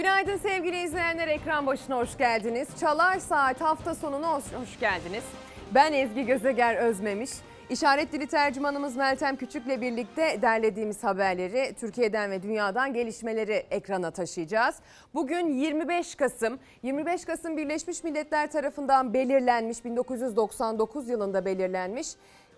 Günaydın sevgili izleyenler ekran başına hoş geldiniz. Çalar Saat hafta sonuna hoş, hoş geldiniz. Ben Ezgi Gözeger Özmemiş. İşaret dili tercümanımız Meltem Küçük'le birlikte derlediğimiz haberleri Türkiye'den ve dünyadan gelişmeleri ekrana taşıyacağız. Bugün 25 Kasım. 25 Kasım Birleşmiş Milletler tarafından belirlenmiş 1999 yılında belirlenmiş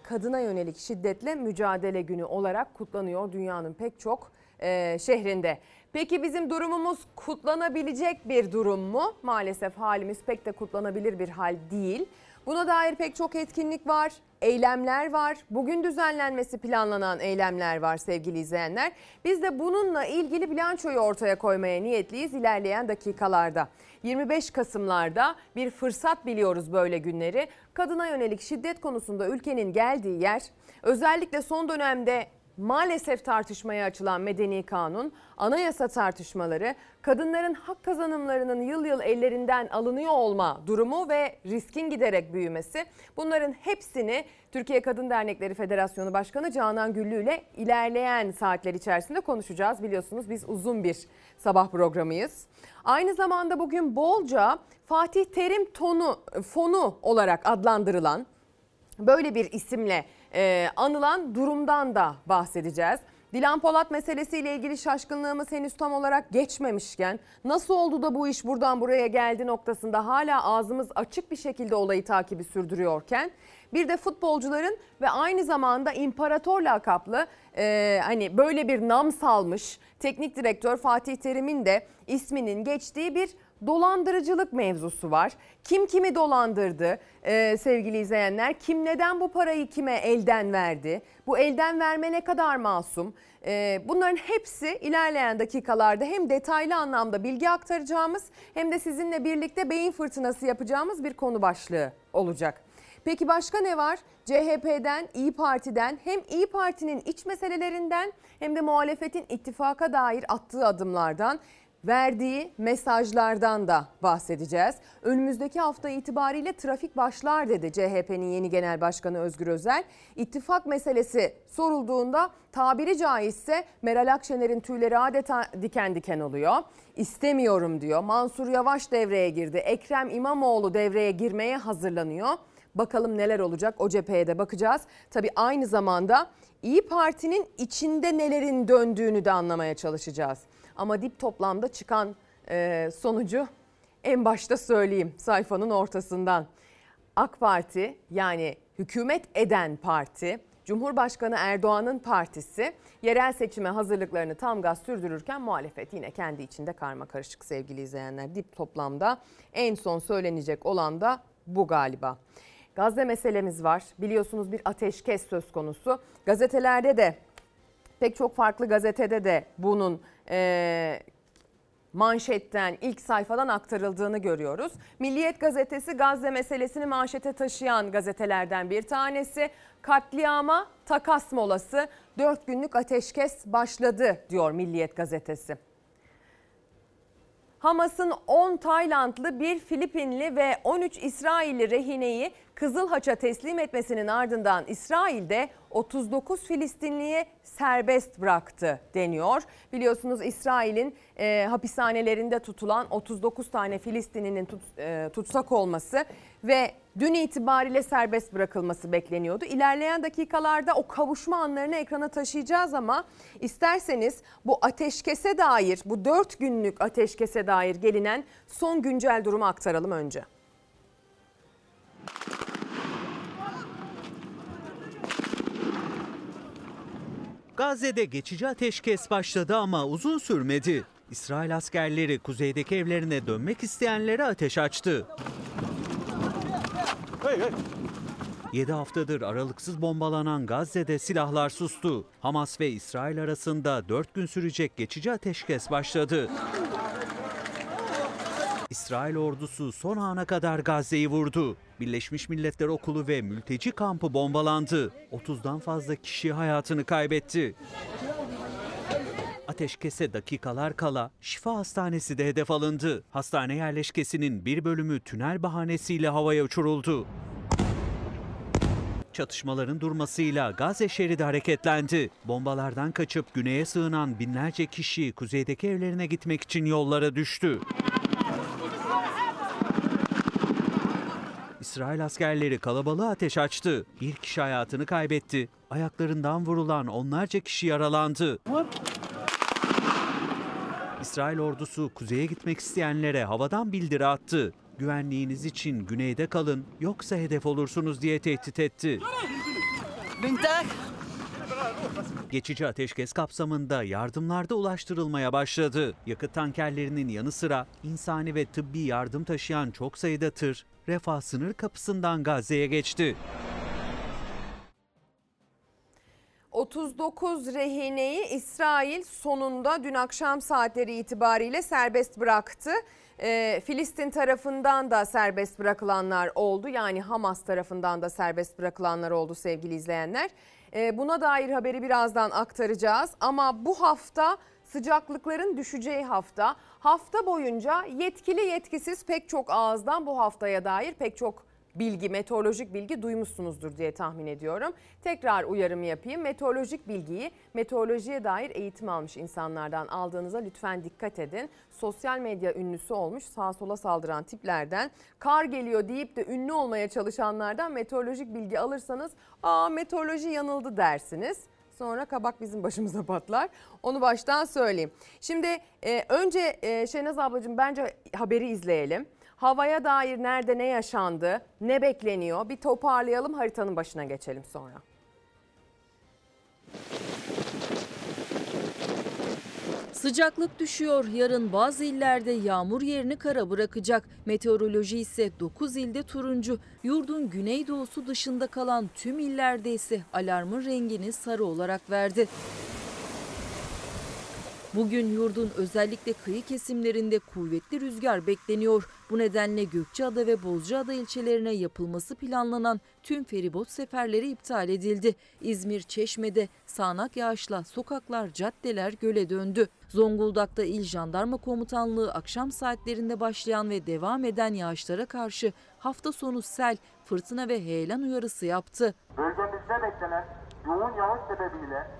kadına yönelik şiddetle mücadele günü olarak kutlanıyor dünyanın pek çok e, şehrinde. Peki bizim durumumuz kutlanabilecek bir durum mu? Maalesef halimiz pek de kutlanabilir bir hal değil. Buna dair pek çok etkinlik var, eylemler var. Bugün düzenlenmesi planlanan eylemler var sevgili izleyenler. Biz de bununla ilgili bilançoyu ortaya koymaya niyetliyiz ilerleyen dakikalarda. 25 Kasım'larda bir fırsat biliyoruz böyle günleri. Kadına yönelik şiddet konusunda ülkenin geldiği yer özellikle son dönemde maalesef tartışmaya açılan medeni kanun, anayasa tartışmaları, kadınların hak kazanımlarının yıl yıl ellerinden alınıyor olma durumu ve riskin giderek büyümesi. Bunların hepsini Türkiye Kadın Dernekleri Federasyonu Başkanı Canan Güllü ile ilerleyen saatler içerisinde konuşacağız. Biliyorsunuz biz uzun bir sabah programıyız. Aynı zamanda bugün bolca Fatih Terim tonu fonu olarak adlandırılan böyle bir isimle e, anılan durumdan da bahsedeceğiz. Dilan Polat meselesiyle ilgili şaşkınlığımız henüz tam olarak geçmemişken nasıl oldu da bu iş buradan buraya geldi noktasında hala ağzımız açık bir şekilde olayı takibi sürdürüyorken bir de futbolcuların ve aynı zamanda imparator lakaplı e, hani böyle bir nam salmış teknik direktör Fatih Terim'in de isminin geçtiği bir dolandırıcılık mevzusu var. Kim kimi dolandırdı e, sevgili izleyenler? Kim neden bu parayı kime elden verdi? Bu elden verme ne kadar masum? E, bunların hepsi ilerleyen dakikalarda hem detaylı anlamda bilgi aktaracağımız hem de sizinle birlikte beyin fırtınası yapacağımız bir konu başlığı olacak. Peki başka ne var? CHP'den, İyi Parti'den hem İyi Parti'nin iç meselelerinden hem de muhalefetin ittifaka dair attığı adımlardan verdiği mesajlardan da bahsedeceğiz. Önümüzdeki hafta itibariyle trafik başlar dedi CHP'nin yeni genel başkanı Özgür Özel. İttifak meselesi sorulduğunda tabiri caizse Meral Akşener'in tüyleri adeta diken diken oluyor. İstemiyorum diyor. Mansur Yavaş devreye girdi. Ekrem İmamoğlu devreye girmeye hazırlanıyor. Bakalım neler olacak o cepheye de bakacağız. Tabii aynı zamanda İyi Parti'nin içinde nelerin döndüğünü de anlamaya çalışacağız. Ama dip toplamda çıkan e, sonucu en başta söyleyeyim sayfanın ortasından. AK Parti yani hükümet eden parti Cumhurbaşkanı Erdoğan'ın partisi yerel seçime hazırlıklarını tam gaz sürdürürken muhalefet yine kendi içinde karma karışık sevgili izleyenler. Dip toplamda en son söylenecek olan da bu galiba. Gazze meselemiz var. Biliyorsunuz bir ateşkes söz konusu. Gazetelerde de pek çok farklı gazetede de bunun e, manşetten ilk sayfadan aktarıldığını görüyoruz. Milliyet gazetesi Gazze meselesini manşete taşıyan gazetelerden bir tanesi. Katliama takas molası 4 günlük ateşkes başladı diyor Milliyet gazetesi. Hamas'ın 10 Taylandlı, bir Filipinli ve 13 İsrailli rehineyi Kızılhaç'a teslim etmesinin ardından İsrail'de 39 Filistinliye serbest bıraktı deniyor. Biliyorsunuz İsrail'in e, hapishanelerinde tutulan 39 tane Filistinlinin tut, e, tutsak olması ve dün itibariyle serbest bırakılması bekleniyordu. İlerleyen dakikalarda o kavuşma anlarını ekrana taşıyacağız ama isterseniz bu ateşkese dair, bu 4 günlük ateşkese dair gelinen son güncel durumu aktaralım önce. Gazze'de geçici ateşkes başladı ama uzun sürmedi. İsrail askerleri kuzeydeki evlerine dönmek isteyenlere ateş açtı. 7 haftadır aralıksız bombalanan Gazze'de silahlar sustu. Hamas ve İsrail arasında 4 gün sürecek geçici ateşkes başladı. İsrail ordusu son ana kadar Gazze'yi vurdu. Birleşmiş Milletler Okulu ve mülteci kampı bombalandı. 30'dan fazla kişi hayatını kaybetti. Ateşkese dakikalar kala Şifa Hastanesi de hedef alındı. Hastane yerleşkesinin bir bölümü tünel bahanesiyle havaya uçuruldu. Çatışmaların durmasıyla Gazze şeridi hareketlendi. Bombalardan kaçıp güneye sığınan binlerce kişi kuzeydeki evlerine gitmek için yollara düştü. İsrail askerleri kalabalığa ateş açtı. Bir kişi hayatını kaybetti. Ayaklarından vurulan onlarca kişi yaralandı. İsrail ordusu kuzeye gitmek isteyenlere havadan bildiri attı. Güvenliğiniz için güneyde kalın yoksa hedef olursunuz diye tehdit etti. Geçici ateşkes kapsamında yardımlarda ulaştırılmaya başladı. Yakıt tankerlerinin yanı sıra insani ve tıbbi yardım taşıyan çok sayıda tır refah sınır kapısından Gazze'ye geçti. 39 rehineyi İsrail sonunda dün akşam saatleri itibariyle serbest bıraktı. Ee, Filistin tarafından da serbest bırakılanlar oldu. Yani Hamas tarafından da serbest bırakılanlar oldu sevgili izleyenler. Ee, buna dair haberi birazdan aktaracağız. Ama bu hafta sıcaklıkların düşeceği hafta. Hafta boyunca yetkili yetkisiz pek çok ağızdan bu haftaya dair pek çok bilgi, meteorolojik bilgi duymuşsunuzdur diye tahmin ediyorum. Tekrar uyarım yapayım. Meteorolojik bilgiyi meteorolojiye dair eğitim almış insanlardan aldığınıza lütfen dikkat edin. Sosyal medya ünlüsü olmuş sağa sola saldıran tiplerden kar geliyor deyip de ünlü olmaya çalışanlardan meteorolojik bilgi alırsanız aa meteoroloji yanıldı dersiniz. Sonra kabak bizim başımıza patlar. Onu baştan söyleyeyim. Şimdi e, önce e, Şenaz ablacığım bence haberi izleyelim. Havaya dair nerede ne yaşandı, ne bekleniyor bir toparlayalım haritanın başına geçelim sonra. Sıcaklık düşüyor. Yarın bazı illerde yağmur yerini kara bırakacak. Meteoroloji ise 9 ilde turuncu. Yurdun güneydoğusu dışında kalan tüm illerde ise alarmın rengini sarı olarak verdi. Bugün yurdun özellikle kıyı kesimlerinde kuvvetli rüzgar bekleniyor. Bu nedenle Gökçeada ve Bozcaada ilçelerine yapılması planlanan tüm feribot seferleri iptal edildi. İzmir, Çeşme'de sağanak yağışla sokaklar, caddeler göle döndü. Zonguldak'ta İl Jandarma Komutanlığı akşam saatlerinde başlayan ve devam eden yağışlara karşı hafta sonu sel, fırtına ve heyelan uyarısı yaptı. Bölgemizde beklenen yoğun yağış sebebiyle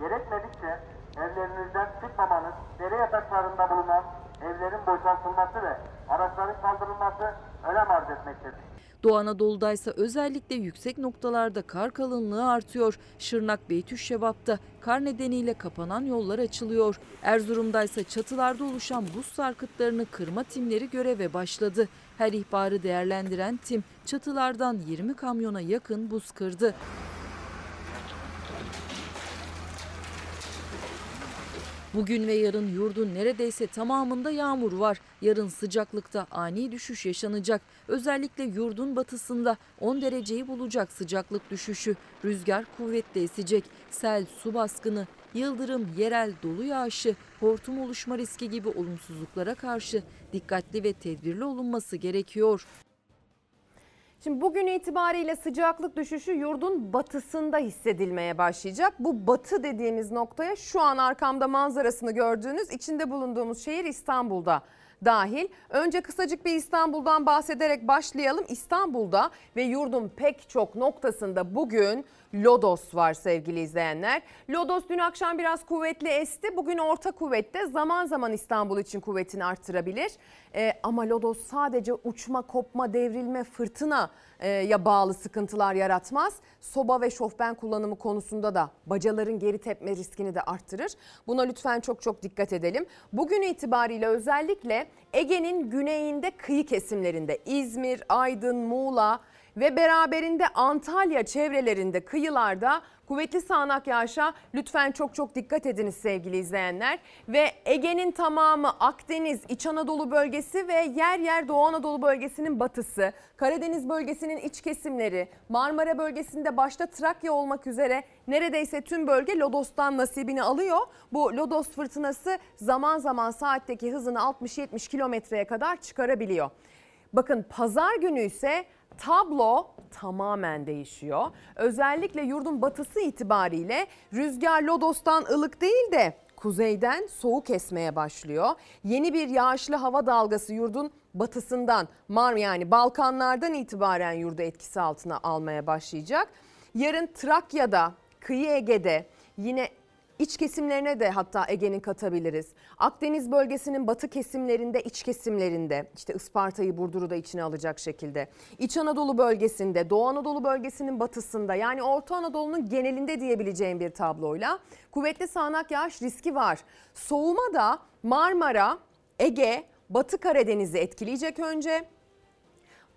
gerekmedikçe evlerinizden çıkmamanız, dere yataklarında bulunan evlerin boşaltılması ve araçların kaldırılması önem arz etmektedir. Doğu Anadolu'da ise özellikle yüksek noktalarda kar kalınlığı artıyor. Şırnak Beytüşşebap'ta kar nedeniyle kapanan yollar açılıyor. Erzurum'da ise çatılarda oluşan buz sarkıtlarını kırma timleri göreve başladı. Her ihbarı değerlendiren tim çatılardan 20 kamyona yakın buz kırdı. Bugün ve yarın yurdun neredeyse tamamında yağmur var. Yarın sıcaklıkta ani düşüş yaşanacak. Özellikle yurdun batısında 10 dereceyi bulacak sıcaklık düşüşü. Rüzgar kuvvetli esecek. Sel, su baskını, yıldırım, yerel dolu yağışı, hortum oluşma riski gibi olumsuzluklara karşı dikkatli ve tedbirli olunması gerekiyor. Şimdi bugün itibariyle sıcaklık düşüşü yurdun batısında hissedilmeye başlayacak. Bu batı dediğimiz noktaya şu an arkamda manzarasını gördüğünüz içinde bulunduğumuz şehir İstanbul'da dahil. Önce kısacık bir İstanbul'dan bahsederek başlayalım. İstanbul'da ve yurdun pek çok noktasında bugün lodos var sevgili izleyenler. Lodos dün akşam biraz kuvvetli esti. Bugün orta kuvvette zaman zaman İstanbul için kuvvetini arttırabilir. Ee, ama lodos sadece uçma, kopma, devrilme, fırtına e, ya bağlı sıkıntılar yaratmaz. Soba ve şofben kullanımı konusunda da bacaların geri tepme riskini de arttırır. Buna lütfen çok çok dikkat edelim. Bugün itibariyle özellikle Ege'nin güneyinde kıyı kesimlerinde İzmir, Aydın, Muğla ve beraberinde Antalya çevrelerinde kıyılarda kuvvetli sağanak yağışa lütfen çok çok dikkat ediniz sevgili izleyenler. Ve Ege'nin tamamı Akdeniz, İç Anadolu bölgesi ve yer yer Doğu Anadolu bölgesinin batısı, Karadeniz bölgesinin iç kesimleri, Marmara bölgesinde başta Trakya olmak üzere neredeyse tüm bölge Lodos'tan nasibini alıyor. Bu Lodos fırtınası zaman zaman saatteki hızını 60-70 kilometreye kadar çıkarabiliyor. Bakın pazar günü ise tablo tamamen değişiyor. Özellikle yurdun batısı itibariyle rüzgar Lodos'tan ılık değil de kuzeyden soğuk esmeye başlıyor. Yeni bir yağışlı hava dalgası yurdun batısından Mar yani Balkanlardan itibaren yurdu etkisi altına almaya başlayacak. Yarın Trakya'da, Kıyı Ege'de yine iç kesimlerine de hatta Ege'nin katabiliriz. Akdeniz bölgesinin batı kesimlerinde, iç kesimlerinde işte Isparta'yı, Burdur'u da içine alacak şekilde. İç Anadolu bölgesinde, Doğu Anadolu bölgesinin batısında yani Orta Anadolu'nun genelinde diyebileceğim bir tabloyla kuvvetli sağanak yağış riski var. Soğuma da Marmara, Ege, Batı Karadeniz'i etkileyecek önce.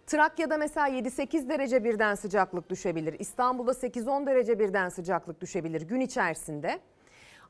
Trakya'da mesela 7-8 derece birden sıcaklık düşebilir. İstanbul'da 8-10 derece birden sıcaklık düşebilir gün içerisinde.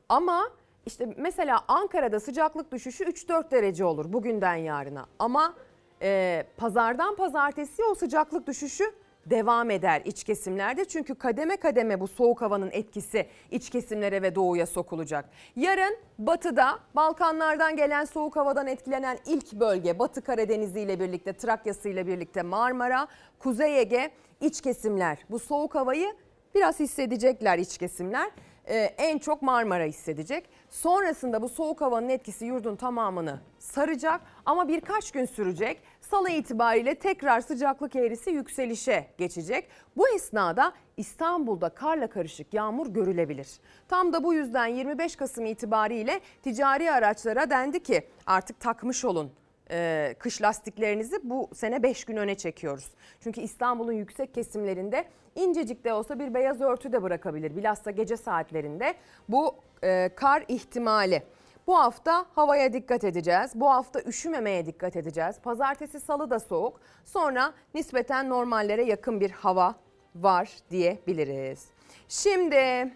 Ama işte mesela Ankara'da sıcaklık düşüşü 3-4 derece olur bugünden yarına. Ama e, pazardan pazartesi o sıcaklık düşüşü devam eder iç kesimlerde. Çünkü kademe kademe bu soğuk havanın etkisi iç kesimlere ve doğuya sokulacak. Yarın batıda Balkanlardan gelen soğuk havadan etkilenen ilk bölge Batı Karadeniz'i ile birlikte Trakya'sı ile birlikte Marmara, Kuzey Ege iç kesimler. Bu soğuk havayı biraz hissedecekler iç kesimler. Ee, en çok Marmara hissedecek. Sonrasında bu soğuk havanın etkisi yurdun tamamını saracak ama birkaç gün sürecek. Salı itibariyle tekrar sıcaklık eğrisi yükselişe geçecek. Bu esnada İstanbul'da karla karışık yağmur görülebilir. Tam da bu yüzden 25 Kasım itibariyle ticari araçlara dendi ki artık takmış olun e, kış lastiklerinizi bu sene 5 gün öne çekiyoruz. Çünkü İstanbul'un yüksek kesimlerinde incecik de olsa bir beyaz örtü de bırakabilir. Bilhassa gece saatlerinde bu e, kar ihtimali. Bu hafta havaya dikkat edeceğiz. Bu hafta üşümemeye dikkat edeceğiz. Pazartesi salı da soğuk. Sonra nispeten normallere yakın bir hava var diyebiliriz. Şimdi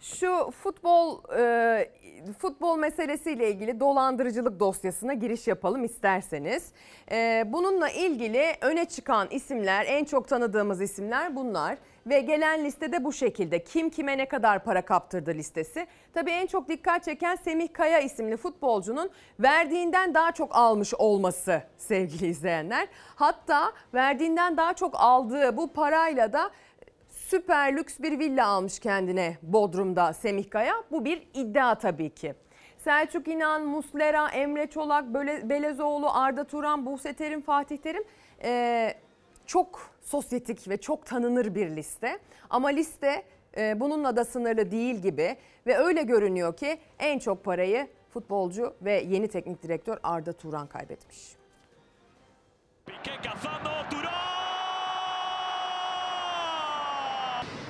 şu futbol e, futbol meselesiyle ilgili dolandırıcılık dosyasına giriş yapalım isterseniz. E, bununla ilgili öne çıkan isimler, en çok tanıdığımız isimler bunlar ve gelen listede bu şekilde. Kim kime ne kadar para kaptırdı listesi. Tabii en çok dikkat çeken Semih Kaya isimli futbolcunun verdiğinden daha çok almış olması sevgili izleyenler. Hatta verdiğinden daha çok aldığı bu parayla da süper lüks bir villa almış kendine Bodrum'da Semih Kaya. Bu bir iddia tabii ki. Selçuk İnan, Muslera, Emre Çolak, Belezoğlu, Arda Turan, Buse Terim, Fatih Terim eee, çok sosyetik ve çok tanınır bir liste. Ama liste eee, bununla da sınırlı değil gibi ve öyle görünüyor ki en çok parayı futbolcu ve yeni teknik direktör Arda Turan kaybetmiş. Cazando, Turón.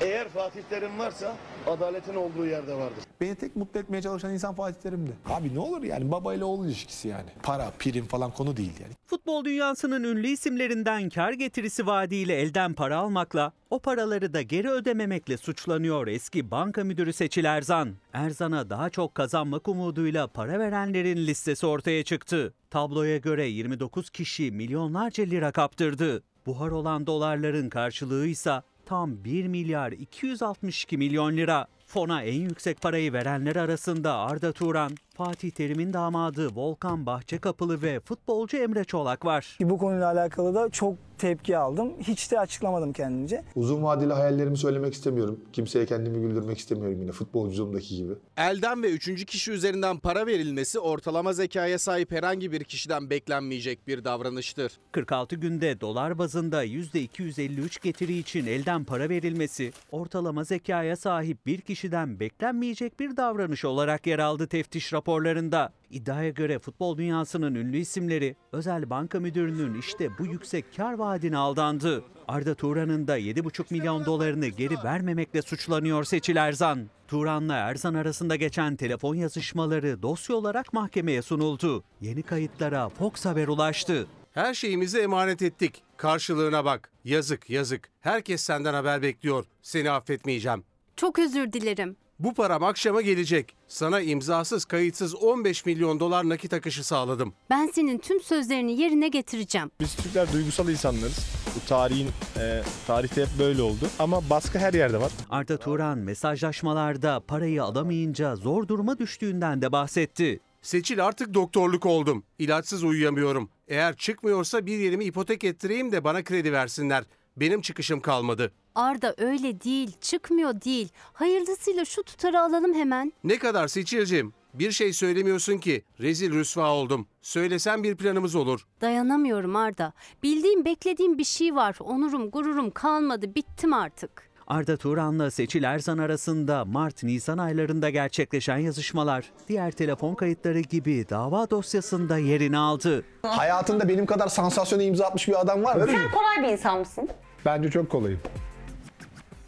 Eğer Fatih Terim varsa adaletin olduğu yerde vardır. Beni tek mutlu etmeye çalışan insan Fatih Terim'di. Abi ne olur yani baba ile oğul ilişkisi yani. Para, prim falan konu değil yani. Futbol dünyasının ünlü isimlerinden kar getirisi vaadiyle elden para almakla, o paraları da geri ödememekle suçlanıyor eski banka müdürü Seçil Erzan. Erzan'a daha çok kazanmak umuduyla para verenlerin listesi ortaya çıktı. Tabloya göre 29 kişi milyonlarca lira kaptırdı. Buhar olan dolarların karşılığı ise tam 1 milyar 262 milyon lira. Fona en yüksek parayı verenler arasında Arda Turan, Fatih Terim'in damadı Volkan Bahçekapılı ve futbolcu Emre Çolak var. Bu konuyla alakalı da çok tepki aldım. Hiç de açıklamadım kendimce. Uzun vadeli hayallerimi söylemek istemiyorum. Kimseye kendimi güldürmek istemiyorum yine futbolculuğumdaki gibi. Elden ve üçüncü kişi üzerinden para verilmesi ortalama zekaya sahip herhangi bir kişiden beklenmeyecek bir davranıştır. 46 günde dolar bazında %253 getiri için elden para verilmesi ortalama zekaya sahip bir kişiden beklenmeyecek bir davranış olarak yer aldı teftiş raporlarında. İddiaya göre futbol dünyasının ünlü isimleri özel banka müdürünün işte bu yüksek kar vaadine aldandı. Arda Turan'ın da 7,5 milyon dolarını geri vermemekle suçlanıyor Seçil Erzan. Turan'la Erzan arasında geçen telefon yazışmaları dosya olarak mahkemeye sunuldu. Yeni kayıtlara Fox Haber ulaştı. Her şeyimizi emanet ettik. Karşılığına bak. Yazık yazık. Herkes senden haber bekliyor. Seni affetmeyeceğim. Çok özür dilerim. Bu param akşama gelecek. Sana imzasız kayıtsız 15 milyon dolar nakit akışı sağladım. Ben senin tüm sözlerini yerine getireceğim. Biz Türkler duygusal insanlarız. Bu tarihin, e, tarihte hep böyle oldu. Ama baskı her yerde var. Arda Turan mesajlaşmalarda parayı alamayınca zor duruma düştüğünden de bahsetti. Seçil artık doktorluk oldum. İlaçsız uyuyamıyorum. Eğer çıkmıyorsa bir yerimi ipotek ettireyim de bana kredi versinler. Benim çıkışım kalmadı. Arda öyle değil, çıkmıyor değil. Hayırlısıyla şu tutarı alalım hemen. Ne kadar Seçil'cim? Bir şey söylemiyorsun ki. Rezil rüsva oldum. Söylesen bir planımız olur. Dayanamıyorum Arda. Bildiğim, beklediğim bir şey var. Onurum, gururum kalmadı. Bittim artık. Arda Turan'la Seçil Erzan arasında Mart-Nisan aylarında gerçekleşen yazışmalar diğer telefon kayıtları gibi dava dosyasında yerini aldı. Hayatında benim kadar sansasyona imza atmış bir adam var mı? Sen kolay bir insan mısın? Bence çok kolayım.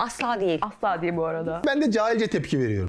Asla değil. Asla diye bu arada. Ben de cahilce tepki veriyorum.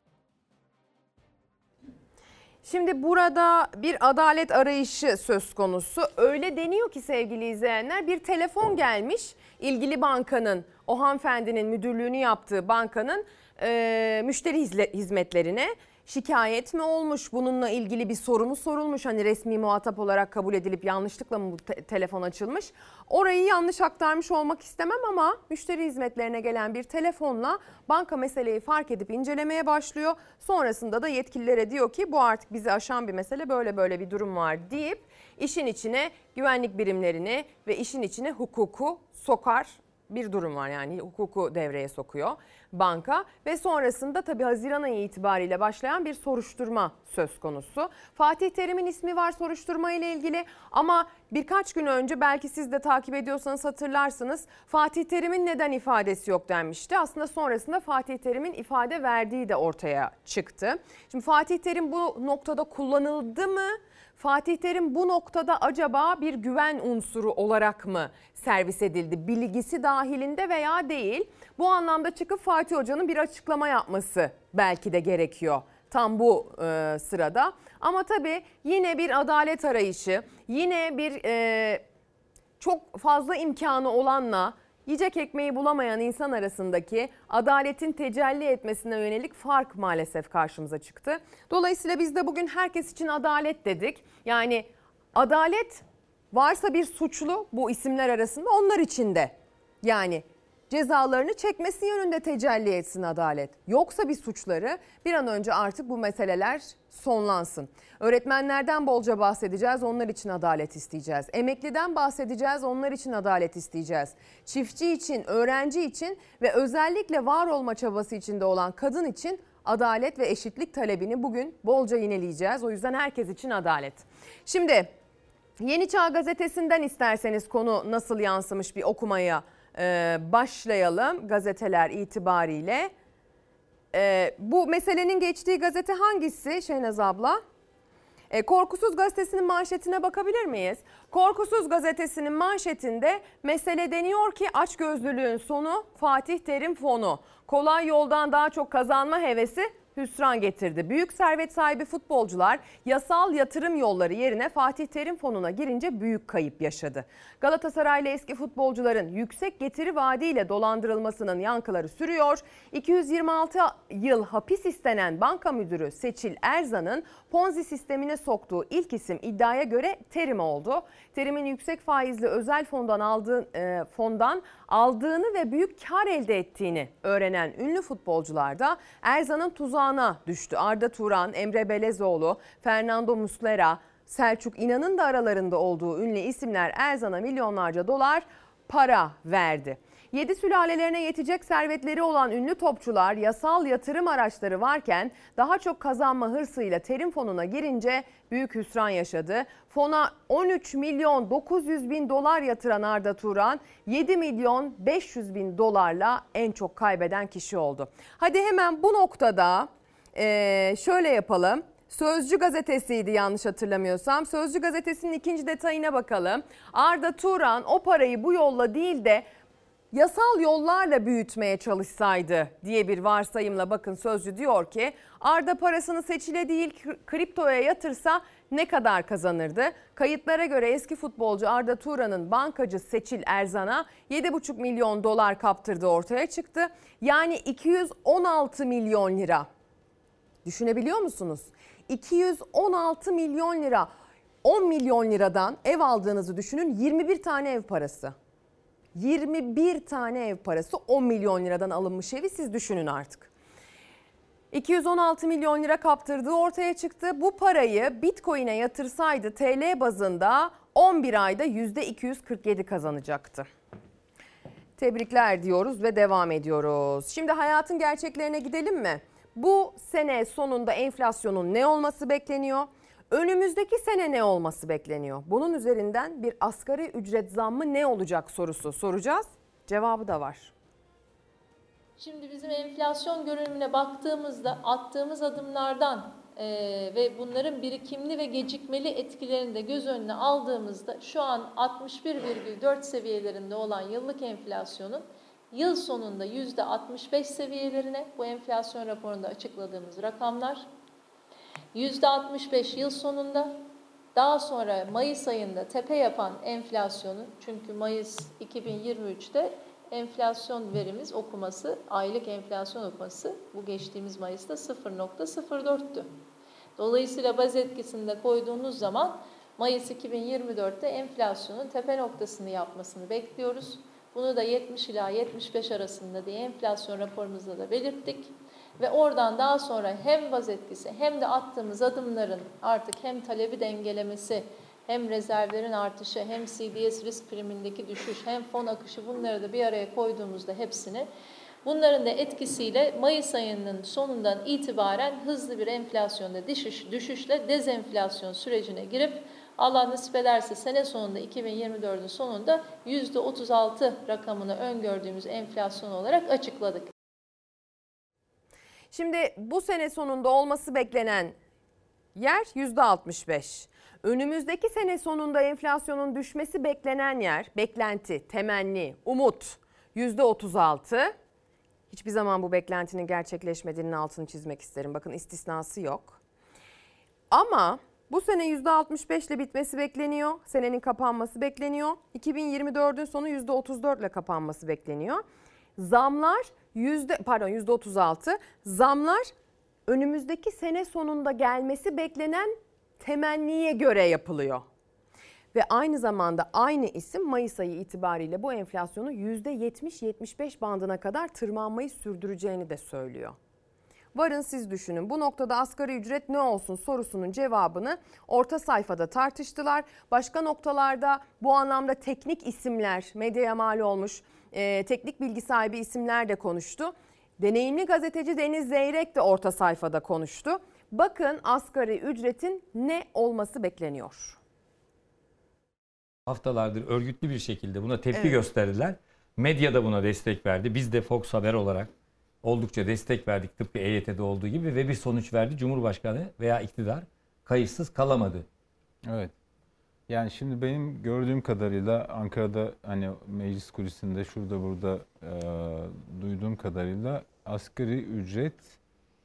Şimdi burada bir adalet arayışı söz konusu. Öyle deniyor ki sevgili izleyenler bir telefon gelmiş ilgili bankanın o hanımefendinin müdürlüğünü yaptığı bankanın e, müşteri hizmetlerine şikayet mi olmuş? Bununla ilgili bir soru mu sorulmuş? Hani resmi muhatap olarak kabul edilip yanlışlıkla mı bu te- telefon açılmış? Orayı yanlış aktarmış olmak istemem ama müşteri hizmetlerine gelen bir telefonla banka meseleyi fark edip incelemeye başlıyor. Sonrasında da yetkililere diyor ki bu artık bizi aşan bir mesele böyle böyle bir durum var. deyip işin içine güvenlik birimlerini ve işin içine hukuku sokar bir durum var yani hukuku devreye sokuyor banka ve sonrasında tabii Haziran ayı itibariyle başlayan bir soruşturma söz konusu. Fatih Terim'in ismi var soruşturma ile ilgili ama birkaç gün önce belki siz de takip ediyorsanız hatırlarsınız Fatih Terim'in neden ifadesi yok denmişti. Aslında sonrasında Fatih Terim'in ifade verdiği de ortaya çıktı. Şimdi Fatih Terim bu noktada kullanıldı mı? Fatih Terim bu noktada acaba bir güven unsuru olarak mı servis edildi? Bilgisi dahilinde veya değil. Bu anlamda çıkıp Fatih Hoca'nın bir açıklama yapması belki de gerekiyor tam bu e, sırada. Ama tabii yine bir adalet arayışı, yine bir e, çok fazla imkanı olanla yiyecek ekmeği bulamayan insan arasındaki adaletin tecelli etmesine yönelik fark maalesef karşımıza çıktı. Dolayısıyla biz de bugün herkes için adalet dedik. Yani adalet varsa bir suçlu bu isimler arasında onlar için de. Yani cezalarını çekmesi yönünde tecelli etsin adalet. Yoksa bir suçları bir an önce artık bu meseleler sonlansın. Öğretmenlerden bolca bahsedeceğiz, onlar için adalet isteyeceğiz. Emekliden bahsedeceğiz, onlar için adalet isteyeceğiz. Çiftçi için, öğrenci için ve özellikle var olma çabası içinde olan kadın için adalet ve eşitlik talebini bugün bolca yineleyeceğiz. O yüzden herkes için adalet. Şimdi Yeni Çağ Gazetesi'nden isterseniz konu nasıl yansımış bir okumaya e, başlayalım gazeteler itibariyle. E, bu meselenin geçtiği gazete hangisi Şehnaz abla? E, Korkusuz gazetesinin manşetine bakabilir miyiz? Korkusuz gazetesinin manşetinde mesele deniyor ki açgözlülüğün sonu Fatih Terim fonu. Kolay yoldan daha çok kazanma hevesi hüsran getirdi. Büyük servet sahibi futbolcular yasal yatırım yolları yerine Fatih Terim fonuna girince büyük kayıp yaşadı. Galatasaraylı eski futbolcuların yüksek getiri vaadiyle dolandırılmasının yankıları sürüyor. 226 yıl hapis istenen banka müdürü Seçil Erzan'ın Ponzi sistemine soktuğu ilk isim iddiaya göre Terim oldu. Terim'in yüksek faizli özel fondan aldığı e, fondan aldığını ve büyük kar elde ettiğini öğrenen ünlü futbolcular da Erzan'ın tuzağına düştü. Arda Turan, Emre Belezoğlu, Fernando Muslera, Selçuk İnan'ın da aralarında olduğu ünlü isimler Erzan'a milyonlarca dolar para verdi. Yedi sülalelerine yetecek servetleri olan ünlü topçular yasal yatırım araçları varken daha çok kazanma hırsıyla terim fonuna girince büyük hüsran yaşadı. Fona 13 milyon 900 bin dolar yatıran Arda Turan 7 milyon 500 bin dolarla en çok kaybeden kişi oldu. Hadi hemen bu noktada şöyle yapalım. Sözcü gazetesiydi yanlış hatırlamıyorsam. Sözcü gazetesinin ikinci detayına bakalım. Arda Turan o parayı bu yolla değil de yasal yollarla büyütmeye çalışsaydı diye bir varsayımla bakın Sözcü diyor ki Arda parasını seçile değil kriptoya yatırsa ne kadar kazanırdı? Kayıtlara göre eski futbolcu Arda Turan'ın bankacı Seçil Erzan'a 7,5 milyon dolar kaptırdığı ortaya çıktı. Yani 216 milyon lira. Düşünebiliyor musunuz? 216 milyon lira. 10 milyon liradan ev aldığınızı düşünün 21 tane ev parası. 21 tane ev parası 10 milyon liradan alınmış evi siz düşünün artık. 216 milyon lira kaptırdığı ortaya çıktı. Bu parayı Bitcoin'e yatırsaydı TL bazında 11 ayda %247 kazanacaktı. Tebrikler diyoruz ve devam ediyoruz. Şimdi hayatın gerçeklerine gidelim mi? Bu sene sonunda enflasyonun ne olması bekleniyor? Önümüzdeki sene ne olması bekleniyor? Bunun üzerinden bir asgari ücret zammı ne olacak sorusu soracağız. Cevabı da var. Şimdi bizim enflasyon görünümüne baktığımızda attığımız adımlardan eee, ve bunların birikimli ve gecikmeli etkilerini de göz önüne aldığımızda şu an 61,4 seviyelerinde olan yıllık enflasyonun yıl sonunda %65 seviyelerine bu enflasyon raporunda açıkladığımız rakamlar %65 yıl sonunda daha sonra Mayıs ayında tepe yapan enflasyonun çünkü Mayıs 2023'te enflasyon verimiz okuması, aylık enflasyon okuması bu geçtiğimiz Mayıs'ta 0.04'tü. Dolayısıyla baz etkisini de koyduğunuz zaman Mayıs 2024'te enflasyonun tepe noktasını yapmasını bekliyoruz. Bunu da 70 ila 75 arasında diye enflasyon raporumuzda da belirttik. Ve oradan daha sonra hem baz etkisi hem de attığımız adımların artık hem talebi dengelemesi, hem rezervlerin artışı, hem CDS risk primindeki düşüş, hem fon akışı bunları da bir araya koyduğumuzda hepsini bunların da etkisiyle Mayıs ayının sonundan itibaren hızlı bir enflasyonda düşüş, düşüşle dezenflasyon sürecine girip Allah nasip ederse sene sonunda 2024'ün sonunda %36 rakamını öngördüğümüz enflasyon olarak açıkladık. Şimdi bu sene sonunda olması beklenen yer %65. Önümüzdeki sene sonunda enflasyonun düşmesi beklenen yer, beklenti, temenni, umut %36. Hiçbir zaman bu beklentinin gerçekleşmediğinin altını çizmek isterim. Bakın istisnası yok. Ama bu sene %65 ile bitmesi bekleniyor. Senenin kapanması bekleniyor. 2024'ün sonu %34 ile kapanması bekleniyor. Zamlar yüzde pardon %36. Zamlar önümüzdeki sene sonunda gelmesi beklenen temenniye göre yapılıyor. Ve aynı zamanda aynı isim Mayıs ayı itibariyle bu enflasyonu %70-75 bandına kadar tırmanmayı sürdüreceğini de söylüyor. Varın siz düşünün bu noktada asgari ücret ne olsun sorusunun cevabını orta sayfada tartıştılar. Başka noktalarda bu anlamda teknik isimler medyaya mal olmuş e, teknik bilgi sahibi isimler de konuştu. Deneyimli gazeteci Deniz Zeyrek de orta sayfada konuştu. Bakın asgari ücretin ne olması bekleniyor? haftalardır örgütlü bir şekilde buna tepki Evet. gösterdiler. Medya da buna destek verdi. Biz de Fox Haber olarak oldukça destek verdik tıpkı EYT'de olduğu gibi ve bir sonuç verdi. Cumhurbaşkanı veya iktidar kayıtsız kalamadı. Evet. Yani şimdi benim gördüğüm kadarıyla Ankara'da hani meclis kulisinde şurada burada e, duyduğum kadarıyla asgari ücret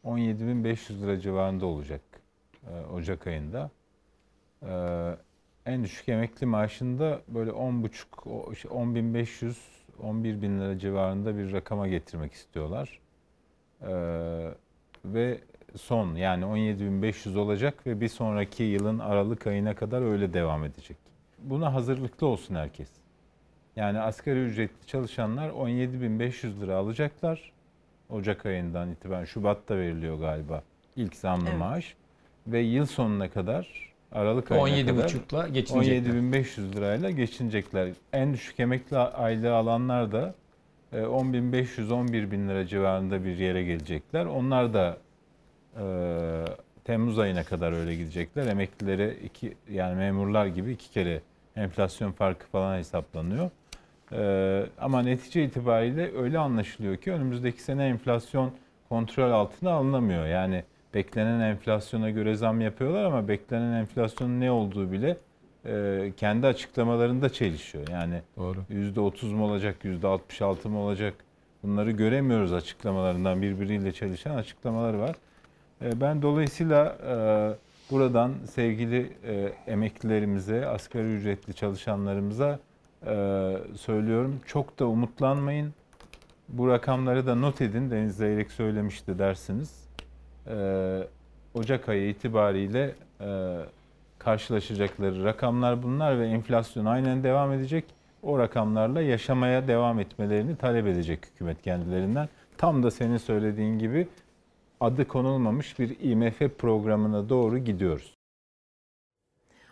17.500 lira civarında olacak e, Ocak ayında. E, en düşük emekli maaşında böyle 10.5 o- işte 10.500 11.000 lira civarında bir rakama getirmek istiyorlar. E, ve son yani 17.500 olacak ve bir sonraki yılın Aralık ayına kadar öyle devam edecek. Buna hazırlıklı olsun herkes. Yani asgari ücretli çalışanlar 17.500 lira alacaklar. Ocak ayından itibaren Şubat'ta veriliyor galiba ilk zamlı Evet. maaş. Ve yıl sonuna kadar Aralık ayına 17,5'la kadar geçinecekler. 17.500 lirayla geçinecekler. En düşük emekli aylığı alanlar da e, 10.500-11.000 lira civarında bir yere gelecekler. Onlar da e, Temmuz ayına kadar öyle gidecekler. Emeklilere iki yani memurlar gibi iki kere enflasyon farkı falan hesaplanıyor. E, ama netice itibariyle öyle anlaşılıyor ki önümüzdeki sene enflasyon kontrol altına alınamıyor. Yani beklenen enflasyona göre zam yapıyorlar ama beklenen enflasyonun ne olduğu bile e, kendi açıklamalarında çelişiyor. Yani Doğru. %30 mu olacak, %66 mı olacak bunları göremiyoruz açıklamalarından birbiriyle çelişen açıklamaları var. E, Ben dolayısıyla e, buradan sevgili e, emeklilerimize, asgari ücretli çalışanlarımıza söylüyorum. Çok da umutlanmayın. Bu rakamları da not edin. Deniz Zeyrek söylemişti dersiniz. Ocak ayı itibariyle karşılaşacakları rakamlar bunlar ve enflasyon aynen devam edecek. O rakamlarla yaşamaya devam etmelerini talep edecek hükümet kendilerinden. Tam da senin söylediğin gibi adı konulmamış bir IMF programına doğru gidiyoruz.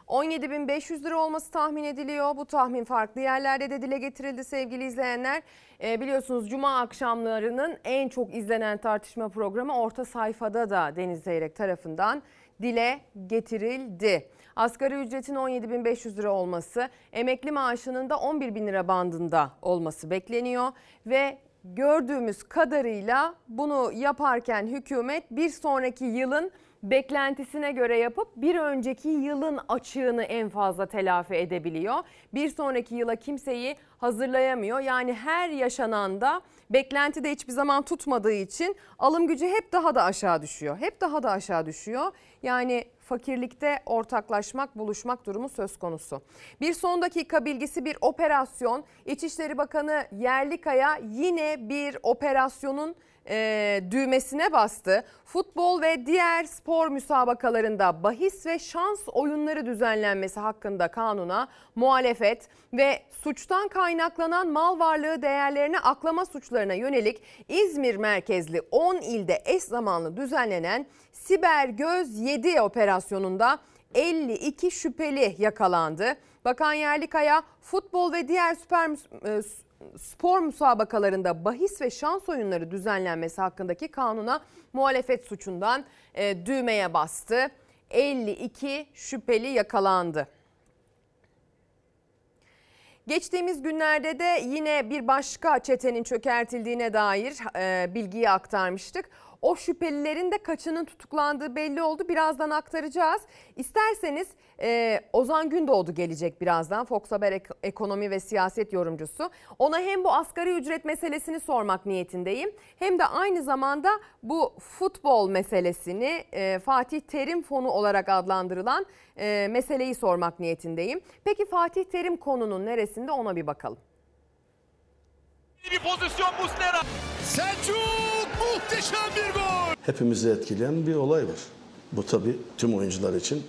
17.500 lira olması tahmin ediliyor. Bu tahmin farklı yerlerde de dile getirildi sevgili izleyenler. Ee, biliyorsunuz cuma akşamlarının en çok izlenen tartışma programı orta sayfada da Deniz Zeyrek tarafından dile getirildi. Asgari ücretin 17.500 lira olması, emekli maaşının da 11.000 lira bandında olması bekleniyor ve gördüğümüz kadarıyla bunu yaparken hükümet bir sonraki yılın beklentisine göre yapıp bir önceki yılın açığını en fazla telafi edebiliyor. Bir sonraki yıla kimseyi hazırlayamıyor. Yani her yaşananda beklenti de hiçbir zaman tutmadığı için alım gücü hep daha da aşağı düşüyor. Hep daha da aşağı düşüyor. Yani fakirlikte ortaklaşmak, buluşmak durumu söz konusu. Bir son dakika bilgisi bir operasyon. İçişleri Bakanı Yerlikaya yine bir operasyonun e, düğmesine bastı. Futbol ve diğer spor müsabakalarında bahis ve şans oyunları düzenlenmesi hakkında kanuna muhalefet ve suçtan kaynaklanan mal varlığı değerlerini aklama suçlarına yönelik İzmir merkezli 10 ilde eş zamanlı düzenlenen Siber Göz 7 operasyonunda 52 şüpheli yakalandı. Bakan Yerlikaya futbol ve diğer süper e, spor müsabakalarında bahis ve şans oyunları düzenlenmesi hakkındaki kanuna muhalefet suçundan e, düğmeye bastı. 52 şüpheli yakalandı. Geçtiğimiz günlerde de yine bir başka çetenin çökertildiğine dair e, bilgiyi aktarmıştık. O şüphelilerin de kaçının tutuklandığı belli oldu. Birazdan aktaracağız. İsterseniz e, Ozan Gündoğdu gelecek birazdan. Fox Haber ek- ekonomi ve siyaset yorumcusu. Ona hem bu asgari ücret meselesini sormak niyetindeyim. Hem de aynı zamanda bu futbol meselesini e, Fatih Terim fonu olarak adlandırılan e, meseleyi sormak niyetindeyim. Peki Fatih Terim konunun neresinde ona bir bakalım. Bir pozisyon Muslera. Selçuk muhteşem bir gol. Hepimizi etkileyen bir olay var. Bu tabii tüm oyuncular için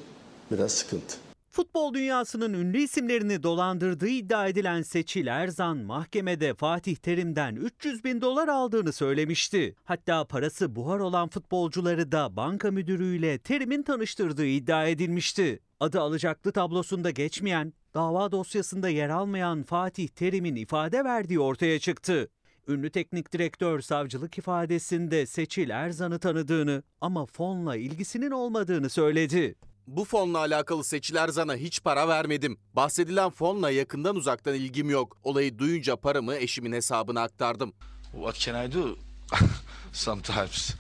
biraz sıkıntı. Futbol dünyasının ünlü isimlerini dolandırdığı iddia edilen Seçil Erzan mahkemede Fatih Terim'den 300 bin dolar aldığını söylemişti. Hatta parası buhar olan futbolcuları da banka müdürüyle Terim'in tanıştırdığı iddia edilmişti. Adı alacaklı tablosunda geçmeyen, dava dosyasında yer almayan Fatih Terim'in ifade verdiği ortaya çıktı. Ünlü teknik direktör savcılık ifadesinde Seçil Erzan'ı tanıdığını ama fonla ilgisinin olmadığını söyledi. Bu fonla alakalı Seçil Zan'a hiç para vermedim. Bahsedilen fonla yakından uzaktan ilgim yok. Olayı duyunca paramı eşimin hesabına aktardım. What can I do? Sometimes.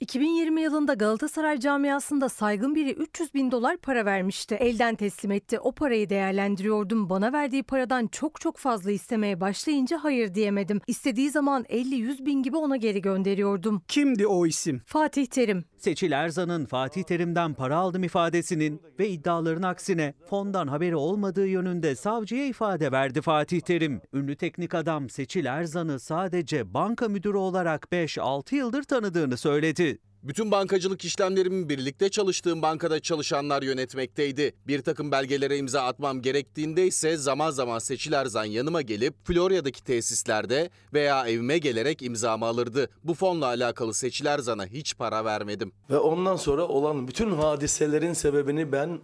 2020 yılında Galatasaray camiasında saygın biri 300 bin dolar para vermişti. Elden teslim etti. O parayı değerlendiriyordum. Bana verdiği paradan çok çok fazla istemeye başlayınca hayır diyemedim. İstediği zaman 50-100 bin gibi ona geri gönderiyordum. Kimdi o isim? Fatih Terim. Seçil Erzan'ın Fatih Terim'den para aldım ifadesinin ve iddiaların aksine fondan haberi olmadığı yönünde savcıya ifade verdi Fatih Terim. Ünlü teknik adam Seçil Erzan'ı sadece banka müdürü olarak 5-6 yıldır tanıdığını söyledi. Bütün bankacılık işlemlerimi birlikte çalıştığım bankada çalışanlar yönetmekteydi. Bir takım belgelere imza atmam gerektiğinde ise zaman zaman Seçil Erzan yanıma gelip Florya'daki tesislerde veya evime gelerek imzamı alırdı. Bu fonla alakalı Seçil Erzan'a hiç para vermedim. Ve ondan sonra olan bütün hadiselerin sebebini ben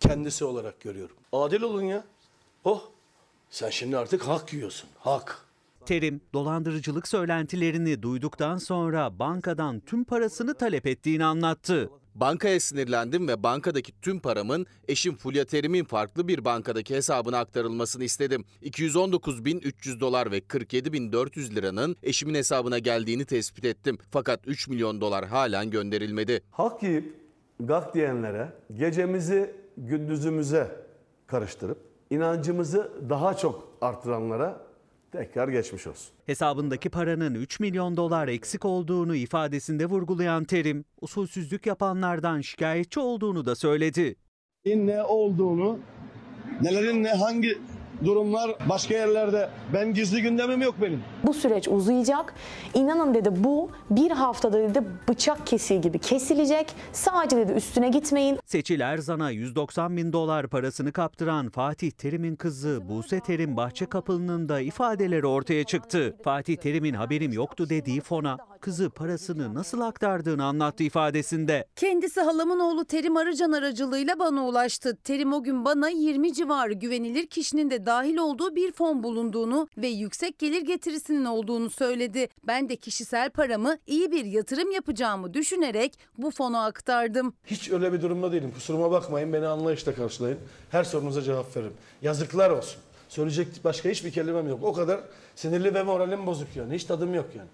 kendisi olarak görüyorum. Adil olun ya. Oh sen şimdi artık hak yiyorsun. Hak. Terim, dolandırıcılık söylentilerini duyduktan sonra bankadan tüm parasını talep ettiğini anlattı. Bankaya sinirlendim ve bankadaki tüm paramın eşim Fulya Terim'in farklı bir bankadaki hesabına aktarılmasını istedim. 219.300 dolar ve 47.400 liranın eşimin hesabına geldiğini tespit ettim. Fakat 3 milyon dolar halen gönderilmedi. Hak yiyip gak diyenlere gecemizi gündüzümüze karıştırıp inancımızı daha çok artıranlara tekrar geçmiş olsun. Hesabındaki paranın 3 milyon dolar eksik olduğunu ifadesinde vurgulayan Terim, usulsüzlük yapanlardan şikayetçi olduğunu da söyledi. Ne olduğunu, nelerin ne hangi durumlar başka yerlerde. Ben gizli gündemim yok benim. Bu süreç uzayacak. İnanın dedi bu bir haftada dedi bıçak kesiği gibi kesilecek. Sadece dedi üstüne gitmeyin. Seçil Erzan'a 190 bin dolar parasını kaptıran Fatih Terim'in kızı Buse Terim Bahçekapılı'nın da ifadeleri ortaya çıktı. Fatih Terim'in haberim yoktu dediği fona kızı parasını nasıl aktardığını anlattı ifadesinde. Kendisi halamın oğlu Terim Arıcan aracılığıyla bana ulaştı. Terim o gün bana 20 civarı güvenilir kişinin de dahil olduğu bir fon bulunduğunu ve yüksek gelir getirisinin olduğunu söyledi. Ben de kişisel paramı iyi bir yatırım yapacağımı düşünerek bu fona aktardım. Hiç öyle bir durumda değilim. Kusuruma bakmayın. Beni anlayışla karşılayın. Her sorunuza cevap veririm. Yazıklar olsun. Söyleyecek başka hiçbir kelimem yok. O kadar sinirli ve moralim bozuk yani. Hiç tadım yok yani.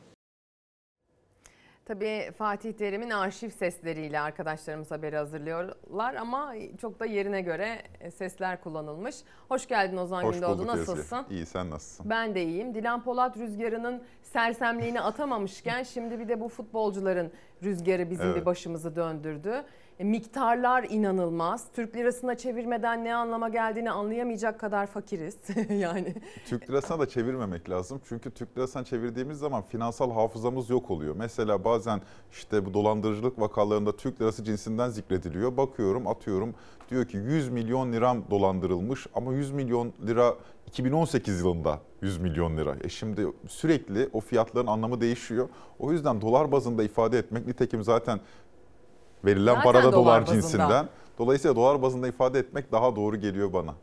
Tabii Fatih Terim'in arşiv sesleriyle arkadaşlarımız haberi hazırlıyorlar ama çok da yerine göre sesler kullanılmış. Hoş geldin Ozan Hoş Gündoğdu. bulduk Ezgi. Nasılsın? İyi sen nasılsın? Ben de iyiyim. Dilan Polat rüzgarının sersemliğini atamamışken şimdi bir de bu futbolcuların rüzgarı bizim Evet. bir başımızı döndürdü. E, miktarlar inanılmaz. Türk lirasına çevirmeden ne anlama geldiğini anlayamayacak kadar fakiriz. yani Türk lirasına da çevirmemek lazım. Çünkü Türk lirasına çevirdiğimiz zaman finansal hafızamız yok oluyor. Mesela bazen işte bu dolandırıcılık vakalarında Türk lirası cinsinden zikrediliyor. Bakıyorum atıyorum diyor ki 100 milyon liram dolandırılmış ama 100 milyon lira 2018 yılında 100 milyon lira. E şimdi sürekli o fiyatların anlamı değişiyor. O yüzden dolar bazında ifade etmek nitekim zaten verilen Zaten para da dolar dolar cinsinden. Dolayısıyla dolar bazında ifade etmek daha doğru geliyor bana.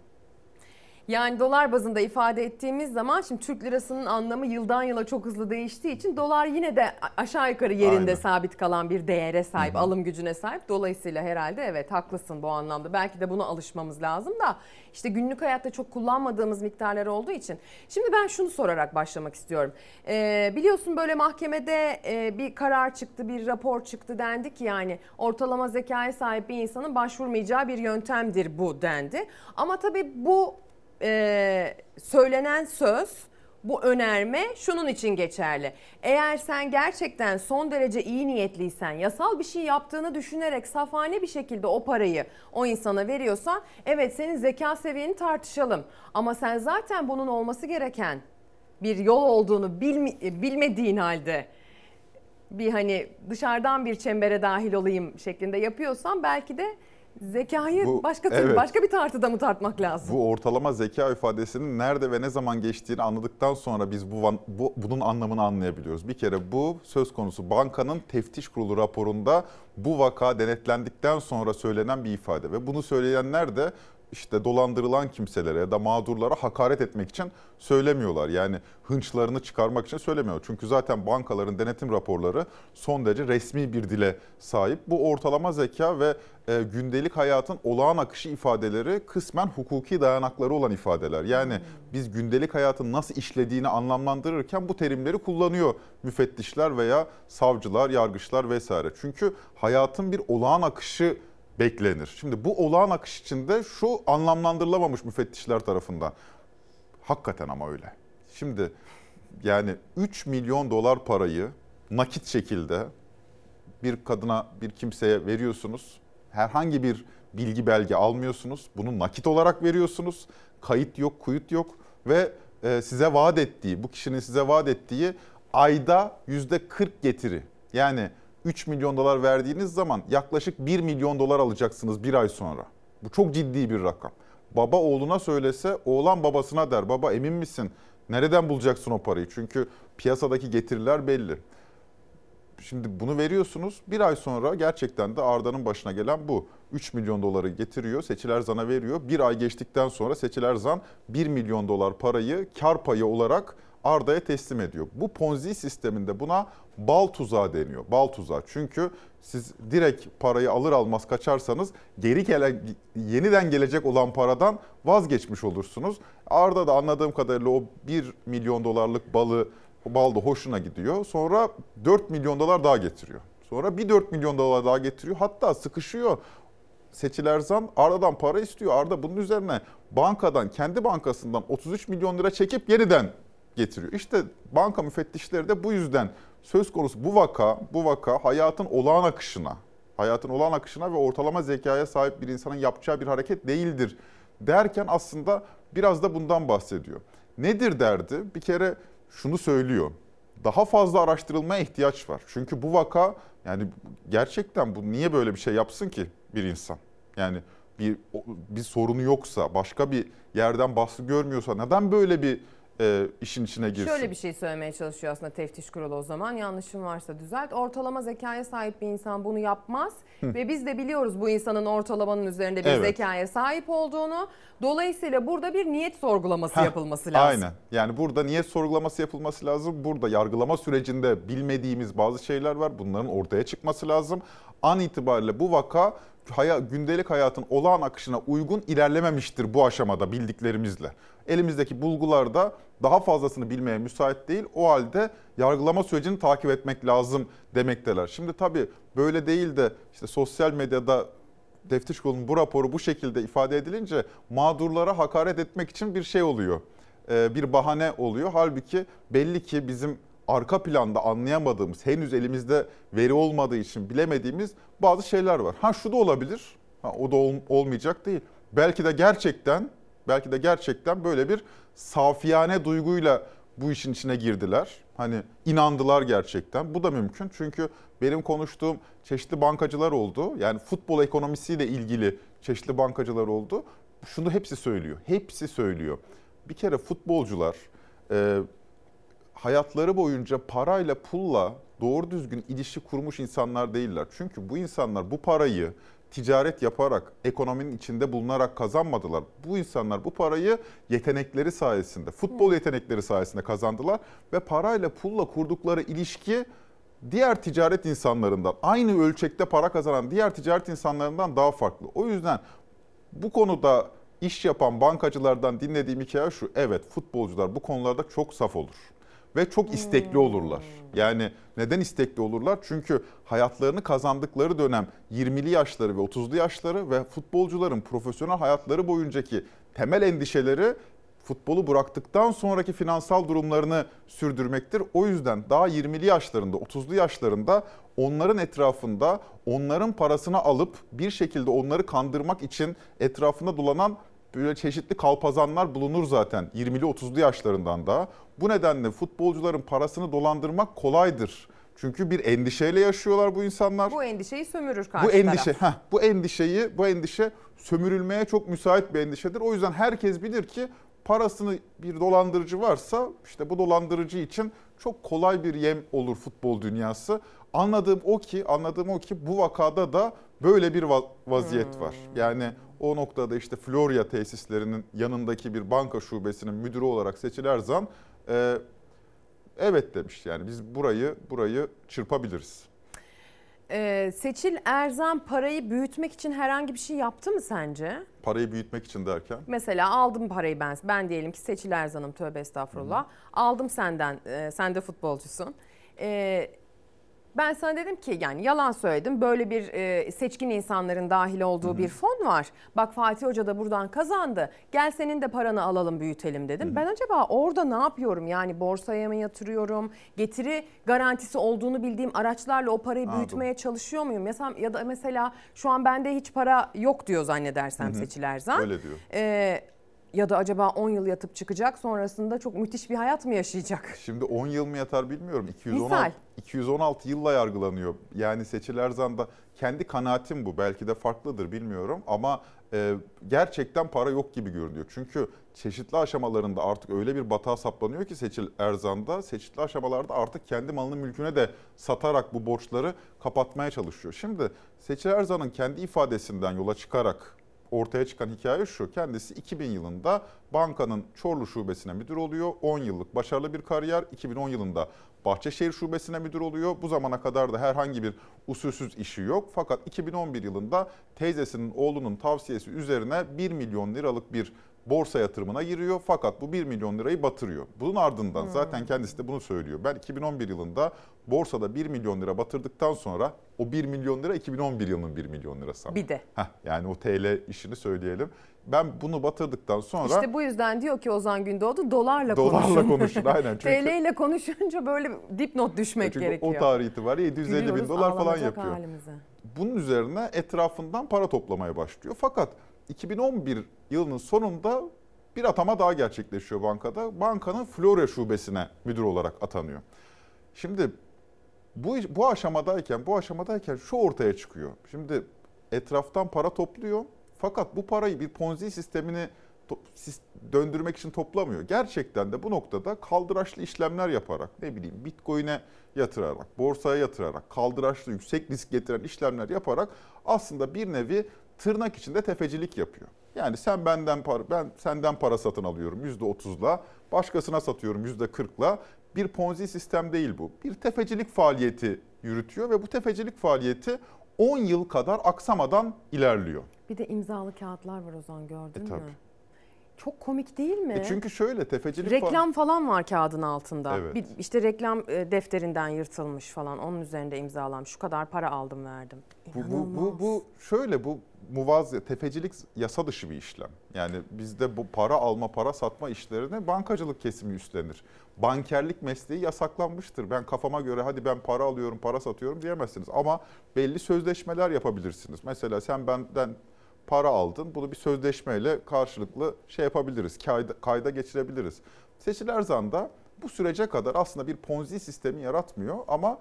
Yani dolar bazında ifade ettiğimiz zaman şimdi Türk lirasının anlamı yıldan yıla çok hızlı değiştiği için dolar yine de aşağı yukarı yerinde Aynen. sabit kalan bir değere sahip, alım gücüne sahip. Dolayısıyla herhalde evet haklısın bu anlamda. Belki de buna alışmamız lazım da işte günlük hayatta çok kullanmadığımız miktarlar olduğu için. Şimdi ben şunu sorarak başlamak istiyorum. Ee, biliyorsun böyle mahkemede e, bir karar çıktı, bir rapor çıktı dendi ki yani ortalama zekaya sahip bir insanın başvurmayacağı bir yöntemdir bu dendi. Ama tabii bu e, söylenen söz bu önerme şunun için geçerli. Eğer sen gerçekten son derece iyi niyetliysen, yasal bir şey yaptığını düşünerek safane bir şekilde o parayı o insana veriyorsan evet senin zeka seviyeni tartışalım. Ama sen zaten bunun olması gereken bir yol olduğunu bilmi- bilmediğin halde bir hani dışarıdan bir çembere dahil olayım şeklinde yapıyorsan belki de zekayı Bu- başka türlü evet. başka bir tartıda mı tartmak lazım? Bu ortalama zeka ifadesinin nerede ve ne zaman geçtiğini anladıktan sonra biz bu, bu bunun anlamını anlayabiliyoruz. Bir kere bu söz konusu bankanın teftiş kurulu raporunda bu vaka denetlendikten sonra söylenen bir ifade ve bunu söyleyenler de işte dolandırılan kimselere ya da mağdurlara hakaret etmek için söylemiyorlar. Yani hınçlarını çıkarmak için söylemiyor. Çünkü zaten bankaların denetim raporları son derece resmi bir dile sahip. Bu ortalama zeka ve e, gündelik hayatın olağan akışı ifadeleri kısmen hukuki dayanakları olan ifadeler. Yani biz gündelik hayatın nasıl işlediğini anlamlandırırken bu terimleri kullanıyor müfettişler veya savcılar, yargıçlar vesaire. Çünkü hayatın bir olağan akışı beklenir. Şimdi bu olağan akış içinde şu anlamlandırılamamış müfettişler tarafından. Hakikaten ama öyle. Şimdi yani 3 milyon dolar parayı nakit şekilde bir kadına, bir kimseye veriyorsunuz. Herhangi bir bilgi belge almıyorsunuz. Bunu nakit olarak veriyorsunuz. Kayıt yok, kuyut yok ve e, size vaat ettiği, bu kişinin size vaat ettiği ayda yüzde 40 getiri. Yani 3 milyon dolar verdiğiniz zaman yaklaşık 1 milyon dolar alacaksınız bir ay sonra. Bu çok ciddi bir rakam. Baba oğluna söylese oğlan babasına der. Baba emin misin? Nereden bulacaksın o parayı? Çünkü piyasadaki getiriler belli. Şimdi bunu veriyorsunuz. Bir ay sonra gerçekten de Arda'nın başına gelen bu. 3 milyon doları getiriyor, Seçil Erzan'a veriyor. Bir ay geçtikten sonra Seçil Erzan 1 milyon dolar parayı kar payı olarak Arda'ya teslim ediyor. Bu Ponzi sisteminde buna bal tuzağı deniyor. Bal tuzağı. Çünkü siz direkt parayı alır almaz kaçarsanız geri gelen yeniden gelecek olan paradan vazgeçmiş olursunuz. Arda da anladığım kadarıyla o 1 milyon dolarlık balı bal da hoşuna gidiyor. Sonra 4 milyon dolar daha getiriyor. Sonra bir 4 milyon dolar daha getiriyor. Hatta sıkışıyor. Seçil Erzan Arda'dan para istiyor. Arda bunun üzerine bankadan, kendi bankasından 33 milyon lira çekip yeniden getiriyor. İşte banka müfettişleri de bu yüzden söz konusu bu vaka, bu vaka hayatın olağan akışına, hayatın olağan akışına ve ortalama zekaya sahip bir insanın yapacağı bir hareket değildir derken aslında biraz da bundan bahsediyor. Nedir derdi? Bir kere şunu söylüyor. Daha fazla araştırılmaya ihtiyaç var. Çünkü bu vaka yani gerçekten bu niye böyle bir şey yapsın ki bir insan? Yani bir bir sorunu yoksa, başka bir yerden baskı görmüyorsa neden böyle bir e, işin içine girsin? Şöyle bir şey söylemeye çalışıyor aslında teftiş kurulu o zaman. Yanlışım varsa düzelt. Ortalama zekaya sahip bir insan bunu yapmaz. Hı. Ve biz de biliyoruz bu insanın ortalamanın üzerinde bir Evet. zekaya sahip olduğunu. Dolayısıyla burada bir niyet sorgulaması Heh, yapılması lazım. Aynen. Yani burada niyet sorgulaması yapılması lazım. Burada yargılama sürecinde bilmediğimiz bazı şeyler var. Bunların ortaya çıkması lazım. An itibariyle bu vaka haya, gündelik hayatın olağan akışına uygun ilerlememiştir bu aşamada bildiklerimizle. Elimizdeki bulgular da daha fazlasını bilmeye müsait değil. O halde yargılama sürecini takip etmek lazım demekteler. Şimdi tabii böyle değil de işte sosyal medyada Teftiş Kurulu'nun bu raporu bu şekilde ifade edilince mağdurlara hakaret etmek için bir şey oluyor. Ee, bir bahane oluyor. Halbuki belli ki bizim arka planda anlayamadığımız, henüz elimizde veri olmadığı için bilemediğimiz bazı şeyler var. Ha şu da olabilir. Ha, o da ol- olmayacak değil. Belki de gerçekten belki de gerçekten böyle bir safiyane duyguyla bu işin içine girdiler. Hani inandılar gerçekten. Bu da mümkün. Çünkü benim konuştuğum çeşitli bankacılar oldu. Yani futbol ekonomisiyle ilgili çeşitli bankacılar oldu. Şunu hepsi söylüyor. Hepsi söylüyor. Bir kere futbolcular e, hayatları boyunca parayla pulla doğru düzgün ilişki kurmuş insanlar değiller. Çünkü bu insanlar bu parayı ticaret yaparak, ekonominin içinde bulunarak kazanmadılar. Bu insanlar bu parayı yetenekleri sayesinde, futbol yetenekleri sayesinde kazandılar ve parayla pulla kurdukları ilişki diğer ticaret insanlarından, aynı ölçekte para kazanan diğer ticaret insanlarından daha farklı. O yüzden bu konuda iş yapan bankacılardan dinlediğim hikaye şu. Evet futbolcular bu konularda çok saf olur. Ve çok istekli olurlar. Yani neden istekli olurlar? Çünkü hayatlarını kazandıkları dönem 20'li yaşları ve 30'lu yaşları ve futbolcuların profesyonel hayatları boyuncaki temel endişeleri futbolu bıraktıktan sonraki finansal durumlarını sürdürmektir. O yüzden daha 20'li yaşlarında, 30'lu yaşlarında onların etrafında onların parasını alıp bir şekilde onları kandırmak için etrafında dolanan böyle çeşitli kalpazanlar bulunur zaten 20'li 30'lu yaşlarından da. Bu nedenle futbolcuların parasını dolandırmak kolaydır. Çünkü bir endişeyle yaşıyorlar bu insanlar. Bu endişeyi sömürür karşı Bu endişe, taraf. heh, bu endişeyi, bu endişe sömürülmeye çok müsait bir endişedir. O yüzden herkes bilir ki parasını bir dolandırıcı varsa işte bu dolandırıcı için çok kolay bir yem olur futbol dünyası. Anladığım o ki, anladığım o ki bu vakada da böyle bir va- vaziyet var. Yani o noktada işte Florya tesislerinin yanındaki bir banka şubesinin müdürü olarak Seçil Erzan e, evet demiş. Yani biz burayı burayı çırpabiliriz. Ee, Seçil Erzan parayı büyütmek için herhangi bir şey yaptı mı sence? Parayı büyütmek için derken Mesela aldım parayı ben. Ben diyelim ki Seçil Erzan'ım tövbe estağfurullah. Aldım senden, e, sen de futbolcusun. E, ben sana dedim ki yani yalan söyledim. Böyle bir e, seçkin insanların dahil olduğu bir fon var. Bak Fatih Hoca da buradan kazandı. Gel senin de paranı alalım büyütelim dedim. Ben acaba orada ne yapıyorum? Yani borsaya mı yatırıyorum? Getiri garantisi olduğunu bildiğim araçlarla o parayı Anladım. büyütmeye çalışıyor muyum? Mesela, ya da mesela şu an bende hiç para yok diyor zannedersem Hı hı. Seçil Erzan. Öyle diyor. Ee, ya da acaba 10 yıl yatıp çıkacak sonrasında çok müthiş bir hayat mı yaşayacak? Şimdi 10 yıl mı yatar bilmiyorum. 216, Misal. 216 yılla yargılanıyor. Yani Seçil Erzan da kendi kanaatim bu. Belki de farklıdır bilmiyorum. Ama e, gerçekten para yok gibi görünüyor. Çünkü çeşitli aşamalarında artık öyle bir batağa saplanıyor ki Seçil Erzan'da çeşitli aşamalarda artık kendi malını mülküne de satarak bu borçları kapatmaya çalışıyor. Şimdi Seçil Erzan'ın kendi ifadesinden yola çıkarak ortaya çıkan hikaye şu. Kendisi 2000 yılında bankanın Çorlu şubesine müdür oluyor. 10 yıllık başarılı bir kariyer. 2010 yılında Bahçeşehir şubesine müdür oluyor. Bu zamana kadar da herhangi bir usulsüz işi yok. Fakat 2011 yılında teyzesinin oğlunun tavsiyesi üzerine 1 milyon liralık bir borsa yatırımına giriyor. Fakat bu 1 milyon lirayı batırıyor. Bunun ardından zaten kendisi de bunu söylüyor. Ben 2011 yılında borsada 1 milyon lira batırdıktan sonra o 1 milyon lira 2011 yılının 1 milyon lirası. ama. Bir de. Heh, yani o TL işini söyleyelim. Ben bunu batırdıktan sonra İşte bu yüzden diyor ki Ozan Gündoğdu dolarla, Dolarla konuşun. konuşun, aynen. Çünkü- TL ile konuşunca böyle dipnot düşmek çünkü gerekiyor. o tarih itibariyle 750 bin Gülüyoruz dolar falan yapıyor. halimize. Bunun üzerine etrafından para toplamaya başlıyor. Fakat 2011 yılının sonunda bir atama daha gerçekleşiyor bankada. Bankanın Florya şubesine müdür olarak atanıyor. Şimdi bu bu aşamadayken bu aşamadayken şu ortaya çıkıyor. Şimdi etraftan para topluyor. Fakat bu parayı bir ponzi sistemini döndürmek için toplamıyor. Gerçekten de bu noktada kaldıraçlı işlemler yaparak ne bileyim Bitcoin'e yatırarak, borsaya yatırarak, kaldıraçlı yüksek risk getiren işlemler yaparak aslında bir nevi tırnak içinde tefecilik yapıyor. Yani sen benden para, ben senden para satın alıyorum %30'la, başkasına satıyorum %40'la. Bir ponzi sistem değil bu. Bir tefecilik faaliyeti yürütüyor ve bu tefecilik faaliyeti 10 yıl kadar aksamadan ilerliyor. Bir de imzalı kağıtlar var o zaman gördün E, mü? tabii. Çok komik değil mi? E çünkü şöyle tefecilik Reklam falan var kağıdın altında. Evet. Bir, işte reklam e, defterinden yırtılmış falan. Onun üzerinde imzalanmış. Şu kadar para aldım verdim. Bu, bu, bu, bu şöyle bu muvazı tefecilik yasa dışı bir işlem. Yani bizde bu para alma para satma işlerini bankacılık kesimi üstlenir. Bankerlik mesleği yasaklanmıştır. Ben kafama göre hadi ben para alıyorum para satıyorum diyemezsiniz. Ama belli sözleşmeler yapabilirsiniz. Mesela sen benden para aldın bunu bir sözleşmeyle karşılıklı şey yapabiliriz. Kayda, kayda geçirebiliriz. Seçil Erzan da bu sürece kadar aslında bir ponzi sistemi yaratmıyor ama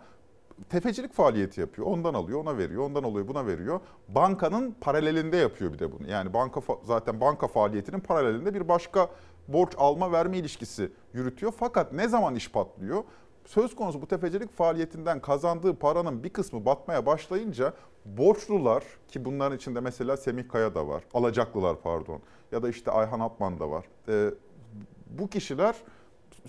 tefecilik faaliyeti yapıyor. Ondan alıyor, ona veriyor, ondan alıyor, buna veriyor. Bankanın paralelinde yapıyor bir de bunu. Yani banka zaten banka faaliyetinin paralelinde bir başka borç alma verme ilişkisi yürütüyor. Fakat ne zaman iş patlıyor? Söz konusu bu tefecilik faaliyetinden kazandığı paranın bir kısmı batmaya başlayınca borçlular ki bunların içinde mesela Semih Kaya da var, alacaklılar pardon ya da işte Ayhan Apman da var. Ee, bu kişiler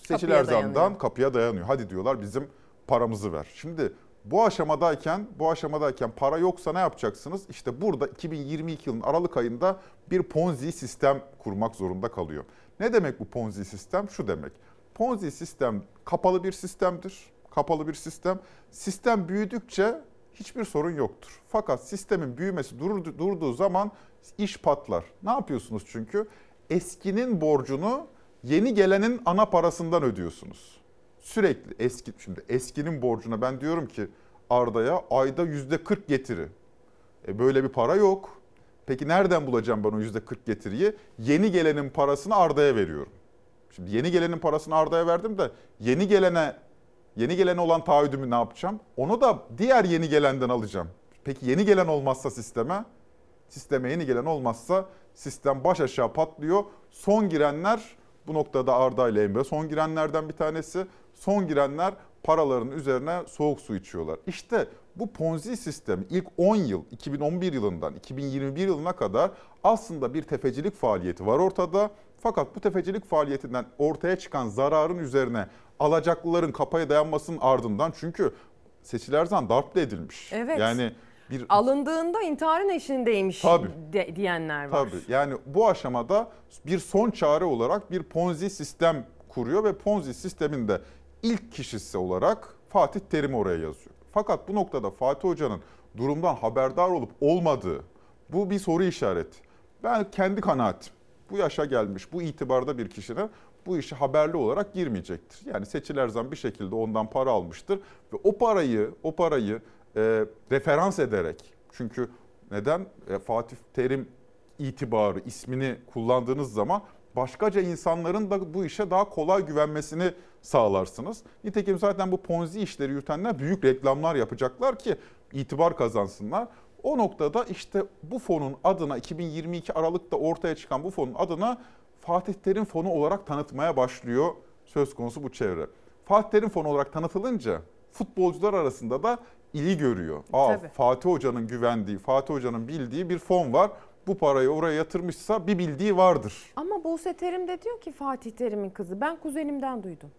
Seçil dayanıyor. kapıya dayanıyor. Hadi diyorlar bizim paramızı ver. Şimdi bu aşamadayken, bu aşamadayken para yoksa ne yapacaksınız? İşte burada 2022 yılının Aralık ayında bir Ponzi sistem kurmak zorunda kalıyor. Ne demek bu Ponzi sistem? Şu demek. Ponzi sistem kapalı bir sistemdir. Kapalı bir sistem. Sistem büyüdükçe hiçbir sorun yoktur. Fakat sistemin büyümesi durdu- durduğu zaman iş patlar. Ne yapıyorsunuz çünkü? Eskinin borcunu yeni gelenin ana parasından ödüyorsunuz. Sürekli eski şimdi eskinin borcuna ben diyorum ki Arda'ya ayda yüzde 40 getiri. E böyle bir para yok. Peki nereden bulacağım ben o yüzde 40 getiriyi? Yeni gelenin parasını Arda'ya veriyorum. Şimdi yeni gelenin parasını Arda'ya verdim de yeni gelene yeni gelene olan taahhüdümü ne yapacağım? Onu da diğer yeni gelenden alacağım. Peki yeni gelen olmazsa sisteme? Sisteme yeni gelen olmazsa sistem baş aşağı patlıyor. Son girenler bu noktada Arda ile Emre son girenlerden bir tanesi. Son girenler paraların üzerine soğuk su içiyorlar. İşte bu Ponzi sistemi ilk 10 yıl 2011 yılından 2021 yılına kadar aslında bir tefecilik faaliyeti var ortada. Fakat bu tefecilik faaliyetinden ortaya çıkan zararın üzerine alacaklıların kapaya dayanmasının ardından çünkü Seçil Erzan darp da edilmiş. Evet. Yani bir Alındığında intiharın eşindeymiş Tabii. de- diyenler var. Tabii yani bu aşamada bir son çare olarak bir Ponzi sistem kuruyor ve Ponzi sisteminde ilk kişisi olarak Fatih Terim oraya yazıyor. Fakat bu noktada Fatih Hoca'nın durumdan haberdar olup olmadığı bu bir soru işareti. Ben kendi kanaatim. Bu yaşa gelmiş, bu itibarda bir kişinin bu işe haberli olarak girmeyecektir. Yani Seçil Erzan bir şekilde ondan para almıştır ve o parayı, o parayı e, referans ederek çünkü neden E, Fatih Terim itibarı, ismini kullandığınız zaman başkaca insanların da bu işe daha kolay güvenmesini sağlarsınız. Nitekim zaten bu ponzi işleri yürütenler büyük reklamlar yapacaklar ki itibar kazansınlar. O noktada işte bu fonun adına 2022 Aralık'ta ortaya çıkan bu fonun adına Fatih Terim fonu olarak tanıtmaya başlıyor söz konusu bu çevre. Fatih Terim fonu olarak tanıtılınca futbolcular arasında da ilgi görüyor. Aa, Tabii. Fatih Hoca'nın güvendiği, Fatih Hoca'nın bildiği bir fon var. Bu parayı oraya yatırmışsa bir bildiği vardır. Ama Buse Terim de diyor ki Fatih Terim'in kızı. Ben kuzenimden duydum.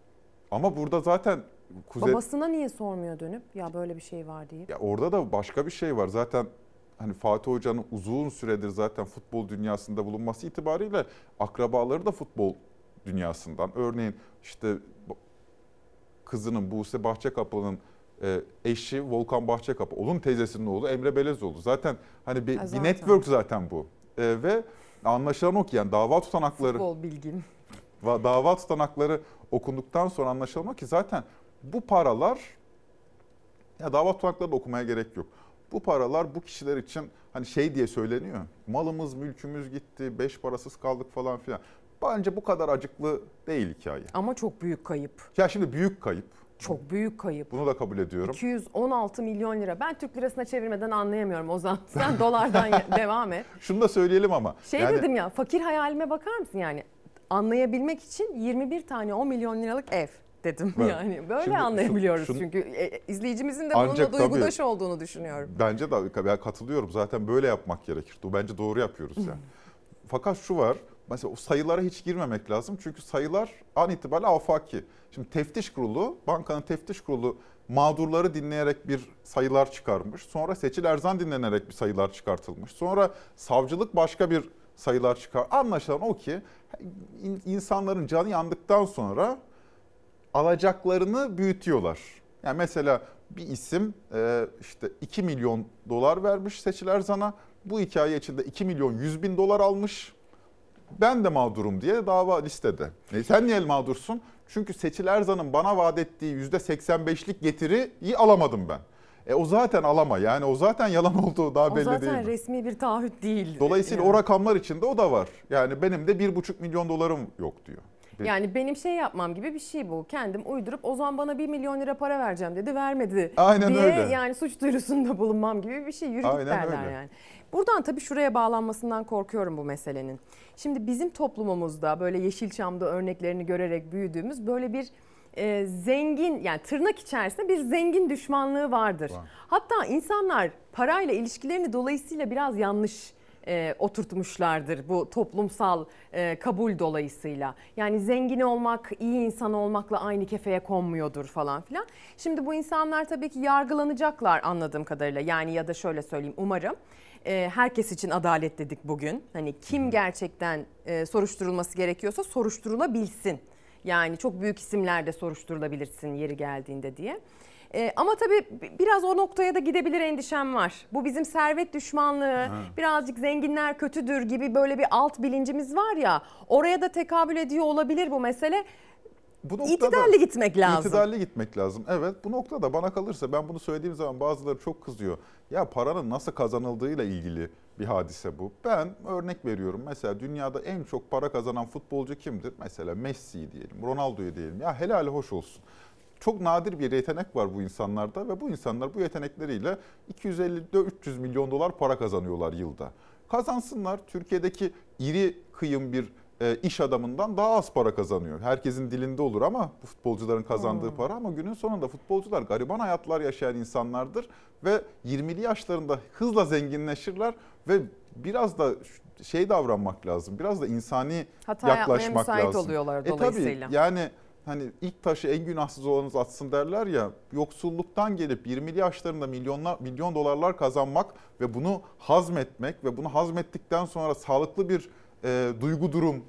Ama burada zaten Kuzey... Babasına niye sormuyor dönüp ya böyle bir şey var diye. Ya orada da başka bir şey var. Zaten hani Fatih Hoca'nın uzun süredir zaten futbol dünyasında bulunması itibariyle akrabaları da futbol dünyasından. Örneğin işte kızının Buse Bahçekapı'nın eşi Volkan Bahçekapı, onun teyzesinin oğlu Emre Belezoğlu. Zaten hani bir, Ha, bir zaten. network zaten bu. E, ve anlaşılan o ki yani dava tutanakları Futbol bilgin. Va- dava tutanakları okunduktan sonra anlaşılma ki zaten bu paralar ya dava tutanakları da okumaya gerek yok. Bu paralar bu kişiler için hani şey diye söyleniyor. Malımız, mülkümüz gitti, beş parasız kaldık falan filan. Bence bu kadar acıklı değil hikaye. Ama çok büyük kayıp. Ya şimdi büyük kayıp. Çok büyük kayıp. Bunu da kabul ediyorum. 216 milyon lira. Ben Türk lirasına çevirmeden anlayamıyorum Ozan. Sen dolardan devam et. Şunu da söyleyelim ama. Şey yani- dedim ya fakir hayalime bakar mısın yani? Anlayabilmek için 21 tane 10 milyon liralık ev dedim Evet. yani. Böyle Şimdi anlayabiliyoruz şunu- çünkü e, izleyicimizin de bununla duygudaş tabii- olduğunu düşünüyorum. Bence de ben katılıyorum. Zaten böyle yapmak gerekir. Bence doğru yapıyoruz yani. Fakat şu var. Mesela o sayılara hiç girmemek lazım. Çünkü sayılar an itibariyle afaki. Şimdi teftiş kurulu, bankanın teftiş kurulu mağdurları dinleyerek bir sayılar çıkarmış. Sonra Seçil Erzan dinlenerek bir sayılar çıkartılmış. Sonra savcılık başka bir sayılar çıkar. Anlaşılan o ki in- insanların canı yandıktan sonra alacaklarını büyütüyorlar. Yani mesela bir isim e, işte 2 milyon dolar vermiş Seçil Erzan'a. Bu hikaye içinde 2 milyon 100 bin dolar almış. Ben de mağdurum diye dava listede. E sen niye mağdursun? Çünkü Seçil Erzan'ın bana vaat ettiği %85'lik getiriyi alamadım ben. E o zaten alama yani o zaten yalan olduğu daha O belli zaten değil mi? resmi bir taahhüt değil. Dolayısıyla Yani. o rakamlar içinde o da var. Yani benim de 1,5 milyon dolarım yok diyor. Yani benim şey yapmam gibi bir şey bu. Kendim uydurup o zaman bana 1 milyon lira para vereceğim dedi vermedi Aynen diye öyle. yani suç duyurusunda bulunmam gibi bir şey. Yürü git Aynen derler öyle. yani. Buradan tabii şuraya bağlanmasından korkuyorum bu meselenin. Şimdi bizim toplumumuzda böyle Yeşilçam'da örneklerini görerek büyüdüğümüz böyle bir e, zengin yani tırnak içerisinde bir zengin düşmanlığı vardır. Hatta insanlar parayla ilişkilerini dolayısıyla biraz yanlış e, oturtmuşlardır bu toplumsal e, kabul dolayısıyla. Yani zengin olmak, iyi insan olmakla aynı kefeye konmuyordur falan filan. Şimdi bu insanlar tabii ki yargılanacaklar anladığım kadarıyla. Yani ya da şöyle söyleyeyim umarım. E, herkes için adalet dedik bugün. Hani kim gerçekten e, soruşturulması gerekiyorsa soruşturulabilsin. Yani çok büyük isimler de soruşturulabilirsin yeri geldiğinde diye. Ee, ama tabii bi- biraz o noktaya da gidebilir endişem var. Bu bizim servet düşmanlığı, birazcık zenginler kötüdür gibi böyle bir alt bilincimiz var ya. Oraya da tekabül ediyor olabilir bu mesele. Bu noktada İtidarlı gitmek lazım. İtidarlı gitmek lazım. Evet bu noktada bana kalırsa ben bunu söylediğim zaman bazıları çok kızıyor. Ya paranın nasıl kazanıldığıyla ilgili bir hadise bu. Ben örnek veriyorum. Mesela dünyada en çok para kazanan futbolcu kimdir? Mesela Messi diyelim, Ronaldo'yu diyelim. Ya helali hoş olsun. Çok nadir bir yetenek var bu insanlarda ve bu insanlar bu yetenekleriyle 250-300 milyon dolar para kazanıyorlar yılda. Kazansınlar. Türkiye'deki iri kıyım bir iş adamından daha az para kazanıyor. Herkesin dilinde olur ama bu futbolcuların kazandığı Hmm. para ama günün sonunda futbolcular gariban hayatlar yaşayan insanlardır ve 20'li yaşlarında hızla zenginleşirler ve biraz da şey davranmak lazım. Biraz da insani Hata yaklaşmak müsait lazım. oluyorlar E tabii, dolayısıyla. yani hani ilk taşı en günahsız olanınız atsın derler ya. Yoksulluktan gelip 20'li yaşlarında milyonlar milyon dolarlar kazanmak ve bunu hazmetmek ve bunu hazmettikten sonra sağlıklı bir e, duygu durum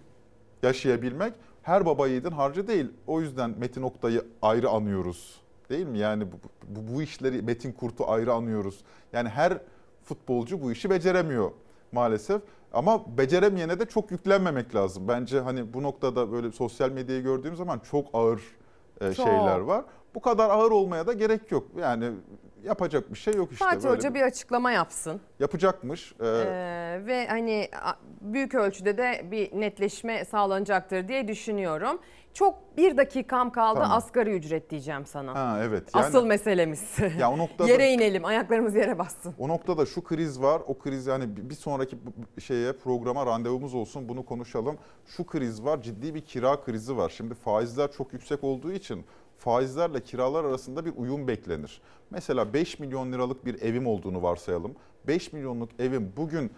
yaşayabilmek her baba yiğidin harcı değil. O yüzden Metin Oktay'ı ayrı anıyoruz. Değil mi? Yani bu, bu, bu işleri Metin Kurt'u ayrı anıyoruz. Yani her futbolcu bu işi beceremiyor maalesef. Ama beceremeyene de çok yüklenmemek lazım. Bence hani bu noktada böyle sosyal medyayı gördüğüm zaman çok ağır e, Çok. şeyler var. Bu kadar ağır olmaya da gerek yok. Yani yapacak bir şey yok işte. Fatih böyle Hoca bir- bir açıklama yapsın. Yapacakmış. Ee, Ee, ve hani büyük ölçüde de bir netleşme sağlanacaktır diye düşünüyorum. Çok bir dakikam kaldı Tamam. asgari ücret diyeceğim sana. ha evet. Yani, Asıl meselemiz. Ya o noktada- Yere inelim ayaklarımız yere bassın. O noktada şu kriz var. O kriz yani bir- sonraki şeye programa randevumuz olsun bunu konuşalım. Şu kriz var. Ciddi bir kira krizi var. Şimdi faizler çok yüksek olduğu için faizlerle kiralar arasında bir uyum beklenir. Mesela 5 milyon liralık bir evim olduğunu varsayalım. 5 milyonluk evim bugün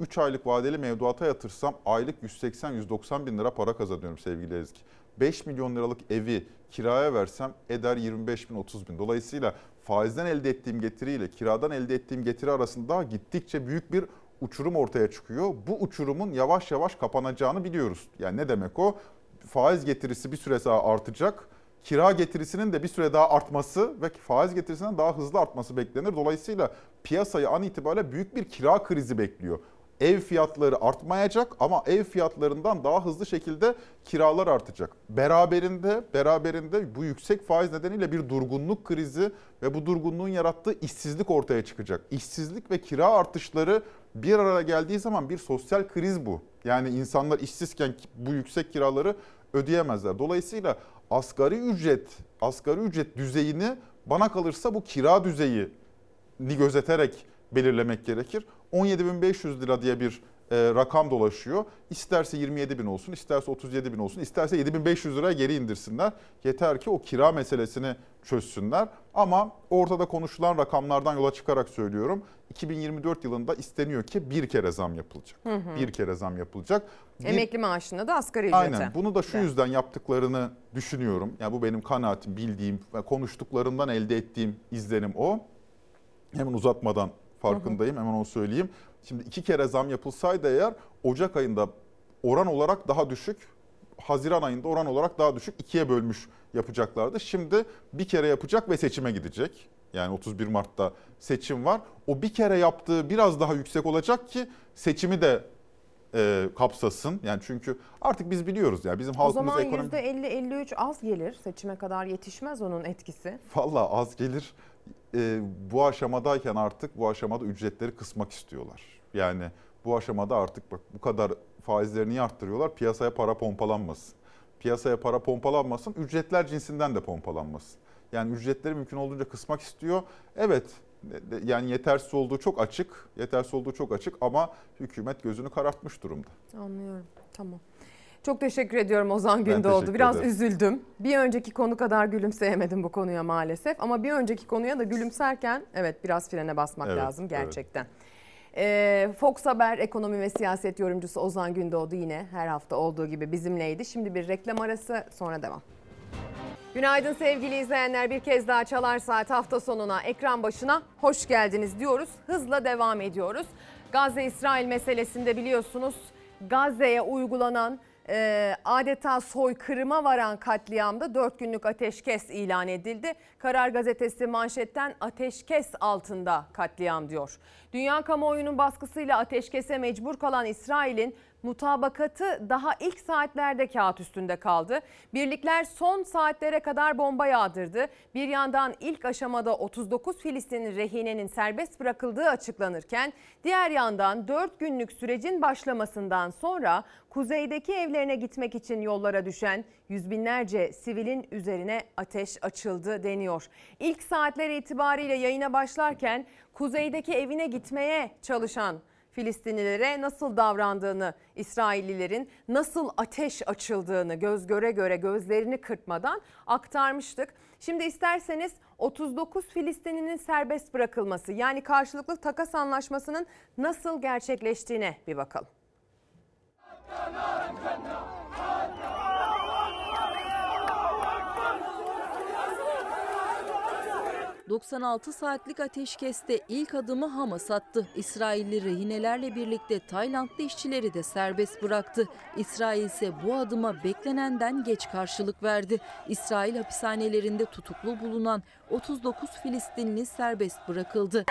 3 aylık vadeli mevduata yatırsam aylık 180-190 bin lira para kazanıyorum sevgili Ezgi. 5 milyon liralık evi kiraya versem eder 25 bin 30 bin. Dolayısıyla faizden elde ettiğim getiriyle kiradan elde ettiğim getiri arasında gittikçe büyük bir uçurum ortaya çıkıyor. Bu uçurumun yavaş yavaş kapanacağını biliyoruz. Yani ne demek o? Faiz getirisi bir süre daha artacak. Kira getirisinin de bir süre daha artması ve faiz getirisinden daha hızlı artması beklenir. Dolayısıyla piyasayı an itibariyle büyük bir kira krizi bekliyor. ev fiyatları artmayacak ama ev fiyatlarından daha hızlı şekilde kiralar artacak. Beraberinde beraberinde bu yüksek faiz nedeniyle bir durgunluk krizi ve bu durgunluğun yarattığı işsizlik ortaya çıkacak. İşsizlik ve kira artışları bir araya geldiği zaman bir sosyal kriz bu. Yani insanlar işsizken bu yüksek kiraları ödeyemezler. Dolayısıyla asgari ücret, asgari ücret düzeyini bana kalırsa bu kira düzeyini gözeterek belirlemek gerekir. 17.500 lira diye bir e, rakam dolaşıyor. İsterse 27 bin olsun, isterse 37 bin olsun, isterse 7500 liraya geri indirsinler. Yeter ki o kira meselesini çözsünler. Ama ortada konuşulan rakamlardan yola çıkarak söylüyorum. 2024 yılında isteniyor ki bir kere zam yapılacak. Hı hı. Bir kere zam yapılacak. Bir- Emekli maaşında da asgari ücrete. Aynen. Bunu da şu yüzden yaptıklarını düşünüyorum. Yani bu benim kanaatim, bildiğim ve konuştuklarımdan elde ettiğim izlenim o. Hemen uzatmadan farkındayım. Hemen onu söyleyeyim. Şimdi iki kere zam yapılsaydı eğer Ocak ayında oran olarak daha düşük, Haziran ayında oran olarak daha düşük ikiye bölmüş yapacaklardı. Şimdi bir kere yapacak ve seçime gidecek. Yani 31 Mart'ta seçim var. O bir kere yaptığı biraz daha yüksek olacak ki seçimi de e, kapsasın. Yani çünkü artık biz biliyoruz yani bizim O halkımız zaman ekonomi... %50-53 az gelir. Seçime kadar yetişmez onun etkisi. Valla az gelir. Ee, bu aşamadayken artık bu aşamada ücretleri kısmak istiyorlar. Yani bu aşamada artık bak bu kadar faizlerini arttırıyorlar? Piyasaya para pompalanmasın. Piyasaya para pompalanmasın, ücretler cinsinden de pompalanmasın. Yani ücretleri mümkün olduğunca kısmak istiyor. Evet yani yetersiz olduğu çok açık, yetersiz olduğu çok açık ama hükümet gözünü karartmış durumda. Anlıyorum. Tamam. Çok teşekkür ediyorum Ozan Gündoğdu. Biraz ederim. üzüldüm. Bir önceki konu kadar gülümseyemedim bu konuya maalesef. Ama bir önceki konuya da gülümserken evet biraz frene basmak Evet, lazım evet. gerçekten. Ee, Fox Haber ekonomi ve siyaset yorumcusu Ozan Gündoğdu yine her hafta olduğu gibi bizimleydi. Şimdi bir reklam arası sonra devam. Günaydın sevgili izleyenler. Bir kez daha Çalar Saat hafta sonuna ekran başına hoş geldiniz diyoruz. Hızla devam ediyoruz. Gazze-İsrail meselesinde biliyorsunuz Gazze'ye uygulanan e, adeta soykırıma varan katliamda 4 günlük ateşkes ilan edildi. Karar gazetesi manşetten ateşkes altında katliam diyor. Dünya kamuoyunun baskısıyla ateşkese mecbur kalan İsrail'in mutabakatı daha ilk saatlerde kağıt üstünde kaldı. Birlikler son saatlere kadar bomba yağdırdı. Bir yandan ilk aşamada 39 Filistinli rehinenin serbest bırakıldığı açıklanırken diğer yandan 4 günlük sürecin başlamasından sonra kuzeydeki evlerine gitmek için yollara düşen yüz binlerce sivilin üzerine ateş açıldı deniyor. İlk saatler itibariyle yayına başlarken kuzeydeki evine gitmeye çalışan Filistinlilere nasıl davrandığını, İsraillilerin nasıl ateş açıldığını göz göre göre gözlerini kırpmadan aktarmıştık. Şimdi isterseniz 39 Filistinlinin serbest bırakılması yani karşılıklı takas anlaşmasının nasıl gerçekleştiğine bir bakalım. 96 saatlik ateşkeste ilk adımı Hamas attı. İsrailli rehinelerle birlikte Taylandlı işçileri de serbest bıraktı. İsrail ise bu adıma beklenenden geç karşılık verdi. İsrail hapishanelerinde tutuklu bulunan 39 Filistinli serbest bırakıldı.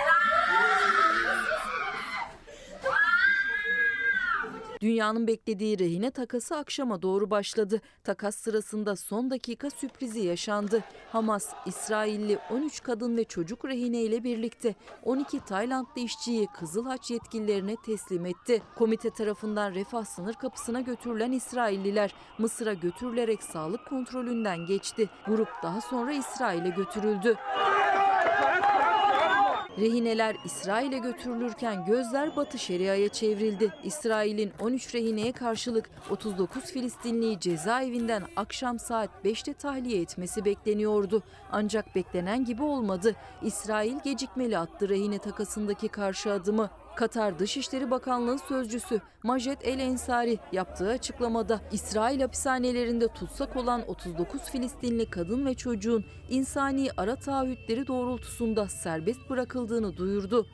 Dünyanın beklediği rehine takası akşama doğru başladı. Takas sırasında son dakika sürprizi yaşandı. Hamas, İsrailli 13 kadın ve çocuk rehine ile birlikte 12 Taylandlı işçiyi Kızıl Haç yetkililerine teslim etti. Komite tarafından refah sınır kapısına götürülen İsrailliler Mısır'a götürülerek sağlık kontrolünden geçti. Grup daha sonra İsrail'e götürüldü. Rehineler İsrail'e götürülürken gözler Batı Şeria'ya çevrildi. İsrail'in 13 rehineye karşılık 39 Filistinliyi cezaevinden akşam saat 5'te tahliye etmesi bekleniyordu. Ancak beklenen gibi olmadı. İsrail gecikmeli attı rehine takasındaki karşı adımı. Katar Dışişleri Bakanlığı sözcüsü Majed El Ensari yaptığı açıklamada İsrail hapishanelerinde tutsak olan 39 Filistinli kadın ve çocuğun insani ara taahhütleri doğrultusunda serbest bırakıldığını duyurdu.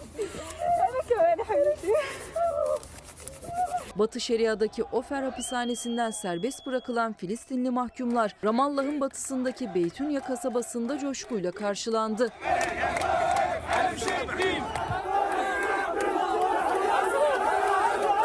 Batı Şeria'daki Ofer hapishanesinden serbest bırakılan Filistinli mahkumlar Ramallah'ın batısındaki Beytünya kasabasında coşkuyla karşılandı.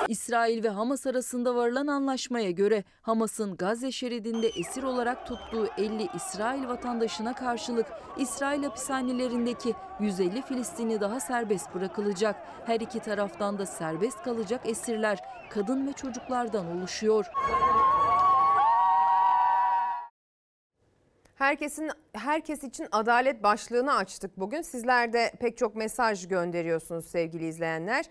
İsrail ve Hamas arasında varılan anlaşmaya göre Hamas'ın Gazze şeridinde esir olarak tuttuğu 50 İsrail vatandaşına karşılık İsrail hapishanelerindeki 150 Filistinli daha serbest bırakılacak. Her iki taraftan da serbest kalacak esirler kadın ve çocuklardan oluşuyor. Herkesin herkes için adalet başlığını açtık bugün. Sizler de pek çok mesaj gönderiyorsunuz sevgili izleyenler.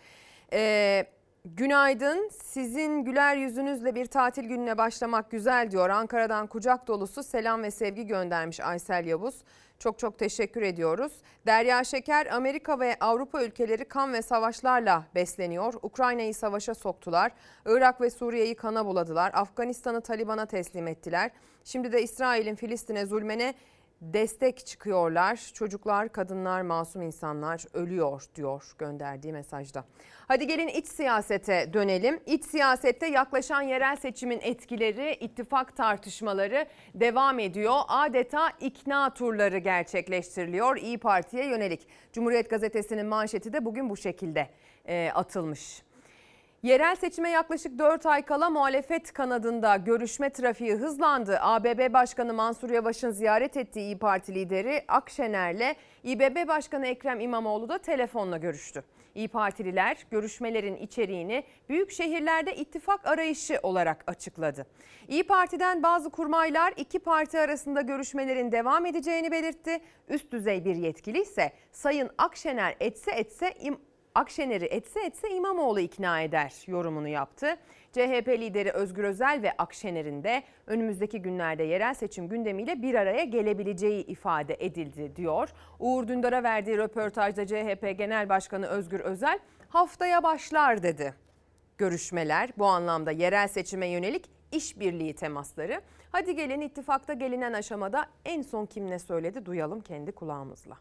Ee, günaydın. Sizin güler yüzünüzle bir tatil gününe başlamak güzel diyor. Ankara'dan kucak dolusu selam ve sevgi göndermiş Aysel Yavuz. Çok çok teşekkür ediyoruz. Derya Şeker, Amerika ve Avrupa ülkeleri kan ve savaşlarla besleniyor. Ukrayna'yı savaşa soktular. Irak ve Suriye'yi kana buladılar. Afganistan'ı Taliban'a teslim ettiler. Şimdi de İsrail'in Filistin'e zulmene destek çıkıyorlar. Çocuklar, kadınlar, masum insanlar ölüyor diyor gönderdiği mesajda. Hadi gelin iç siyasete dönelim. İç siyasette yaklaşan yerel seçimin etkileri, ittifak tartışmaları devam ediyor. Adeta ikna turları gerçekleştiriliyor İyi Parti'ye yönelik. Cumhuriyet Gazetesi'nin manşeti de bugün bu şekilde e, atılmış. Yerel seçime yaklaşık 4 ay kala muhalefet kanadında görüşme trafiği hızlandı. ABB Başkanı Mansur Yavaş'ın ziyaret ettiği İyi Parti lideri Akşener'le İBB Başkanı Ekrem İmamoğlu da telefonla görüştü. İyi Partililer görüşmelerin içeriğini büyük şehirlerde ittifak arayışı olarak açıkladı. İyi Parti'den bazı kurmaylar iki parti arasında görüşmelerin devam edeceğini belirtti. Üst düzey bir yetkili ise Sayın Akşener etse etse Akşener'i etse etse İmamoğlu ikna eder yorumunu yaptı. CHP lideri Özgür Özel ve Akşener'in de önümüzdeki günlerde yerel seçim gündemiyle bir araya gelebileceği ifade edildi diyor. Uğur Dündar'a verdiği röportajda CHP Genel Başkanı Özgür Özel haftaya başlar dedi. Görüşmeler bu anlamda yerel seçime yönelik işbirliği temasları. Hadi gelin ittifakta gelinen aşamada en son kim ne söyledi duyalım kendi kulağımızla.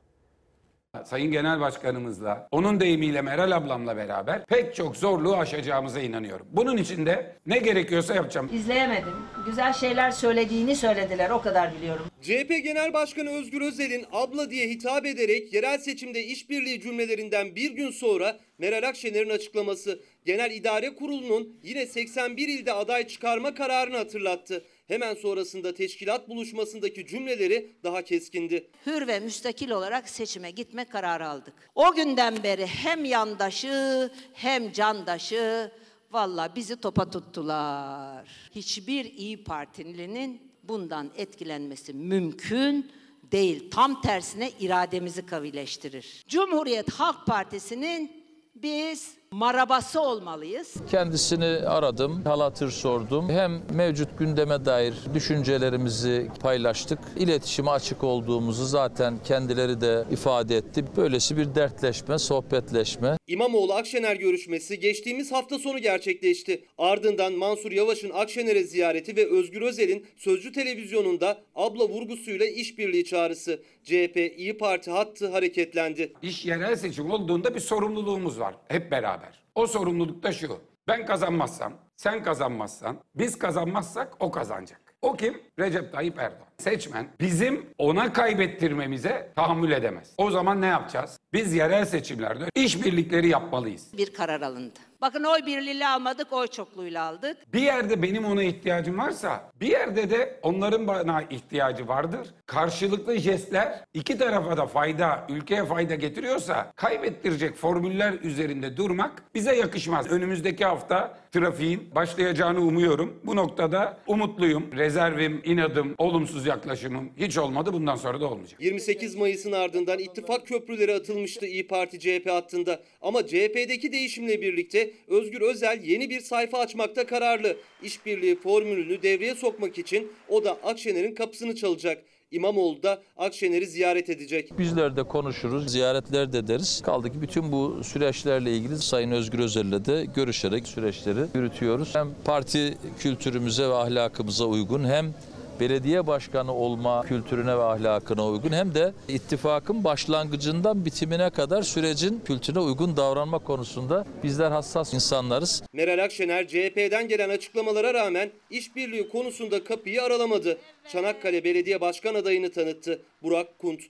Sayın Genel Başkanımızla, onun deyimiyle Meral ablamla beraber pek çok zorluğu aşacağımıza inanıyorum. Bunun için de ne gerekiyorsa yapacağım. İzleyemedim. Güzel şeyler söylediğini söylediler o kadar biliyorum. CHP Genel Başkanı Özgür Özel'in abla diye hitap ederek yerel seçimde işbirliği cümlelerinden bir gün sonra Meral Akşener'in açıklaması Genel İdare Kurulu'nun yine 81 ilde aday çıkarma kararını hatırlattı. Hemen sonrasında teşkilat buluşmasındaki cümleleri daha keskindi. Hür ve müstakil olarak seçime gitme kararı aldık. O günden beri hem yandaşı hem candaşı valla bizi topa tuttular. Hiçbir iyi Partilinin bundan etkilenmesi mümkün değil. Tam tersine irademizi kavileştirir. Cumhuriyet Halk Partisi'nin biz marabası olmalıyız. Kendisini aradım, hal hatır sordum. Hem mevcut gündeme dair düşüncelerimizi paylaştık. İletişime açık olduğumuzu zaten kendileri de ifade etti. Böylesi bir dertleşme, sohbetleşme. İmamoğlu Akşener görüşmesi geçtiğimiz hafta sonu gerçekleşti. Ardından Mansur Yavaş'ın Akşener'e ziyareti ve Özgür Özel'in Sözcü Televizyonu'nda abla vurgusuyla işbirliği çağrısı. CHP İyi Parti hattı hareketlendi. İş yerel seçim olduğunda bir sorumluluğumuz var hep beraber. O sorumluluk da şu. Ben kazanmazsam, sen kazanmazsan, biz kazanmazsak o kazanacak. O kim? Recep Tayyip Erdoğan. Seçmen bizim ona kaybettirmemize tahammül edemez. O zaman ne yapacağız? Biz yerel seçimlerde işbirlikleri yapmalıyız. Bir karar alındı. Bakın oy birliğiyle almadık, oy çokluğuyla aldık. Bir yerde benim ona ihtiyacım varsa bir yerde de onların bana ihtiyacı vardır. Karşılıklı jestler iki tarafa da fayda, ülkeye fayda getiriyorsa kaybettirecek formüller üzerinde durmak bize yakışmaz. Önümüzdeki hafta trafiğin başlayacağını umuyorum. Bu noktada umutluyum. Rezervim, inadım, olumsuz yaklaşımım hiç olmadı. Bundan sonra da olmayacak. 28 Mayıs'ın ardından ittifak köprüleri atılmıştı İyi Parti CHP hattında. Ama CHP'deki değişimle birlikte Özgür Özel yeni bir sayfa açmakta kararlı. İşbirliği formülünü devreye sokmak için o da Akşener'in kapısını çalacak. İmamoğlu da Akşener'i ziyaret edecek. Bizler de konuşuruz, ziyaretler de ederiz. Kaldı ki bütün bu süreçlerle ilgili Sayın Özgür Özel'le de görüşerek süreçleri yürütüyoruz. Hem parti kültürümüze ve ahlakımıza uygun hem belediye başkanı olma kültürüne ve ahlakına uygun hem de ittifakın başlangıcından bitimine kadar sürecin kültürüne uygun davranma konusunda bizler hassas insanlarız. Meral Akşener CHP'den gelen açıklamalara rağmen işbirliği konusunda kapıyı aralamadı. Çanakkale Belediye Başkan adayını tanıttı. Burak Kunt.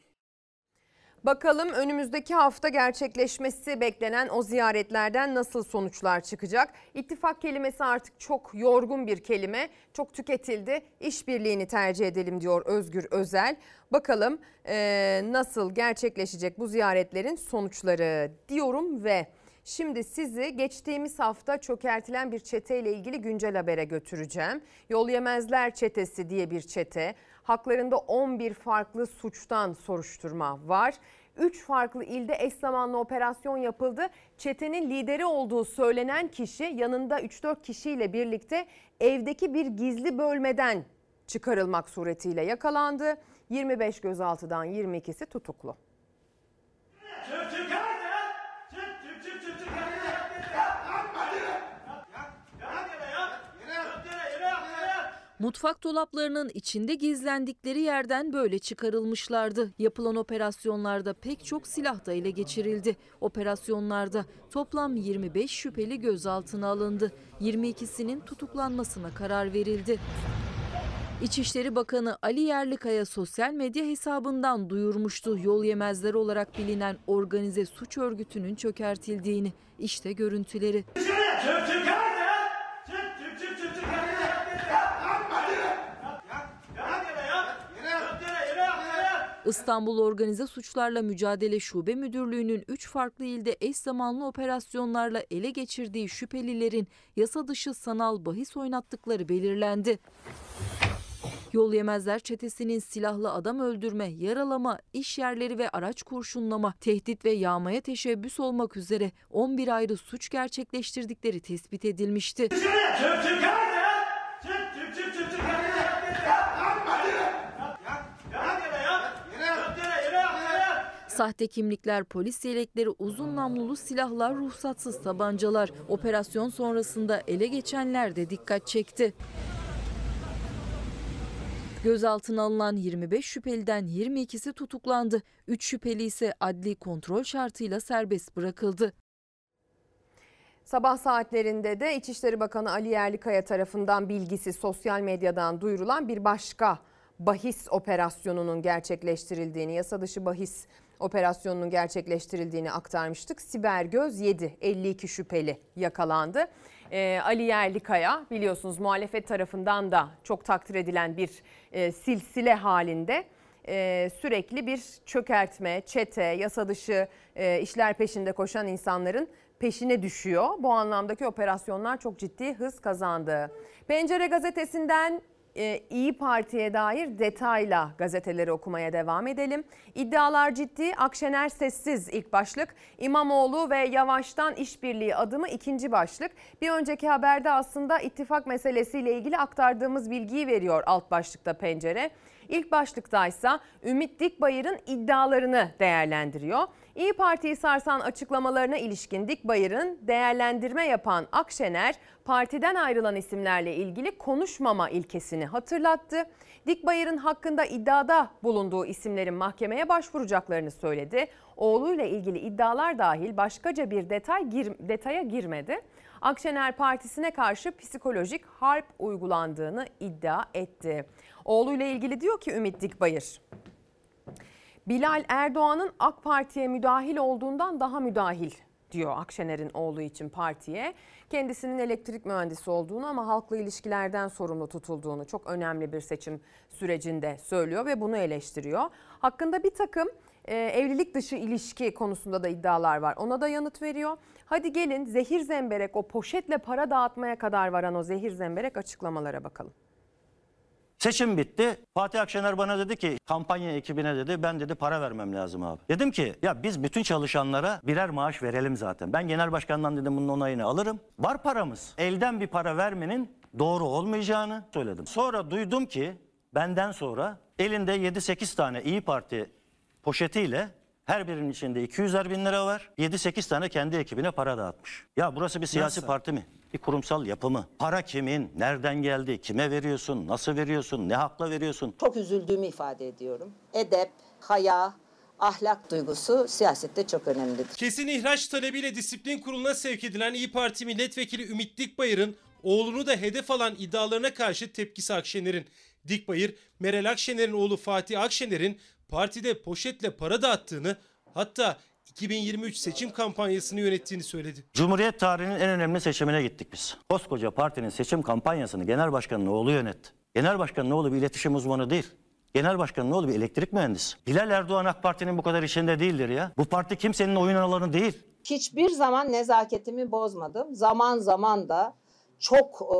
Bakalım önümüzdeki hafta gerçekleşmesi beklenen o ziyaretlerden nasıl sonuçlar çıkacak? İttifak kelimesi artık çok yorgun bir kelime. Çok tüketildi. İşbirliğini tercih edelim diyor Özgür Özel. Bakalım eee, nasıl gerçekleşecek bu ziyaretlerin sonuçları diyorum ve Şimdi sizi geçtiğimiz hafta çökertilen bir çeteyle ilgili güncel habere götüreceğim. Yol Yemezler Çetesi diye bir çete. Haklarında 11 farklı suçtan soruşturma var. 3 farklı ilde eş zamanlı operasyon yapıldı. Çetenin lideri olduğu söylenen kişi yanında 3-4 kişiyle birlikte evdeki bir gizli bölmeden çıkarılmak suretiyle yakalandı. 25 gözaltıdan 22'si tutuklu. Mutfak dolaplarının içinde gizlendikleri yerden böyle çıkarılmışlardı. Yapılan operasyonlarda pek çok silah da ele geçirildi. Operasyonlarda toplam 25 şüpheli gözaltına alındı. 22'sinin tutuklanmasına karar verildi. İçişleri Bakanı Ali Yerlikaya sosyal medya hesabından duyurmuştu yol yemezler olarak bilinen organize suç örgütünün çökertildiğini. İşte görüntüleri. İstanbul Organize Suçlarla Mücadele Şube Müdürlüğü'nün 3 farklı ilde eş zamanlı operasyonlarla ele geçirdiği şüphelilerin yasa dışı sanal bahis oynattıkları belirlendi. Yol Yemezler çetesinin silahlı adam öldürme, yaralama, iş yerleri ve araç kurşunlama, tehdit ve yağmaya teşebbüs olmak üzere 11 ayrı suç gerçekleştirdikleri tespit edilmişti. Sahte kimlikler, polis yelekleri, uzun namlulu silahlar, ruhsatsız tabancalar. Operasyon sonrasında ele geçenler de dikkat çekti. Gözaltına alınan 25 şüpheliden 22'si tutuklandı. 3 şüpheli ise adli kontrol şartıyla serbest bırakıldı. Sabah saatlerinde de İçişleri Bakanı Ali Yerlikaya tarafından bilgisi sosyal medyadan duyurulan bir başka bahis operasyonunun gerçekleştirildiğini, yasa dışı bahis operasyonunun gerçekleştirildiğini aktarmıştık. Siber Göz 7, 52 şüpheli yakalandı. Ee, Ali Yerlikaya biliyorsunuz muhalefet tarafından da çok takdir edilen bir e, silsile halinde e, sürekli bir çökertme, çete, yasa dışı e, işler peşinde koşan insanların peşine düşüyor. Bu anlamdaki operasyonlar çok ciddi hız kazandı. Pencere gazetesinden e, İyi Parti'ye dair detayla gazeteleri okumaya devam edelim. İddialar ciddi, Akşener sessiz ilk başlık. İmamoğlu ve Yavaş'tan işbirliği adımı ikinci başlık. Bir önceki haberde aslında ittifak meselesiyle ilgili aktardığımız bilgiyi veriyor alt başlıkta pencere. İlk başlıktaysa Ümit Dikbayır'ın iddialarını değerlendiriyor. İyi Parti'yi sarsan açıklamalarına ilişkin Dikbayır'ın değerlendirme yapan Akşener, partiden ayrılan isimlerle ilgili konuşmama ilkesini hatırlattı. Dikbayır'ın hakkında iddiada bulunduğu isimlerin mahkemeye başvuracaklarını söyledi. Oğluyla ilgili iddialar dahil başkaca bir detay gir, detaya girmedi. Akşener Partisi'ne karşı psikolojik harp uygulandığını iddia etti. Oğluyla ilgili diyor ki Ümit Dikbayır. Bilal Erdoğan'ın AK Parti'ye müdahil olduğundan daha müdahil diyor Akşener'in oğlu için partiye. Kendisinin elektrik mühendisi olduğunu ama halkla ilişkilerden sorumlu tutulduğunu çok önemli bir seçim sürecinde söylüyor ve bunu eleştiriyor. Hakkında bir takım e, evlilik dışı ilişki konusunda da iddialar var. Ona da yanıt veriyor. Hadi gelin zehir zemberek o poşetle para dağıtmaya kadar varan o zehir zemberek açıklamalara bakalım. Seçim bitti. Fatih Akşener bana dedi ki kampanya ekibine dedi ben dedi para vermem lazım abi. Dedim ki ya biz bütün çalışanlara birer maaş verelim zaten. Ben genel başkandan dedim bunun onayını alırım. Var paramız. Elden bir para vermenin doğru olmayacağını söyledim. Sonra duydum ki benden sonra elinde 7-8 tane İyi Parti poşetiyle her birinin içinde 200'er bin lira var. 7-8 tane kendi ekibine para dağıtmış. Ya burası bir siyasi Nasıl? parti mi? Bir kurumsal yapı mı? Para kimin? Nereden geldi? Kime veriyorsun? Nasıl veriyorsun? Ne hakla veriyorsun? Çok üzüldüğümü ifade ediyorum. Edep, haya, ahlak duygusu siyasette çok önemlidir. Kesin ihraç talebiyle disiplin kuruluna sevk edilen İyi Parti milletvekili Ümit Dikbayır'ın oğlunu da hedef alan iddialarına karşı tepkisi Akşener'in. Dikbayır, Meral Akşener'in oğlu Fatih Akşener'in partide poşetle para dağıttığını Hatta 2023 seçim kampanyasını yönettiğini söyledi. Cumhuriyet tarihinin en önemli seçimine gittik biz. Koskoca partinin seçim kampanyasını genel başkanın oğlu yönetti. Genel başkanın oğlu bir iletişim uzmanı değil. Genel başkanın oğlu bir elektrik mühendisi. Bilal Erdoğan AK Parti'nin bu kadar içinde değildir ya. Bu parti kimsenin oyun alanı değil. Hiçbir zaman nezaketimi bozmadım. Zaman zaman da çok e,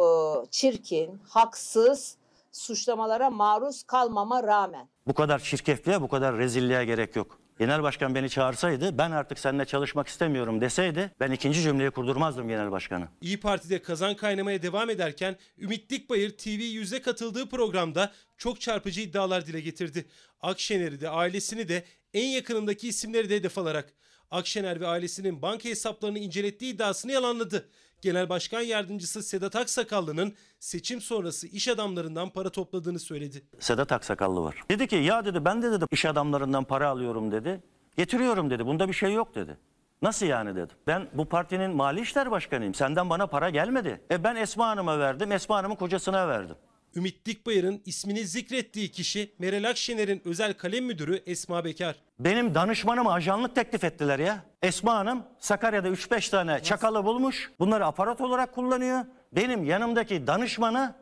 çirkin, haksız suçlamalara maruz kalmama rağmen Bu kadar çirkefliğe, bu kadar rezilliğe gerek yok. Genel başkan beni çağırsaydı, ben artık seninle çalışmak istemiyorum deseydi, ben ikinci cümleyi kurdurmazdım genel başkanı. İyi Parti'de kazan kaynamaya devam ederken Ümit Dikbayır TV100'e katıldığı programda çok çarpıcı iddialar dile getirdi. Akşener'i de ailesini de en yakınındaki isimleri de hedef alarak Akşener ve ailesinin banka hesaplarını incelettiği iddiasını yalanladı. Genel Başkan Yardımcısı Sedat Aksakallı'nın seçim sonrası iş adamlarından para topladığını söyledi. Sedat Aksakallı var. Dedi ki ya dedi ben de dedi iş adamlarından para alıyorum dedi. Getiriyorum dedi. Bunda bir şey yok dedi. Nasıl yani dedim. Ben bu partinin mali işler başkanıyım. Senden bana para gelmedi. E ben Esma Hanım'a verdim. Esma Hanım'ın kocasına verdim. Ümit Dikbayır'ın ismini zikrettiği kişi Meral Akşener'in özel kalem müdürü Esma Bekar. Benim danışmanıma ajanlık teklif ettiler ya. Esma Hanım Sakarya'da 3-5 tane çakalı bulmuş. Bunları aparat olarak kullanıyor. Benim yanımdaki danışmanı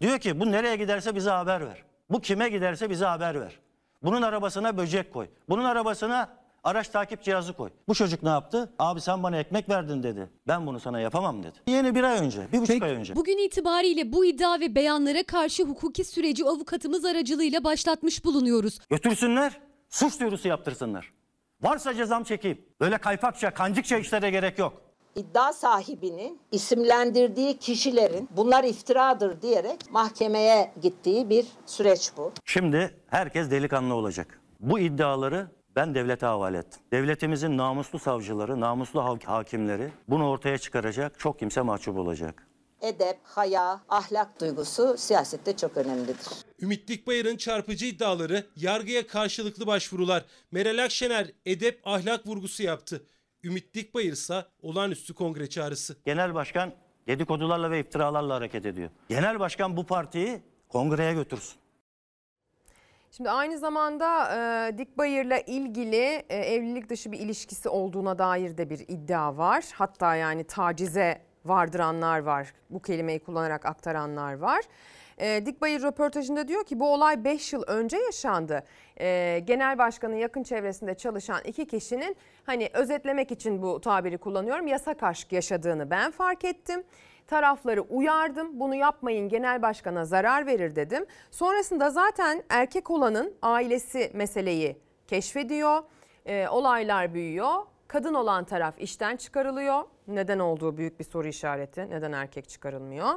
diyor ki bu nereye giderse bize haber ver. Bu kime giderse bize haber ver. Bunun arabasına böcek koy. Bunun arabasına araç takip cihazı koy. Bu çocuk ne yaptı? Abi sen bana ekmek verdin dedi. Ben bunu sana yapamam dedi. Yeni bir ay önce, bir buçuk ay önce. Bugün itibariyle bu iddia ve beyanlara karşı hukuki süreci avukatımız aracılığıyla başlatmış bulunuyoruz. Götürsünler, suç duyurusu yaptırsınlar. Varsa cezam çekeyim. Böyle kaypakça, kancıkça işlere gerek yok. iddia sahibinin isimlendirdiği kişilerin bunlar iftiradır diyerek mahkemeye gittiği bir süreç bu. Şimdi herkes delikanlı olacak. Bu iddiaları ben devlete havale ettim. Devletimizin namuslu savcıları, namuslu hakimleri bunu ortaya çıkaracak. Çok kimse mahcup olacak. Edep, haya, ahlak duygusu siyasette çok önemlidir. Ümit Dikbayır'ın çarpıcı iddiaları, yargıya karşılıklı başvurular. Meral Akşener edep ahlak vurgusu yaptı. Ümit Dikbayır ise olağanüstü kongre çağrısı. Genel başkan dedikodularla ve iftiralarla hareket ediyor. Genel başkan bu partiyi kongreye götürsün. Şimdi aynı zamanda e, Dikbayır'la ilgili e, evlilik dışı bir ilişkisi olduğuna dair de bir iddia var. Hatta yani tacize vardıranlar var. Bu kelimeyi kullanarak aktaranlar var. E, Dikbayır röportajında diyor ki bu olay 5 yıl önce yaşandı. E, Genel başkanın yakın çevresinde çalışan iki kişinin hani özetlemek için bu tabiri kullanıyorum. Yasak aşk yaşadığını ben fark ettim tarafları uyardım. Bunu yapmayın genel başkana zarar verir dedim. Sonrasında zaten erkek olanın ailesi meseleyi keşfediyor. Ee, olaylar büyüyor. Kadın olan taraf işten çıkarılıyor. Neden olduğu büyük bir soru işareti. Neden erkek çıkarılmıyor?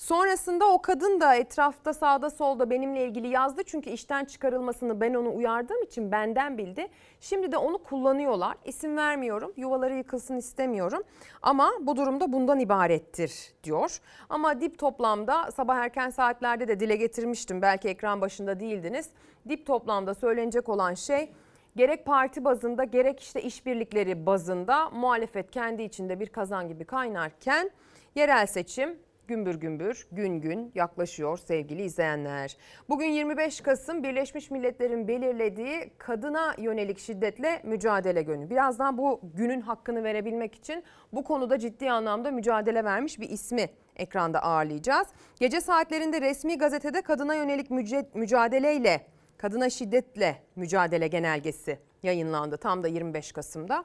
Sonrasında o kadın da etrafta sağda solda benimle ilgili yazdı. Çünkü işten çıkarılmasını ben onu uyardığım için benden bildi. Şimdi de onu kullanıyorlar. İsim vermiyorum. Yuvaları yıkılsın istemiyorum. Ama bu durumda bundan ibarettir diyor. Ama dip toplamda sabah erken saatlerde de dile getirmiştim. Belki ekran başında değildiniz. Dip toplamda söylenecek olan şey gerek parti bazında gerek işte işbirlikleri bazında muhalefet kendi içinde bir kazan gibi kaynarken yerel seçim gümbür gümbür gün gün yaklaşıyor sevgili izleyenler. Bugün 25 Kasım Birleşmiş Milletler'in belirlediği kadına yönelik şiddetle mücadele günü. Birazdan bu günün hakkını verebilmek için bu konuda ciddi anlamda mücadele vermiş bir ismi ekranda ağırlayacağız. Gece saatlerinde resmi gazetede kadına yönelik mücadeleyle kadına şiddetle mücadele genelgesi yayınlandı tam da 25 Kasım'da.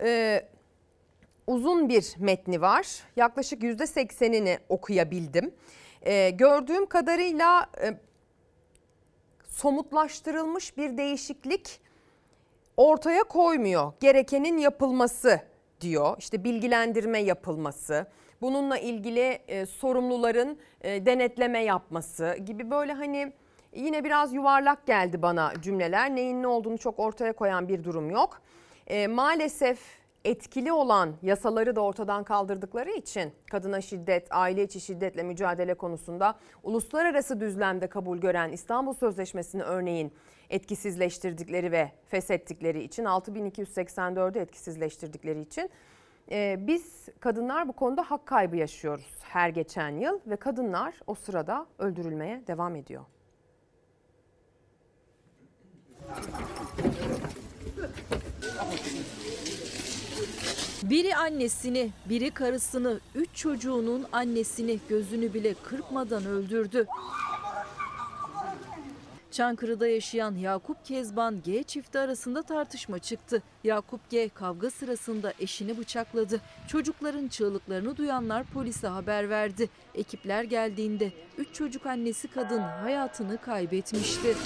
Ee, uzun bir metni var. Yaklaşık %80'ini okuyabildim. Ee, gördüğüm kadarıyla e, somutlaştırılmış bir değişiklik ortaya koymuyor. Gerekenin yapılması diyor. İşte bilgilendirme yapılması, bununla ilgili e, sorumluların e, denetleme yapması gibi böyle hani yine biraz yuvarlak geldi bana cümleler. Neyin ne olduğunu çok ortaya koyan bir durum yok. E, maalesef etkili olan yasaları da ortadan kaldırdıkları için kadına şiddet, aile içi şiddetle mücadele konusunda uluslararası düzlemde kabul gören İstanbul Sözleşmesi'ni örneğin etkisizleştirdikleri ve feshettikleri için 6284'ü etkisizleştirdikleri için e, biz kadınlar bu konuda hak kaybı yaşıyoruz her geçen yıl ve kadınlar o sırada öldürülmeye devam ediyor. Biri annesini, biri karısını, üç çocuğunun annesini gözünü bile kırpmadan öldürdü. Çankırı'da yaşayan Yakup Kezban G çifti arasında tartışma çıktı. Yakup G kavga sırasında eşini bıçakladı. Çocukların çığlıklarını duyanlar polise haber verdi. Ekipler geldiğinde 3 çocuk annesi kadın hayatını kaybetmişti.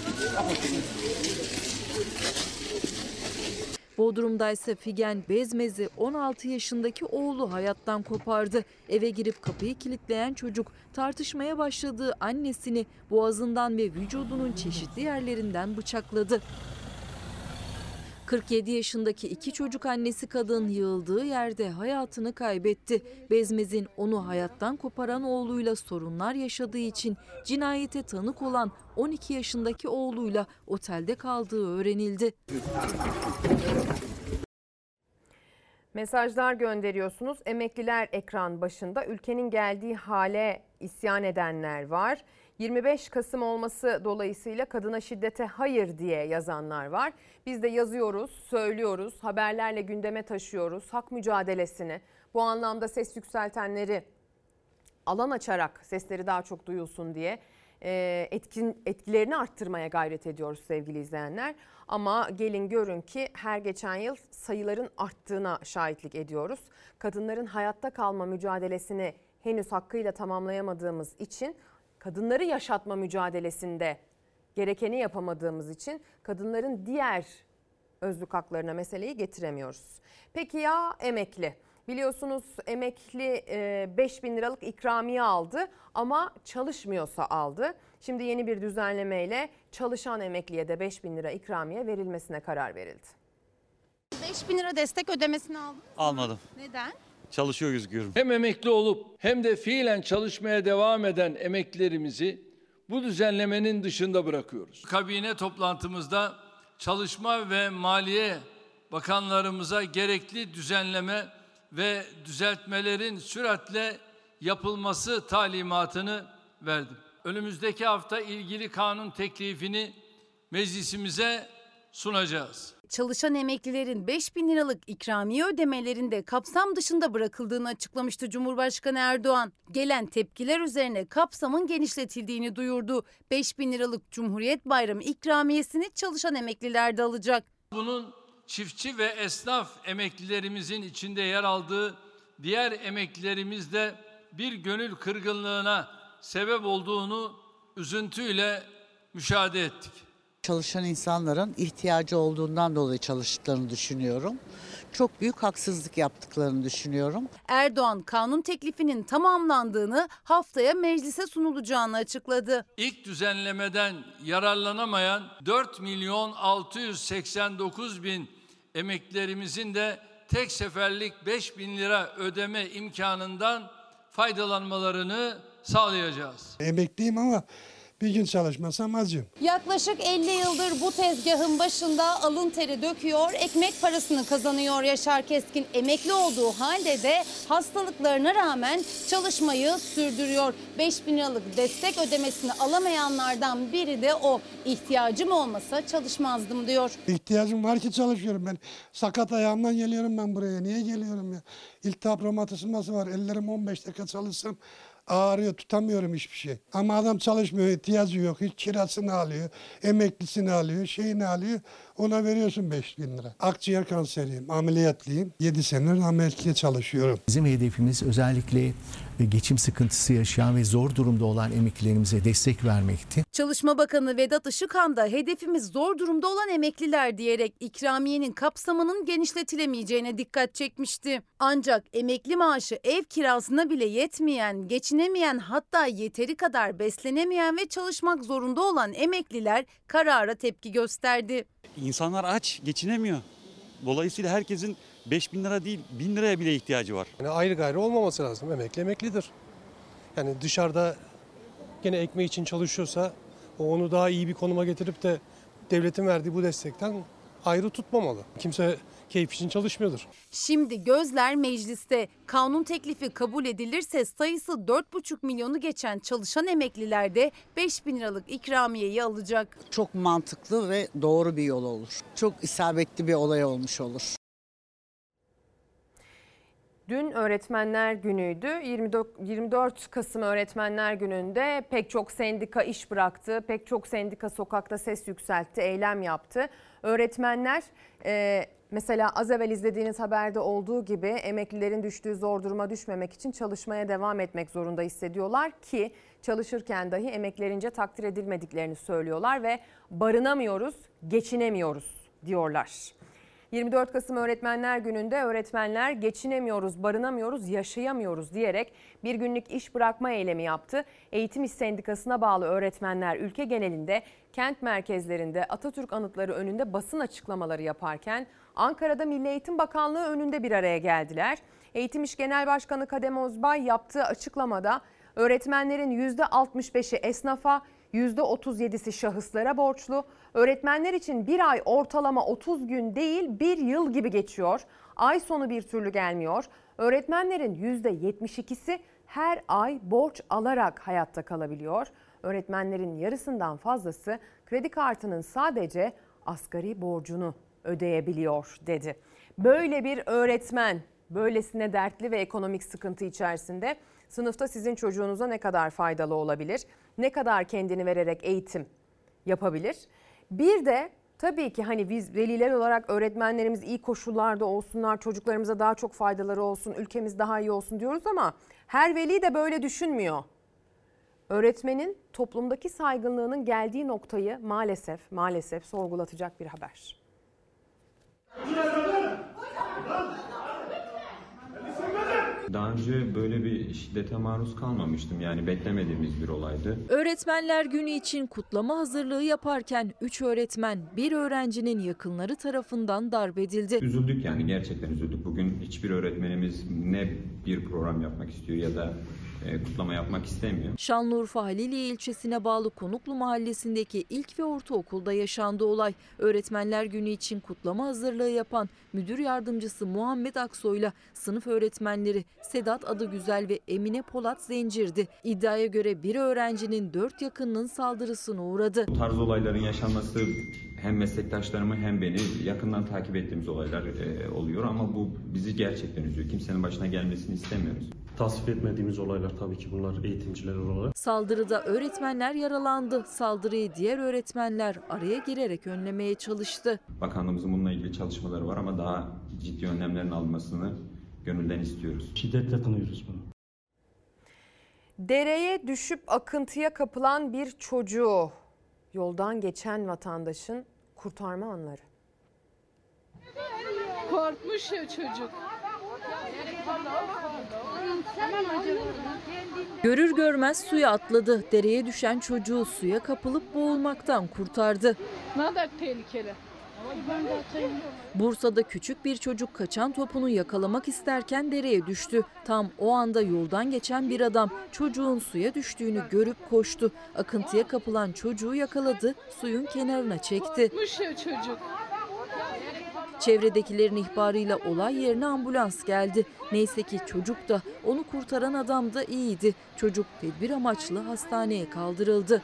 Bodrum'da ise Figen Bezmez'i 16 yaşındaki oğlu hayattan kopardı. Eve girip kapıyı kilitleyen çocuk tartışmaya başladığı annesini boğazından ve vücudunun çeşitli yerlerinden bıçakladı. 47 yaşındaki iki çocuk annesi kadın yığıldığı yerde hayatını kaybetti. Bezmez'in onu hayattan koparan oğluyla sorunlar yaşadığı için cinayete tanık olan 12 yaşındaki oğluyla otelde kaldığı öğrenildi. Mesajlar gönderiyorsunuz. Emekliler ekran başında ülkenin geldiği hale isyan edenler var. 25 Kasım olması dolayısıyla kadına şiddete hayır diye yazanlar var. Biz de yazıyoruz, söylüyoruz, haberlerle gündeme taşıyoruz hak mücadelesini. Bu anlamda ses yükseltenleri alan açarak sesleri daha çok duyulsun diye e, etkin etkilerini arttırmaya gayret ediyoruz sevgili izleyenler. Ama gelin görün ki her geçen yıl sayıların arttığına şahitlik ediyoruz. Kadınların hayatta kalma mücadelesini henüz hakkıyla tamamlayamadığımız için kadınları yaşatma mücadelesinde gerekeni yapamadığımız için kadınların diğer özlük haklarına meseleyi getiremiyoruz. Peki ya emekli? Biliyorsunuz emekli 5 bin liralık ikramiye aldı ama çalışmıyorsa aldı. Şimdi yeni bir düzenlemeyle çalışan emekliye de 5 bin lira ikramiye verilmesine karar verildi. 5 bin lira destek ödemesini aldın. Almadım. Neden? Çalışıyor gözüküyorum. Hem emekli olup hem de fiilen çalışmaya devam eden emeklilerimizi bu düzenlemenin dışında bırakıyoruz. Kabine toplantımızda Çalışma ve Maliye Bakanlarımıza gerekli düzenleme ve düzeltmelerin süratle yapılması talimatını verdim. Önümüzdeki hafta ilgili kanun teklifini meclisimize sunacağız. Çalışan emeklilerin 5 bin liralık ikramiye ödemelerinde kapsam dışında bırakıldığını açıklamıştı Cumhurbaşkanı Erdoğan. Gelen tepkiler üzerine kapsamın genişletildiğini duyurdu. 5 bin liralık Cumhuriyet Bayramı ikramiyesini çalışan emekliler de alacak. Bunun çiftçi ve esnaf emeklilerimizin içinde yer aldığı diğer emeklilerimiz de bir gönül kırgınlığına sebep olduğunu üzüntüyle müşahede ettik. Çalışan insanların ihtiyacı olduğundan dolayı çalıştıklarını düşünüyorum. Çok büyük haksızlık yaptıklarını düşünüyorum. Erdoğan kanun teklifinin tamamlandığını haftaya meclise sunulacağını açıkladı. İlk düzenlemeden yararlanamayan 4 milyon 689 bin emeklilerimizin de tek seferlik 5 bin lira ödeme imkanından faydalanmalarını sağlayacağız. Emekliyim ama bir gün çalışmasam acım. Yaklaşık 50 yıldır bu tezgahın başında alın teri döküyor, ekmek parasını kazanıyor Yaşar Keskin. Emekli olduğu halde de hastalıklarına rağmen çalışmayı sürdürüyor. 5 bin liralık destek ödemesini alamayanlardan biri de o. İhtiyacım olmasa çalışmazdım diyor. İhtiyacım var ki çalışıyorum ben. Sakat ayağımdan geliyorum ben buraya. Niye geliyorum ya? İltihap romatizması var. Ellerim 15 dakika çalışsam ağrıyor tutamıyorum hiçbir şey. Ama adam çalışmıyor ihtiyacı yok. Hiç kirasını alıyor, emeklisini alıyor, şeyini alıyor. Ona veriyorsun 5 bin lira. Akciğer kanseriyim, ameliyatlıyım. 7 senedir ameliyatla çalışıyorum. Bizim hedefimiz özellikle geçim sıkıntısı yaşayan ve zor durumda olan emeklilerimize destek vermekti. Çalışma Bakanı Vedat Işıkhan da hedefimiz zor durumda olan emekliler diyerek ikramiyenin kapsamının genişletilemeyeceğine dikkat çekmişti. Ancak emekli maaşı ev kirasına bile yetmeyen, geçinemeyen hatta yeteri kadar beslenemeyen ve çalışmak zorunda olan emekliler karara tepki gösterdi. İnsanlar aç, geçinemiyor. Dolayısıyla herkesin 5 bin lira değil 1000 liraya bile ihtiyacı var. Yani ayrı gayrı olmaması lazım. Emekli emeklidir. Yani dışarıda gene ekmeği için çalışıyorsa onu daha iyi bir konuma getirip de devletin verdiği bu destekten ayrı tutmamalı. Kimse keyif için çalışmıyordur. Şimdi gözler mecliste. Kanun teklifi kabul edilirse sayısı 4,5 milyonu geçen çalışan emekliler de 5 bin liralık ikramiyeyi alacak. Çok mantıklı ve doğru bir yol olur. Çok isabetli bir olay olmuş olur. Dün Öğretmenler Günü'ydü. 24 24 Kasım Öğretmenler Günü'nde pek çok sendika iş bıraktı. Pek çok sendika sokakta ses yükseltti, eylem yaptı. Öğretmenler e, mesela az evvel izlediğiniz haberde olduğu gibi emeklilerin düştüğü zor duruma düşmemek için çalışmaya devam etmek zorunda hissediyorlar ki çalışırken dahi emeklerince takdir edilmediklerini söylüyorlar ve barınamıyoruz, geçinemiyoruz diyorlar. 24 Kasım Öğretmenler Günü'nde öğretmenler geçinemiyoruz, barınamıyoruz, yaşayamıyoruz diyerek bir günlük iş bırakma eylemi yaptı. Eğitim İş Sendikası'na bağlı öğretmenler ülke genelinde kent merkezlerinde Atatürk anıtları önünde basın açıklamaları yaparken Ankara'da Milli Eğitim Bakanlığı önünde bir araya geldiler. Eğitim İş Genel Başkanı Kadem Ozbay yaptığı açıklamada öğretmenlerin %65'i esnafa, %37'si şahıslara borçlu. Öğretmenler için bir ay ortalama 30 gün değil bir yıl gibi geçiyor. Ay sonu bir türlü gelmiyor. Öğretmenlerin %72'si her ay borç alarak hayatta kalabiliyor. Öğretmenlerin yarısından fazlası kredi kartının sadece asgari borcunu ödeyebiliyor dedi. Böyle bir öğretmen böylesine dertli ve ekonomik sıkıntı içerisinde sınıfta sizin çocuğunuza ne kadar faydalı olabilir? Ne kadar kendini vererek eğitim yapabilir? Bir de tabii ki hani biz veliler olarak öğretmenlerimiz iyi koşullarda olsunlar, çocuklarımıza daha çok faydaları olsun, ülkemiz daha iyi olsun diyoruz ama her veli de böyle düşünmüyor. Öğretmenin toplumdaki saygınlığının geldiği noktayı maalesef maalesef sorgulatacak bir haber. Daha önce böyle bir şiddete maruz kalmamıştım. Yani beklemediğimiz bir olaydı. Öğretmenler Günü için kutlama hazırlığı yaparken 3 öğretmen bir öğrencinin yakınları tarafından darp edildi. Üzüldük yani gerçekten üzüldük. Bugün hiçbir öğretmenimiz ne bir program yapmak istiyor ya da kutlama yapmak istemiyor. Şanlıurfa Haliliye ilçesine bağlı Konuklu mahallesindeki ilk ve ortaokulda yaşandı olay. Öğretmenler Günü için kutlama hazırlığı yapan müdür yardımcısı Muhammed Aksoy'la sınıf öğretmenleri Sedat Adıgüzel ve Emine Polat Zencir'di. İddiaya göre bir öğrencinin dört yakınının saldırısına uğradı. Bu tarz olayların yaşanması hem meslektaşlarımı hem beni yakından takip ettiğimiz olaylar e, oluyor ama bu bizi gerçekten üzüyor. Kimsenin başına gelmesini istemiyoruz. Tasvip etmediğimiz olaylar tabii ki bunlar eğitimciler olarak. Saldırıda öğretmenler yaralandı. Saldırıyı diğer öğretmenler araya girerek önlemeye çalıştı. Bakanlığımızın bununla ilgili çalışmaları var ama daha ciddi önlemlerin alınmasını gönülden istiyoruz. Şiddetle kınıyoruz bunu. Dereye düşüp akıntıya kapılan bir çocuğu yoldan geçen vatandaşın kurtarma anları. Korkmuş ya çocuk. Görür görmez suya atladı. Dereye düşen çocuğu suya kapılıp boğulmaktan kurtardı. Ne kadar tehlikeli. Bursa'da küçük bir çocuk kaçan topunu yakalamak isterken dereye düştü. Tam o anda yoldan geçen bir adam çocuğun suya düştüğünü görüp koştu. Akıntıya kapılan çocuğu yakaladı, suyun kenarına çekti. Çocuk. Çevredekilerin ihbarıyla olay yerine ambulans geldi. Neyse ki çocuk da onu kurtaran adam da iyiydi. Çocuk tedbir amaçlı hastaneye kaldırıldı.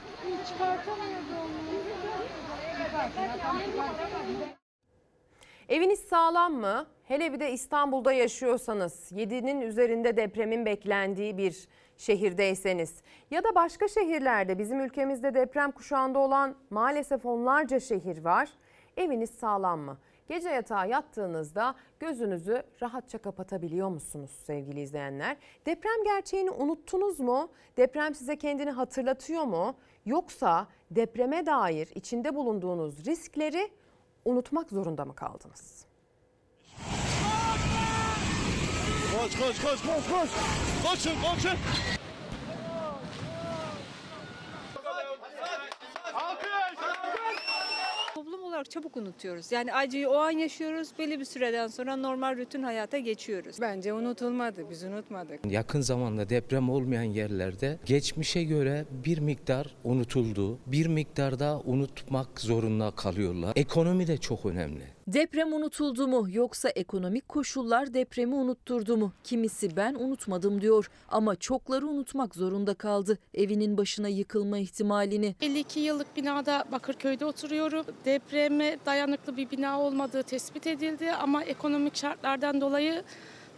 Eviniz sağlam mı? Hele bir de İstanbul'da yaşıyorsanız, 7'nin üzerinde depremin beklendiği bir şehirdeyseniz ya da başka şehirlerde bizim ülkemizde deprem kuşağında olan maalesef onlarca şehir var. Eviniz sağlam mı? Gece yatağa yattığınızda gözünüzü rahatça kapatabiliyor musunuz sevgili izleyenler? Deprem gerçeğini unuttunuz mu? Deprem size kendini hatırlatıyor mu? Yoksa depreme dair içinde bulunduğunuz riskleri unutmak zorunda mı kaldınız? Koş koş koş koş koş. Koşun koşun. Olarak çabuk unutuyoruz. Yani acıyı o an yaşıyoruz. Belli bir süreden sonra normal rutin hayata geçiyoruz. Bence unutulmadı. Biz unutmadık. Yakın zamanda deprem olmayan yerlerde geçmişe göre bir miktar unutuldu. Bir miktarda unutmak zorunda kalıyorlar. Ekonomi de çok önemli. Deprem unutuldu mu yoksa ekonomik koşullar depremi unutturdu mu? Kimisi ben unutmadım diyor ama çokları unutmak zorunda kaldı evinin başına yıkılma ihtimalini. 52 yıllık binada Bakırköy'de oturuyorum. Depreme dayanıklı bir bina olmadığı tespit edildi ama ekonomik şartlardan dolayı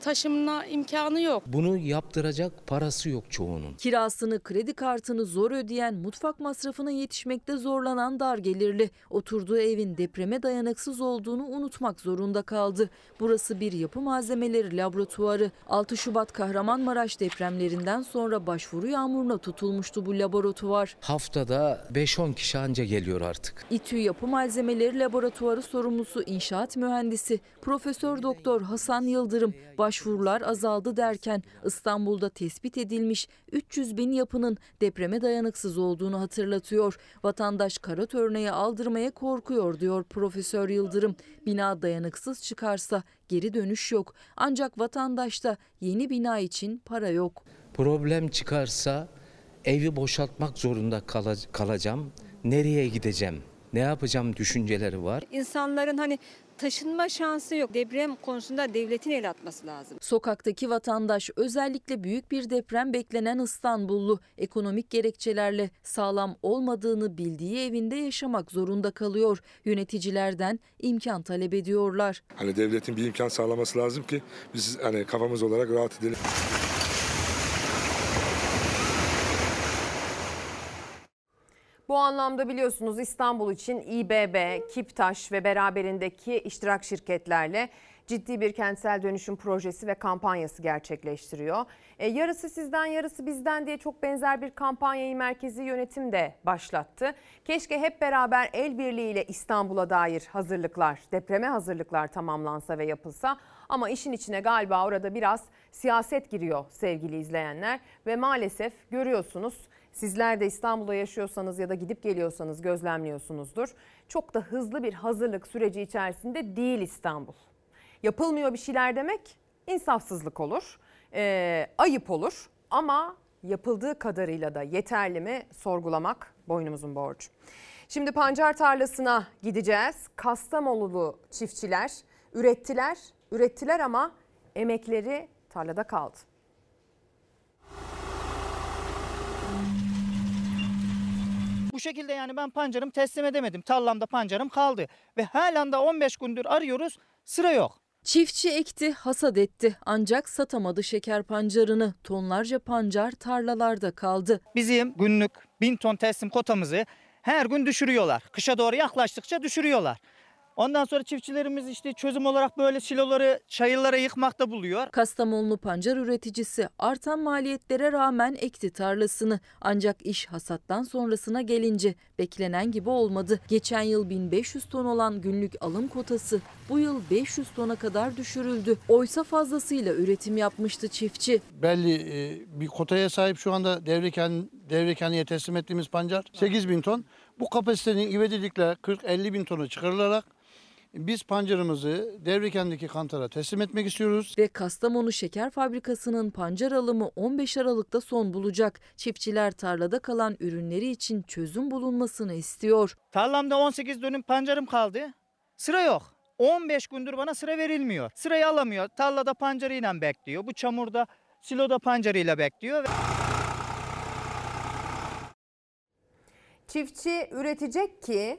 taşımına imkanı yok. Bunu yaptıracak parası yok çoğunun. Kirasını, kredi kartını zor ödeyen, mutfak masrafına yetişmekte zorlanan dar gelirli. Oturduğu evin depreme dayanıksız olduğunu unutmak zorunda kaldı. Burası bir yapı malzemeleri laboratuvarı. 6 Şubat Kahramanmaraş depremlerinden sonra başvuru yağmuruna tutulmuştu bu laboratuvar. Haftada 5-10 kişi anca geliyor artık. İTÜ Yapı Malzemeleri Laboratuvarı sorumlusu inşaat mühendisi Profesör Doktor Hasan Yıldırım başvurular azaldı derken İstanbul'da tespit edilmiş 300 bin yapının depreme dayanıksız olduğunu hatırlatıyor. Vatandaş karat örneği aldırmaya korkuyor diyor Profesör Yıldırım. Bina dayanıksız çıkarsa geri dönüş yok. Ancak vatandaşta yeni bina için para yok. Problem çıkarsa evi boşaltmak zorunda kala- kalacağım. Nereye gideceğim? Ne yapacağım düşünceleri var. İnsanların hani taşınma şansı yok. Deprem konusunda devletin el atması lazım. Sokaktaki vatandaş özellikle büyük bir deprem beklenen İstanbullu ekonomik gerekçelerle sağlam olmadığını bildiği evinde yaşamak zorunda kalıyor. Yöneticilerden imkan talep ediyorlar. Hani devletin bir imkan sağlaması lazım ki biz hani kafamız olarak rahat edelim. Bu anlamda biliyorsunuz İstanbul için İBB, Kiptaş ve beraberindeki iştirak şirketlerle ciddi bir kentsel dönüşüm projesi ve kampanyası gerçekleştiriyor. E, yarısı sizden yarısı bizden diye çok benzer bir kampanyayı merkezi yönetim de başlattı. Keşke hep beraber el birliğiyle İstanbul'a dair hazırlıklar, depreme hazırlıklar tamamlansa ve yapılsa. Ama işin içine galiba orada biraz siyaset giriyor sevgili izleyenler ve maalesef görüyorsunuz Sizler de İstanbul'da yaşıyorsanız ya da gidip geliyorsanız gözlemliyorsunuzdur. Çok da hızlı bir hazırlık süreci içerisinde değil İstanbul. Yapılmıyor bir şeyler demek insafsızlık olur, e, ayıp olur ama yapıldığı kadarıyla da yeterli mi sorgulamak boynumuzun borcu. Şimdi pancar tarlasına gideceğiz. Kastamonulu çiftçiler ürettiler, ürettiler ama emekleri tarlada kaldı. Bu şekilde yani ben pancarımı teslim edemedim. Tarlamda pancarım kaldı. Ve halen de 15 gündür arıyoruz sıra yok. Çiftçi ekti, hasat etti ancak satamadı şeker pancarını. Tonlarca pancar tarlalarda kaldı. Bizim günlük 1000 ton teslim kotamızı her gün düşürüyorlar. Kışa doğru yaklaştıkça düşürüyorlar. Ondan sonra çiftçilerimiz işte çözüm olarak böyle siloları, çayırlara yıkmakta buluyor. Kastamonlu pancar üreticisi artan maliyetlere rağmen ekti tarlasını. Ancak iş hasattan sonrasına gelince beklenen gibi olmadı. Geçen yıl 1500 ton olan günlük alım kotası bu yıl 500 tona kadar düşürüldü. Oysa fazlasıyla üretim yapmıştı çiftçi. belli e, bir kotaya sahip şu anda Devrekan, Devrekani'ye teslim ettiğimiz pancar 8 bin ton. Bu kapasitenin ivedilikle 40-50 bin tonu çıkarılarak biz pancarımızı Devrekan'daki kantara teslim etmek istiyoruz. Ve Kastamonu Şeker Fabrikası'nın pancar alımı 15 Aralık'ta son bulacak. Çiftçiler tarlada kalan ürünleri için çözüm bulunmasını istiyor. Tarlamda 18 dönüm pancarım kaldı. Sıra yok. 15 gündür bana sıra verilmiyor. Sırayı alamıyor. Tarlada pancarıyla bekliyor. Bu çamurda siloda pancarıyla bekliyor. Çiftçi üretecek ki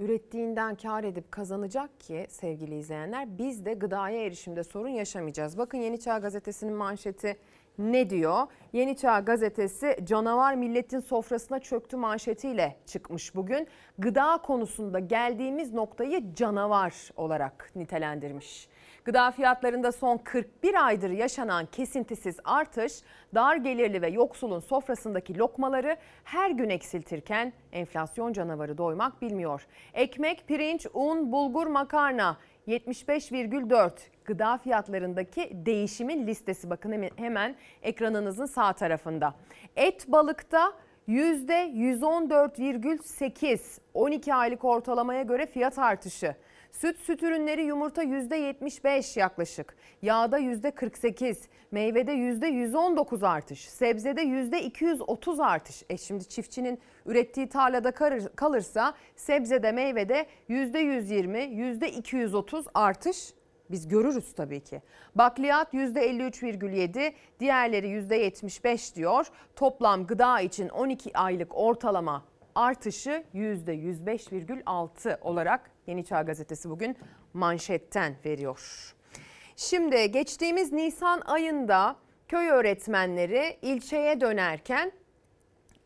ürettiğinden kar edip kazanacak ki sevgili izleyenler biz de gıdaya erişimde sorun yaşamayacağız. Bakın Yeni Çağ Gazetesi'nin manşeti ne diyor? Yeni Çağ Gazetesi canavar milletin sofrasına çöktü manşetiyle çıkmış bugün. Gıda konusunda geldiğimiz noktayı canavar olarak nitelendirmiş. Gıda fiyatlarında son 41 aydır yaşanan kesintisiz artış dar gelirli ve yoksulun sofrasındaki lokmaları her gün eksiltirken enflasyon canavarı doymak bilmiyor. Ekmek, pirinç, un, bulgur, makarna 75,4 gıda fiyatlarındaki değişimin listesi bakın hemen ekranınızın sağ tarafında. Et balıkta %114,8 12 aylık ortalamaya göre fiyat artışı. Süt, süt ürünleri yumurta %75 yaklaşık. Yağda %48, meyvede %119 artış, sebzede %230 artış. E şimdi çiftçinin ürettiği tarlada kalırsa sebzede meyvede %120, %230 artış biz görürüz tabii ki. Bakliyat %53,7, diğerleri %75 diyor. Toplam gıda için 12 aylık ortalama artışı %105,6 olarak Yeni Çağ Gazetesi bugün manşetten veriyor. Şimdi geçtiğimiz Nisan ayında köy öğretmenleri ilçeye dönerken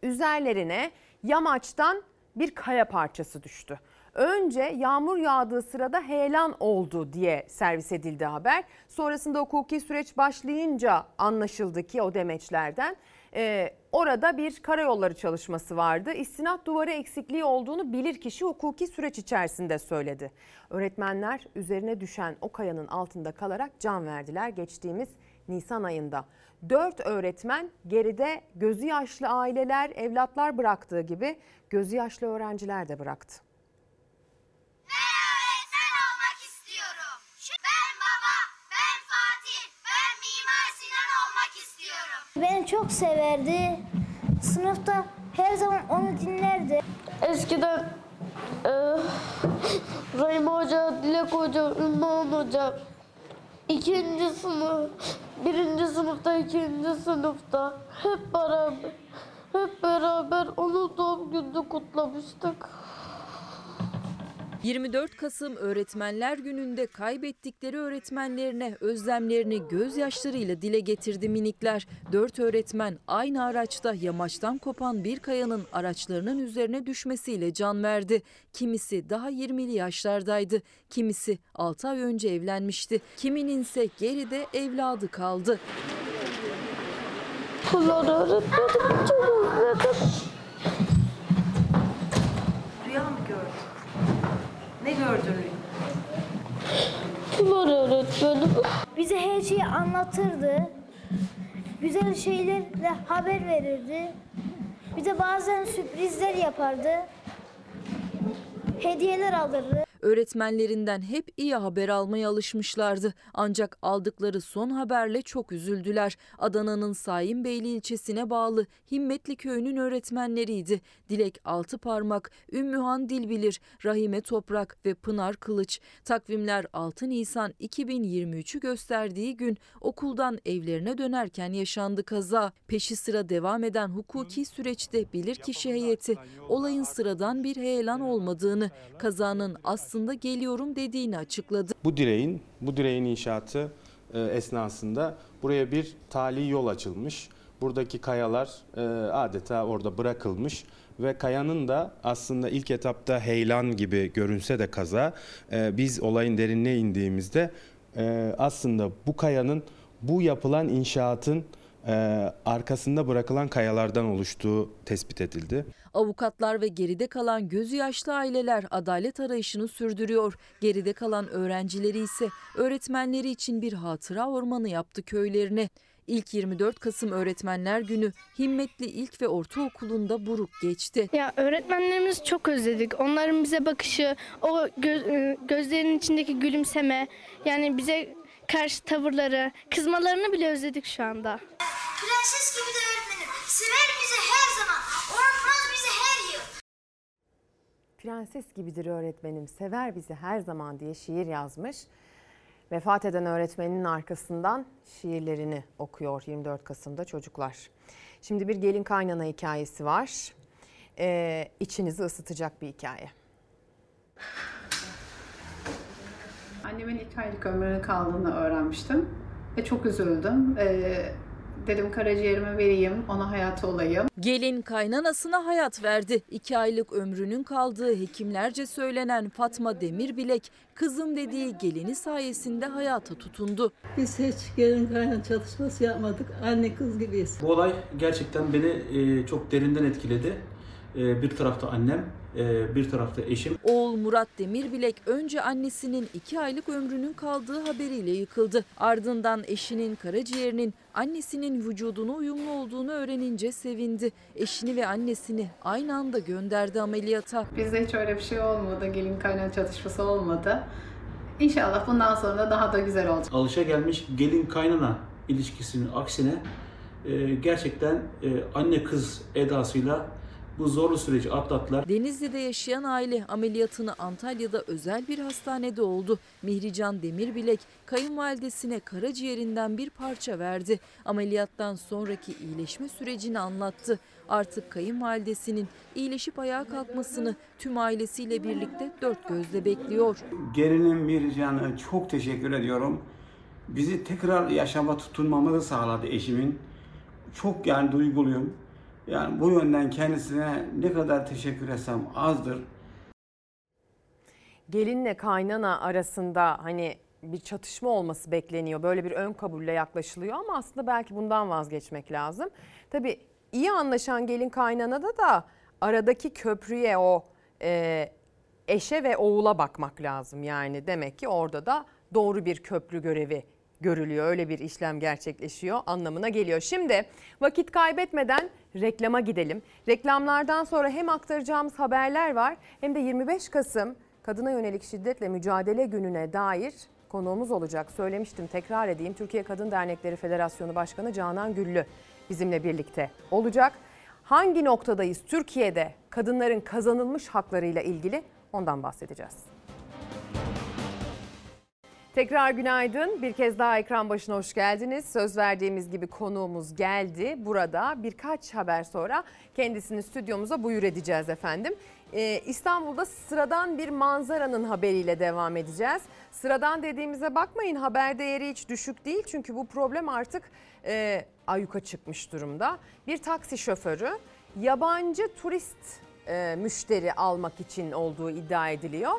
üzerlerine yamaçtan bir kaya parçası düştü. Önce yağmur yağdığı sırada heyelan oldu diye servis edildi haber. Sonrasında hukuki süreç başlayınca anlaşıldı ki o demeçlerden e, orada bir karayolları çalışması vardı. İstinat duvarı eksikliği olduğunu bilirkişi hukuki süreç içerisinde söyledi. Öğretmenler üzerine düşen o kayanın altında kalarak can verdiler geçtiğimiz Nisan ayında. Dört öğretmen geride gözü yaşlı aileler, evlatlar bıraktığı gibi gözü yaşlı öğrenciler de bıraktı. öğretmen olmak istiyorum. Ben baba, ben Fatih, ben Mimar Sinan olmak istiyorum. Beni çok severdi. Sınıfta her zaman onu dinlerdi. Eskiden e, Rahim Hoca, Dilek Hoca, Ünvan Hoca ikinci sınıf, birinci sınıfta, ikinci sınıfta hep beraber hep beraber onun doğum gününü kutlamıştık. 24 Kasım Öğretmenler Günü'nde kaybettikleri öğretmenlerine özlemlerini gözyaşlarıyla dile getirdi minikler. 4 öğretmen aynı araçta yamaçtan kopan bir kayanın araçlarının üzerine düşmesiyle can verdi. Kimisi daha 20'li yaşlardaydı, kimisi 6 ay önce evlenmişti, kiminin ise geride evladı kaldı. Ulan öğretmenim çok özledim. Ne gördün Ulan öğretmenim. Bize her şeyi anlatırdı. Güzel şeylerle haber verirdi. Bize bazen sürprizler yapardı. Hediyeler alırdı. Öğretmenlerinden hep iyi haber almaya alışmışlardı. Ancak aldıkları son haberle çok üzüldüler. Adana'nın Sayınbeyli ilçesine bağlı Himmetli köyünün öğretmenleriydi. Dilek Altıparmak, Ümmühan Dilbilir, Rahime Toprak ve Pınar Kılıç. Takvimler 6 Nisan 2023'ü gösterdiği gün okuldan evlerine dönerken yaşandı kaza. Peşi sıra devam eden hukuki süreçte bilirkişi heyeti olayın sıradan bir heyelan olmadığını, kazanın aslında geliyorum dediğini açıkladı. Bu direğin, bu direğin inşaatı e, esnasında buraya bir tali yol açılmış. Buradaki kayalar e, adeta orada bırakılmış ve kayanın da aslında ilk etapta heyelan gibi görünse de kaza e, biz olayın derinine indiğimizde aslında bu kayanın bu yapılan inşaatın arkasında bırakılan kayalardan oluştuğu tespit edildi. Avukatlar ve geride kalan gözü yaşlı aileler adalet arayışını sürdürüyor. Geride kalan öğrencileri ise öğretmenleri için bir hatıra ormanı yaptı köylerine. İlk 24 Kasım Öğretmenler Günü Himmetli İlk ve Ortaokulu'nda buruk geçti. Ya öğretmenlerimizi çok özledik. Onların bize bakışı, o gö- e, gözlerinin içindeki gülümseme, yani bize karşı tavırları, kızmalarını bile özledik şu anda. Prenses gibi de öğretmenim. Sever bizi her zaman. Unutmaz bizi her yıl. Prenses gibidir öğretmenim, sever bizi her zaman diye şiir yazmış. Vefat eden öğretmenin arkasından şiirlerini okuyor 24 Kasım'da çocuklar. Şimdi bir gelin kaynana hikayesi var. Ee, içinizi ısıtacak bir hikaye. Annemin iki aylık ömrünün kaldığını öğrenmiştim ve çok üzüldüm. Ee, dedim karaciğerimi vereyim, ona hayat olayım. Gelin kaynanasına hayat verdi. İki aylık ömrünün kaldığı hekimlerce söylenen Fatma Demirbilek, kızım dediği gelini sayesinde hayata tutundu. Biz hiç gelin kaynan çalışması yapmadık. Anne kız gibiyiz. Bu olay gerçekten beni e, çok derinden etkiledi. E, bir tarafta annem, bir tarafta eşim. Oğul Murat Demirbilek önce annesinin iki aylık ömrünün kaldığı haberiyle yıkıldı. Ardından eşinin karaciğerinin annesinin vücuduna uyumlu olduğunu öğrenince sevindi. Eşini ve annesini aynı anda gönderdi ameliyata. Bizde hiç öyle bir şey olmadı, gelin kaynağı çatışması olmadı. İnşallah bundan sonra da daha da güzel olacak. Alışa gelmiş gelin kaynana ilişkisinin aksine e, gerçekten e, anne kız edasıyla bu zorlu süreci atlattılar. Denizli'de yaşayan aile ameliyatını Antalya'da özel bir hastanede oldu. Mihrican Demirbilek kayınvalidesine karaciğerinden bir parça verdi. Ameliyattan sonraki iyileşme sürecini anlattı. Artık kayınvalidesinin iyileşip ayağa kalkmasını tüm ailesiyle birlikte dört gözle bekliyor. Gerilim Mircan'a çok teşekkür ediyorum. bizi tekrar yaşama tutunmamızı sağladı eşimin. Çok yani duyguluyum. Yani bu yönden kendisine ne kadar teşekkür etsem azdır. Gelinle kaynana arasında hani bir çatışma olması bekleniyor. Böyle bir ön kabulle yaklaşılıyor ama aslında belki bundan vazgeçmek lazım. Tabii iyi anlaşan gelin kaynanada da aradaki köprüye o e, eşe ve oğula bakmak lazım. Yani demek ki orada da doğru bir köprü görevi görülüyor. Öyle bir işlem gerçekleşiyor anlamına geliyor. Şimdi vakit kaybetmeden reklama gidelim. Reklamlardan sonra hem aktaracağımız haberler var hem de 25 Kasım Kadına Yönelik Şiddetle Mücadele Günü'ne dair konuğumuz olacak. Söylemiştim tekrar edeyim. Türkiye Kadın Dernekleri Federasyonu Başkanı Canan Güllü bizimle birlikte olacak. Hangi noktadayız Türkiye'de kadınların kazanılmış haklarıyla ilgili ondan bahsedeceğiz. Tekrar günaydın. Bir kez daha ekran başına hoş geldiniz. Söz verdiğimiz gibi konuğumuz geldi. Burada birkaç haber sonra kendisini stüdyomuza buyur edeceğiz efendim. Ee, İstanbul'da sıradan bir manzaranın haberiyle devam edeceğiz. Sıradan dediğimize bakmayın haber değeri hiç düşük değil. Çünkü bu problem artık e, ayyuka çıkmış durumda. Bir taksi şoförü yabancı turist e, müşteri almak için olduğu iddia ediliyor.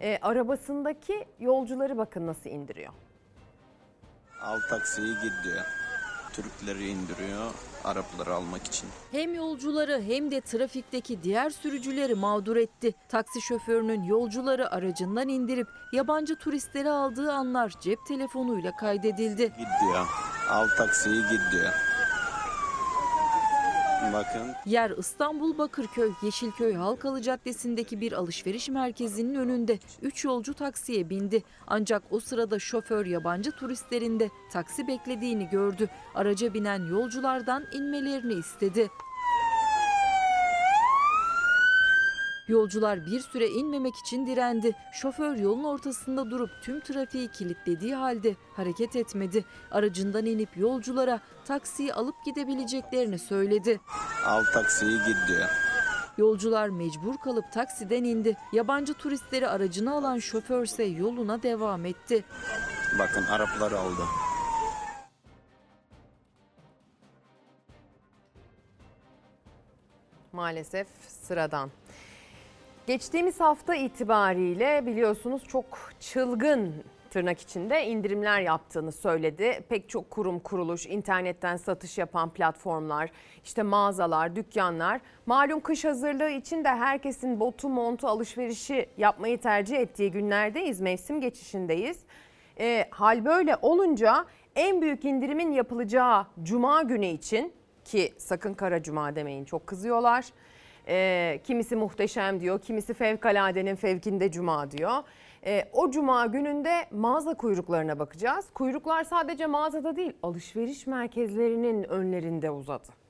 E, arabasındaki yolcuları bakın nasıl indiriyor. Al taksiyi git diyor. Türkleri indiriyor Arapları almak için. Hem yolcuları hem de trafikteki diğer sürücüleri mağdur etti. Taksi şoförünün yolcuları aracından indirip yabancı turistleri aldığı anlar cep telefonuyla kaydedildi. Git diyor. Al taksiyi git diyor. Bakın Yer İstanbul Bakırköy Yeşilköy Halkalı Caddesi'ndeki bir alışveriş merkezinin önünde 3 yolcu taksiye bindi. Ancak o sırada şoför yabancı turistlerin de taksi beklediğini gördü. Araca binen yolculardan inmelerini istedi. Yolcular bir süre inmemek için direndi. Şoför yolun ortasında durup tüm trafiği kilitlediği halde hareket etmedi. Aracından inip yolculara taksiyi alıp gidebileceklerini söyledi. al taksiyi git diyor. Yolcular mecbur kalıp taksiden indi. Yabancı turistleri aracına alan şoförse yoluna devam etti. Bakın Arapları aldı. Maalesef sıradan. Geçtiğimiz hafta itibariyle biliyorsunuz çok çılgın tırnak içinde indirimler yaptığını söyledi. Pek çok kurum kuruluş, internetten satış yapan platformlar, işte mağazalar, dükkanlar. Malum kış hazırlığı için de herkesin botu montu alışverişi yapmayı tercih ettiği günlerdeyiz. Mevsim geçişindeyiz. E, hal böyle olunca en büyük indirimin yapılacağı cuma günü için ki sakın kara cuma demeyin çok kızıyorlar. E, kimisi muhteşem diyor, kimisi fevkaladenin fevkinde cuma diyor. E, o cuma gününde mağaza kuyruklarına bakacağız. Kuyruklar sadece mağazada değil, alışveriş merkezlerinin önlerinde uzadı.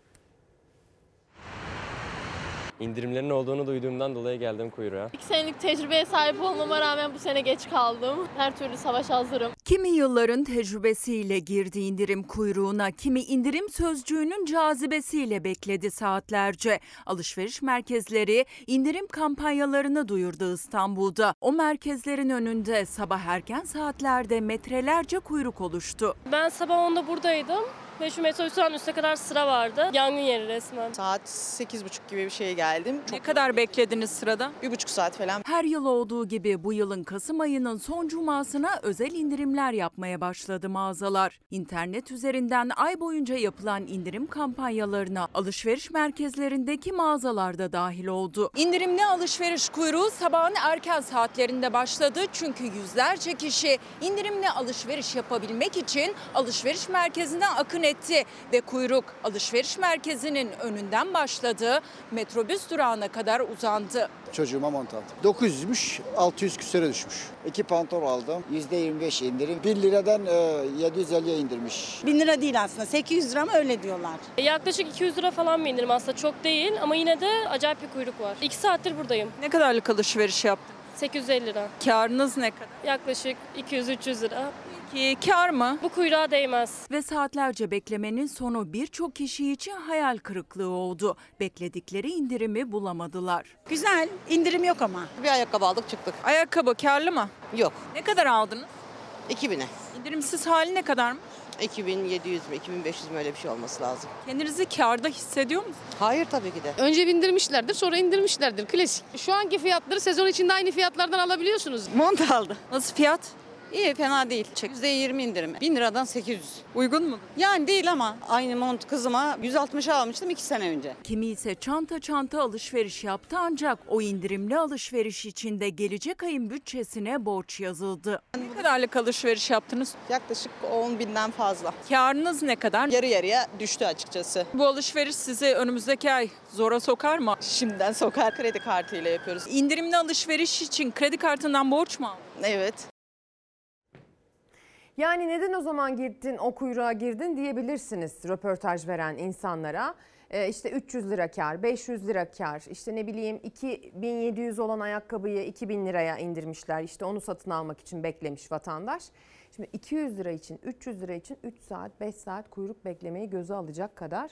İndirimlerin olduğunu duyduğumdan dolayı geldim kuyruğa. İki senelik tecrübeye sahip olmama rağmen bu sene geç kaldım. Her türlü savaş hazırım. Kimi yılların tecrübesiyle girdi indirim kuyruğuna, kimi indirim sözcüğünün cazibesiyle bekledi saatlerce. Alışveriş merkezleri indirim kampanyalarını duyurdu İstanbul'da. O merkezlerin önünde sabah erken saatlerde metrelerce kuyruk oluştu. Ben sabah 10'da buradaydım. Ve şu metrobüs durağının üstüne kadar sıra vardı. Yangın yeri resmen. Saat 8.30 gibi bir şeye geldim. Ne kadar beklediniz sırada? Bir buçuk saat falan. Her yıl olduğu gibi bu yılın Kasım ayının son cumasına özel indirimler yapmaya başladı mağazalar. İnternet üzerinden ay boyunca yapılan indirim kampanyalarına alışveriş merkezlerindeki mağazalar da dahil oldu. İndirimli alışveriş kuyruğu sabahın erken saatlerinde başladı. Çünkü yüzlerce kişi indirimli alışveriş yapabilmek için alışveriş merkezine akın etti ve kuyruk alışveriş merkezinin önünden başladı, metrobüs durağına kadar uzandı. Çocuğuma mont aldım. 900'müş 600 küsüre düşmüş. İki pantolon aldım. %25 indirim. 1 liradan e, 750'ye indirmiş. 1000 lira değil aslında 800 lira mı öyle diyorlar. Yaklaşık 200 lira falan bir indirim aslında çok değil ama yine de acayip bir kuyruk var. 2 saattir buradayım. Ne kadarlık alışveriş yaptın? 850 lira. Karınız ne kadar? Yaklaşık 200-300 lira. Ki kar mı? Bu kuyruğa değmez. Ve saatlerce beklemenin sonu birçok kişi için hayal kırıklığı oldu. Bekledikleri indirimi bulamadılar. Güzel indirim yok ama. Bir ayakkabı aldık çıktık. Ayakkabı karlı mı? Yok. Ne kadar aldınız? 2000'e. İndirimsiz hali ne kadar mı? 2700 mü 2500 mü öyle bir şey olması lazım. Kendinizi karda hissediyor musunuz? Hayır tabii ki de. Önce bindirmişlerdir sonra indirmişlerdir. Klasik. Şu anki fiyatları sezon içinde aynı fiyatlardan alabiliyorsunuz. Mont aldı. Nasıl fiyat? İyi fena değil. %20 indirim. 1000 liradan 800. Uygun mu? Yani değil ama aynı mont kızıma 160'a almıştım 2 sene önce. Kimi ise çanta çanta alışveriş yaptı ancak o indirimli alışveriş içinde gelecek ayın bütçesine borç yazıldı. Ne kadarlık alışveriş yaptınız? Yaklaşık 10 binden fazla. Karınız ne kadar? Yarı yarıya düştü açıkçası. Bu alışveriş sizi önümüzdeki ay zora sokar mı? Şimdiden sokar kredi kartıyla yapıyoruz. İndirimli alışveriş için kredi kartından borç mu aldın? Evet. Yani neden o zaman girdin o kuyruğa girdin diyebilirsiniz röportaj veren insanlara. Ee, işte 300 lira kar, 500 lira kar, işte ne bileyim 2700 olan ayakkabıyı 2000 liraya indirmişler. İşte onu satın almak için beklemiş vatandaş. Şimdi 200 lira için, 300 lira için 3 saat, 5 saat kuyruk beklemeyi göze alacak kadar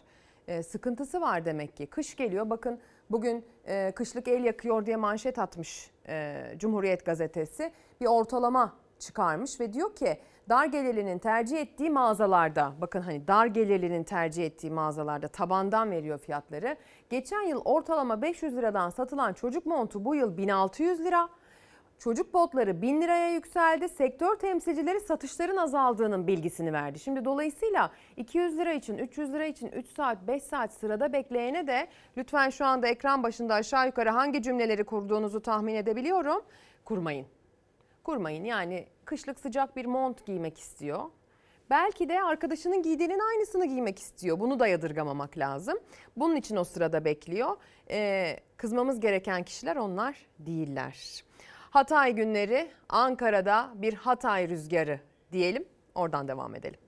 e, sıkıntısı var demek ki. Kış geliyor bakın bugün e, kışlık el yakıyor diye manşet atmış e, Cumhuriyet Gazetesi. Bir ortalama çıkarmış ve diyor ki dar gelirlinin tercih ettiği mağazalarda bakın hani dar gelirlinin tercih ettiği mağazalarda tabandan veriyor fiyatları. Geçen yıl ortalama 500 liradan satılan çocuk montu bu yıl 1600 lira. Çocuk botları 1000 liraya yükseldi. Sektör temsilcileri satışların azaldığının bilgisini verdi. Şimdi dolayısıyla 200 lira için, 300 lira için 3 saat, 5 saat sırada bekleyene de lütfen şu anda ekran başında aşağı yukarı hangi cümleleri kurduğunuzu tahmin edebiliyorum. Kurmayın. Kurmayın yani kışlık sıcak bir mont giymek istiyor. Belki de arkadaşının giydiğinin aynısını giymek istiyor. Bunu da yadırgamamak lazım. Bunun için o sırada bekliyor. Ee, kızmamız gereken kişiler onlar değiller. Hatay günleri Ankara'da bir Hatay rüzgarı diyelim. Oradan devam edelim.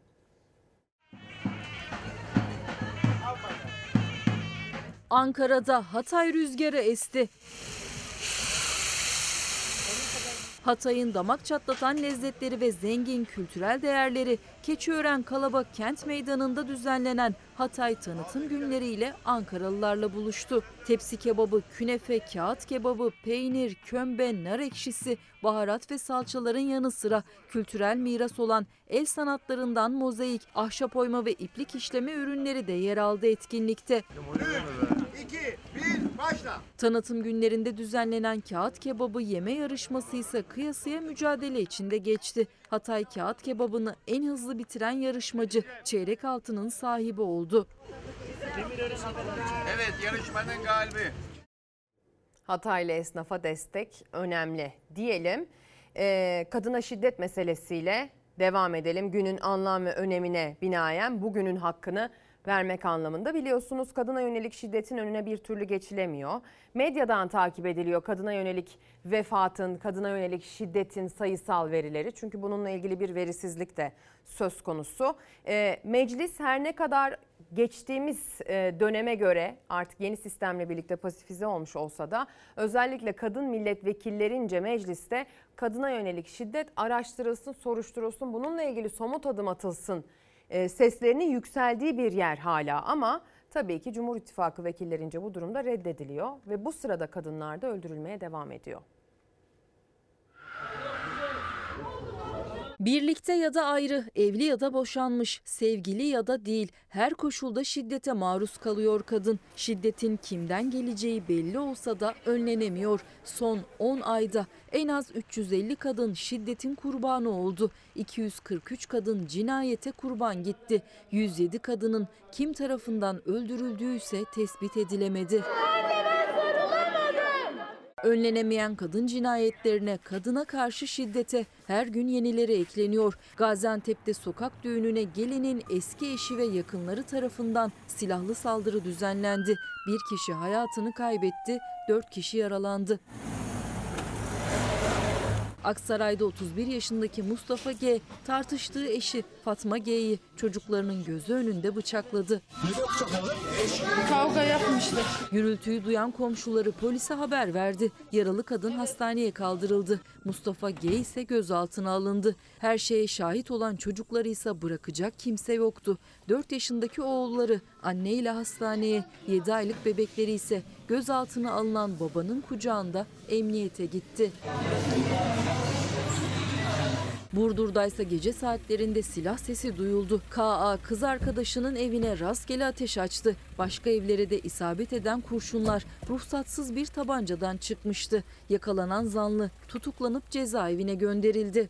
Ankara'da Hatay rüzgarı esti. Hatay'ın damak çatlatan lezzetleri ve zengin kültürel değerleri Keçiören Kalabak Kent Meydanı'nda düzenlenen Hatay tanıtım günleriyle Ankaralılarla buluştu. Tepsi kebabı, künefe, kağıt kebabı, peynir, kömbe, nar ekşisi, baharat ve salçaların yanı sıra kültürel miras olan el sanatlarından mozaik, ahşap oyma ve iplik işleme ürünleri de yer aldı etkinlikte. 2, 1, başla. Tanıtım günlerinde düzenlenen kağıt kebabı yeme yarışması ise kıyasıya mücadele içinde geçti. Hatay kağıt kebabını en hızlı bitiren yarışmacı çeyrek altının sahibi oldu. Evet yarışmanın galibi. Hataylı esnafa destek önemli diyelim. Ee, kadına şiddet meselesiyle devam edelim. Günün anlam ve önemine binaen bugünün hakkını vermek anlamında biliyorsunuz kadına yönelik şiddetin önüne bir türlü geçilemiyor. Medyadan takip ediliyor kadına yönelik vefatın, kadına yönelik şiddetin sayısal verileri. Çünkü bununla ilgili bir verisizlik de söz konusu. Ee, meclis her ne kadar geçtiğimiz e, döneme göre artık yeni sistemle birlikte pasifize olmuş olsa da özellikle kadın milletvekillerince mecliste kadına yönelik şiddet araştırılsın, soruşturulsun, bununla ilgili somut adım atılsın e, seslerinin yükseldiği bir yer hala ama tabii ki Cumhur İttifakı vekillerince bu durumda reddediliyor ve bu sırada kadınlar da öldürülmeye devam ediyor. Birlikte ya da ayrı, evli ya da boşanmış, sevgili ya da değil, her koşulda şiddete maruz kalıyor kadın. Şiddetin kimden geleceği belli olsa da önlenemiyor. Son 10 ayda en az 350 kadın şiddetin kurbanı oldu. 243 kadın cinayete kurban gitti. 107 kadının kim tarafından öldürüldüğü ise tespit edilemedi. Önlenemeyen kadın cinayetlerine, kadına karşı şiddete her gün yenileri ekleniyor. Gaziantep'te sokak düğününe gelinin eski eşi ve yakınları tarafından silahlı saldırı düzenlendi. Bir kişi hayatını kaybetti, dört kişi yaralandı. Aksaray'da 31 yaşındaki Mustafa G tartıştığı eşi Fatma G'yi çocuklarının gözü önünde bıçakladı. Kavga yapmışlar. Gürültüyü duyan komşuları polise haber verdi. Yaralı kadın hastaneye kaldırıldı. Mustafa G ise gözaltına alındı. Her şeye şahit olan çocukları ise bırakacak kimse yoktu. 4 yaşındaki oğulları anneyle hastaneye, 7 aylık bebekleri ise gözaltına alınan babanın kucağında emniyete gitti. Burdur'daysa gece saatlerinde silah sesi duyuldu. KA kız arkadaşının evine rastgele ateş açtı. Başka evlere de isabet eden kurşunlar ruhsatsız bir tabancadan çıkmıştı. Yakalanan zanlı tutuklanıp cezaevine gönderildi.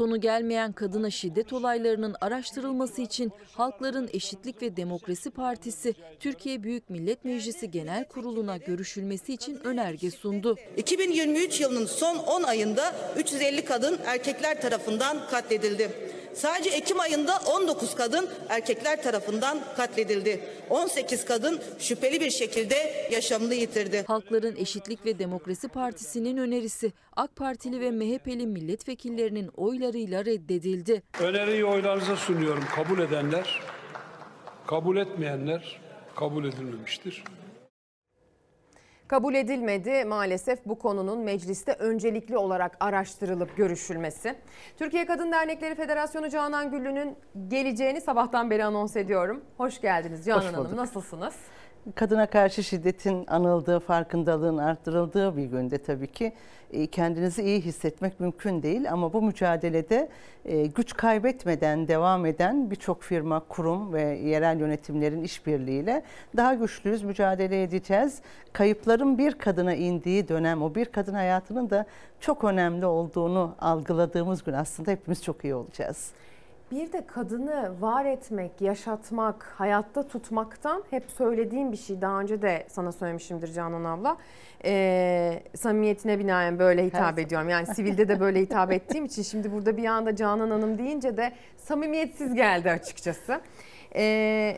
Sonu gelmeyen kadına şiddet olaylarının araştırılması için Halkların Eşitlik ve Demokrasi Partisi Türkiye Büyük Millet Meclisi Genel Kurulu'na görüşülmesi için önerge sundu. 2023 yılının son 10 ayında 350 kadın erkekler tarafından katledildi. Sadece Ekim ayında 19 kadın erkekler tarafından katledildi. 18 kadın şüpheli bir şekilde yaşamını yitirdi. Halkların Eşitlik ve Demokrasi Partisi'nin önerisi AK Partili ve MHP'li milletvekillerinin oylarıyla reddedildi. Öneriyi oylarınıza sunuyorum. Kabul edenler, kabul etmeyenler kabul edilmemiştir. Kabul edilmedi maalesef bu konunun mecliste öncelikli olarak araştırılıp görüşülmesi. Türkiye Kadın Dernekleri Federasyonu Canan Güllü'nün geleceğini sabahtan beri anons ediyorum. Hoş geldiniz Canan Hoş Hanım. Nasılsınız? Kadına karşı şiddetin anıldığı, farkındalığın arttırıldığı bir günde tabii ki e, kendinizi iyi hissetmek mümkün değil ama bu mücadelede e, güç kaybetmeden devam eden birçok firma, kurum ve yerel yönetimlerin işbirliğiyle daha güçlüyüz, mücadele edeceğiz. Kayıpların bir kadına indiği dönem, o bir kadın hayatının da çok önemli olduğunu algıladığımız gün aslında hepimiz çok iyi olacağız. Bir de kadını var etmek, yaşatmak, hayatta tutmaktan hep söylediğim bir şey. Daha önce de sana söylemişimdir Canan abla. Ee, samimiyetine binaen böyle hitap Her ediyorum. Yani sivilde de böyle hitap ettiğim için şimdi burada bir anda Canan Hanım deyince de samimiyetsiz geldi açıkçası. Ee,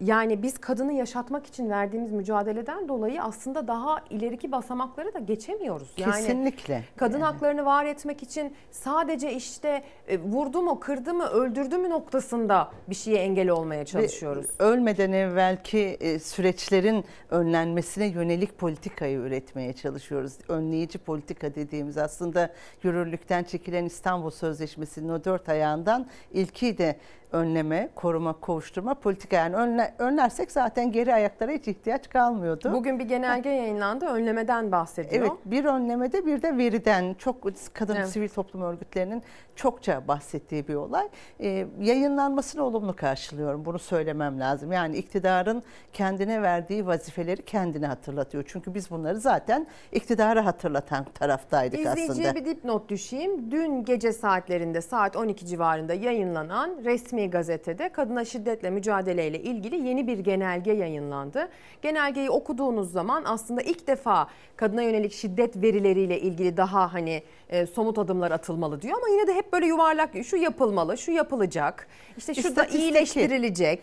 yani biz kadını yaşatmak için verdiğimiz mücadeleden dolayı aslında daha ileriki basamakları da geçemiyoruz. Yani Kesinlikle. Kadın haklarını var etmek için sadece işte e, vurdu mu, kırdı mı, öldürdü mü noktasında bir şeye engel olmaya çalışıyoruz. Ve ölmeden evvelki e, süreçlerin önlenmesine yönelik politikayı üretmeye çalışıyoruz. Önleyici politika dediğimiz aslında yürürlükten çekilen İstanbul Sözleşmesi'nin o dört ayağından ilki de önleme, koruma, kovuşturma politika. Yani önle, önlersek zaten geri ayaklara hiç ihtiyaç kalmıyordu. Bugün bir genelge yayınlandı, önlemeden bahsediyor. Evet, bir önlemede bir de veriden çok kadın Evet. sivil toplum örgütlerinin çokça bahsettiği bir olay. Ee, yayınlanmasını olumlu karşılıyorum. Bunu söylemem lazım. Yani iktidarın kendine verdiği vazifeleri kendine hatırlatıyor. Çünkü biz bunları zaten iktidara hatırlatan taraftaydık İzleyiciye aslında. bir dipnot düşeyim. Dün gece saatlerinde saat 12 civarında yayınlanan resmi gazetede kadına şiddetle mücadeleyle ilgili yeni bir genelge yayınlandı. Genelgeyi okuduğunuz zaman aslında ilk defa kadına yönelik şiddet verileriyle ilgili daha hani e, somut adımlar atılmalı diyor ama yine de hep böyle yuvarlak şu yapılmalı, şu yapılacak. İşte şu da İstatistiki. iyileştirilecek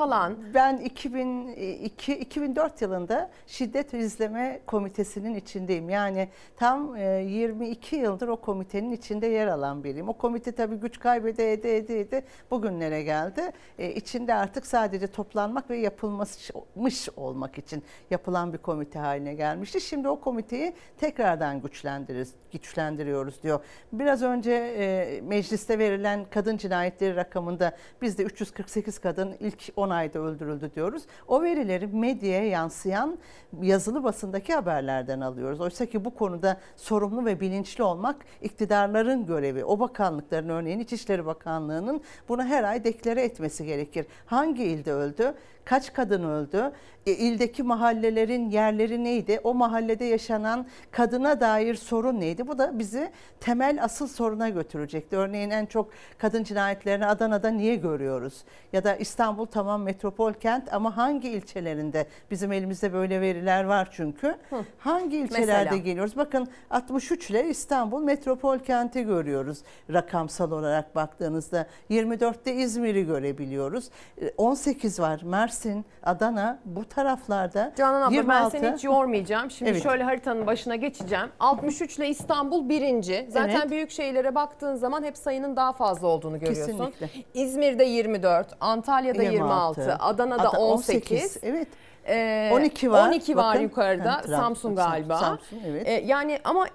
falan. Ben 2002 2004 yılında Şiddet İzleme Komitesi'nin içindeyim. Yani tam e, 22 yıldır o komitenin içinde yer alan biriyim. O komite tabii güç kaybede ede ede ede bugünlere geldi. E, içinde artık sadece toplanmak ve yapılmış olmak için yapılan bir komite haline gelmişti. Şimdi o komiteyi tekrardan güçlendiririz, güçlendiriyoruz diyor. Biraz önce e, mecliste verilen kadın cinayetleri rakamında bizde 348 kadın ilk 10 ayda öldürüldü diyoruz. O verileri medyaya yansıyan yazılı basındaki haberlerden alıyoruz. Oysa ki bu konuda sorumlu ve bilinçli olmak iktidarların görevi. O bakanlıkların örneğin İçişleri Bakanlığı'nın bunu her ay deklare etmesi gerekir. Hangi ilde öldü? Kaç kadın öldü? E, ildeki mahallelerin yerleri neydi? O mahallede yaşanan kadına dair sorun neydi? Bu da bizi temel asıl soruna götürecekti. Örneğin en çok kadın cinayetlerini Adana'da niye görüyoruz? Ya da İstanbul tamam metropol kent ama hangi ilçelerinde? Bizim elimizde böyle veriler var çünkü. Hangi ilçelerde Mesela? geliyoruz? Bakın 63 ile İstanbul metropol kenti görüyoruz rakamsal olarak baktığınızda. 24'te İzmir'i görebiliyoruz. E, 18 var Mersin, Adana bu taraflarda. Canan abla 26. ben seni hiç yormayacağım. Şimdi Evet. şöyle haritanın başına geçeceğim. 63 ile İstanbul birinci. Zaten Evet. büyük şehirlere baktığın zaman hep sayının daha fazla olduğunu görüyorsun. Kesinlikle. İzmir'de 24, Antalya'da 26, 26, Adana'da Ada- 18. 18, evet. Ee, 12 var. 12 var Bakın. yukarıda. Ha, Samsun galiba. Samsun, evet. Ee, yani ama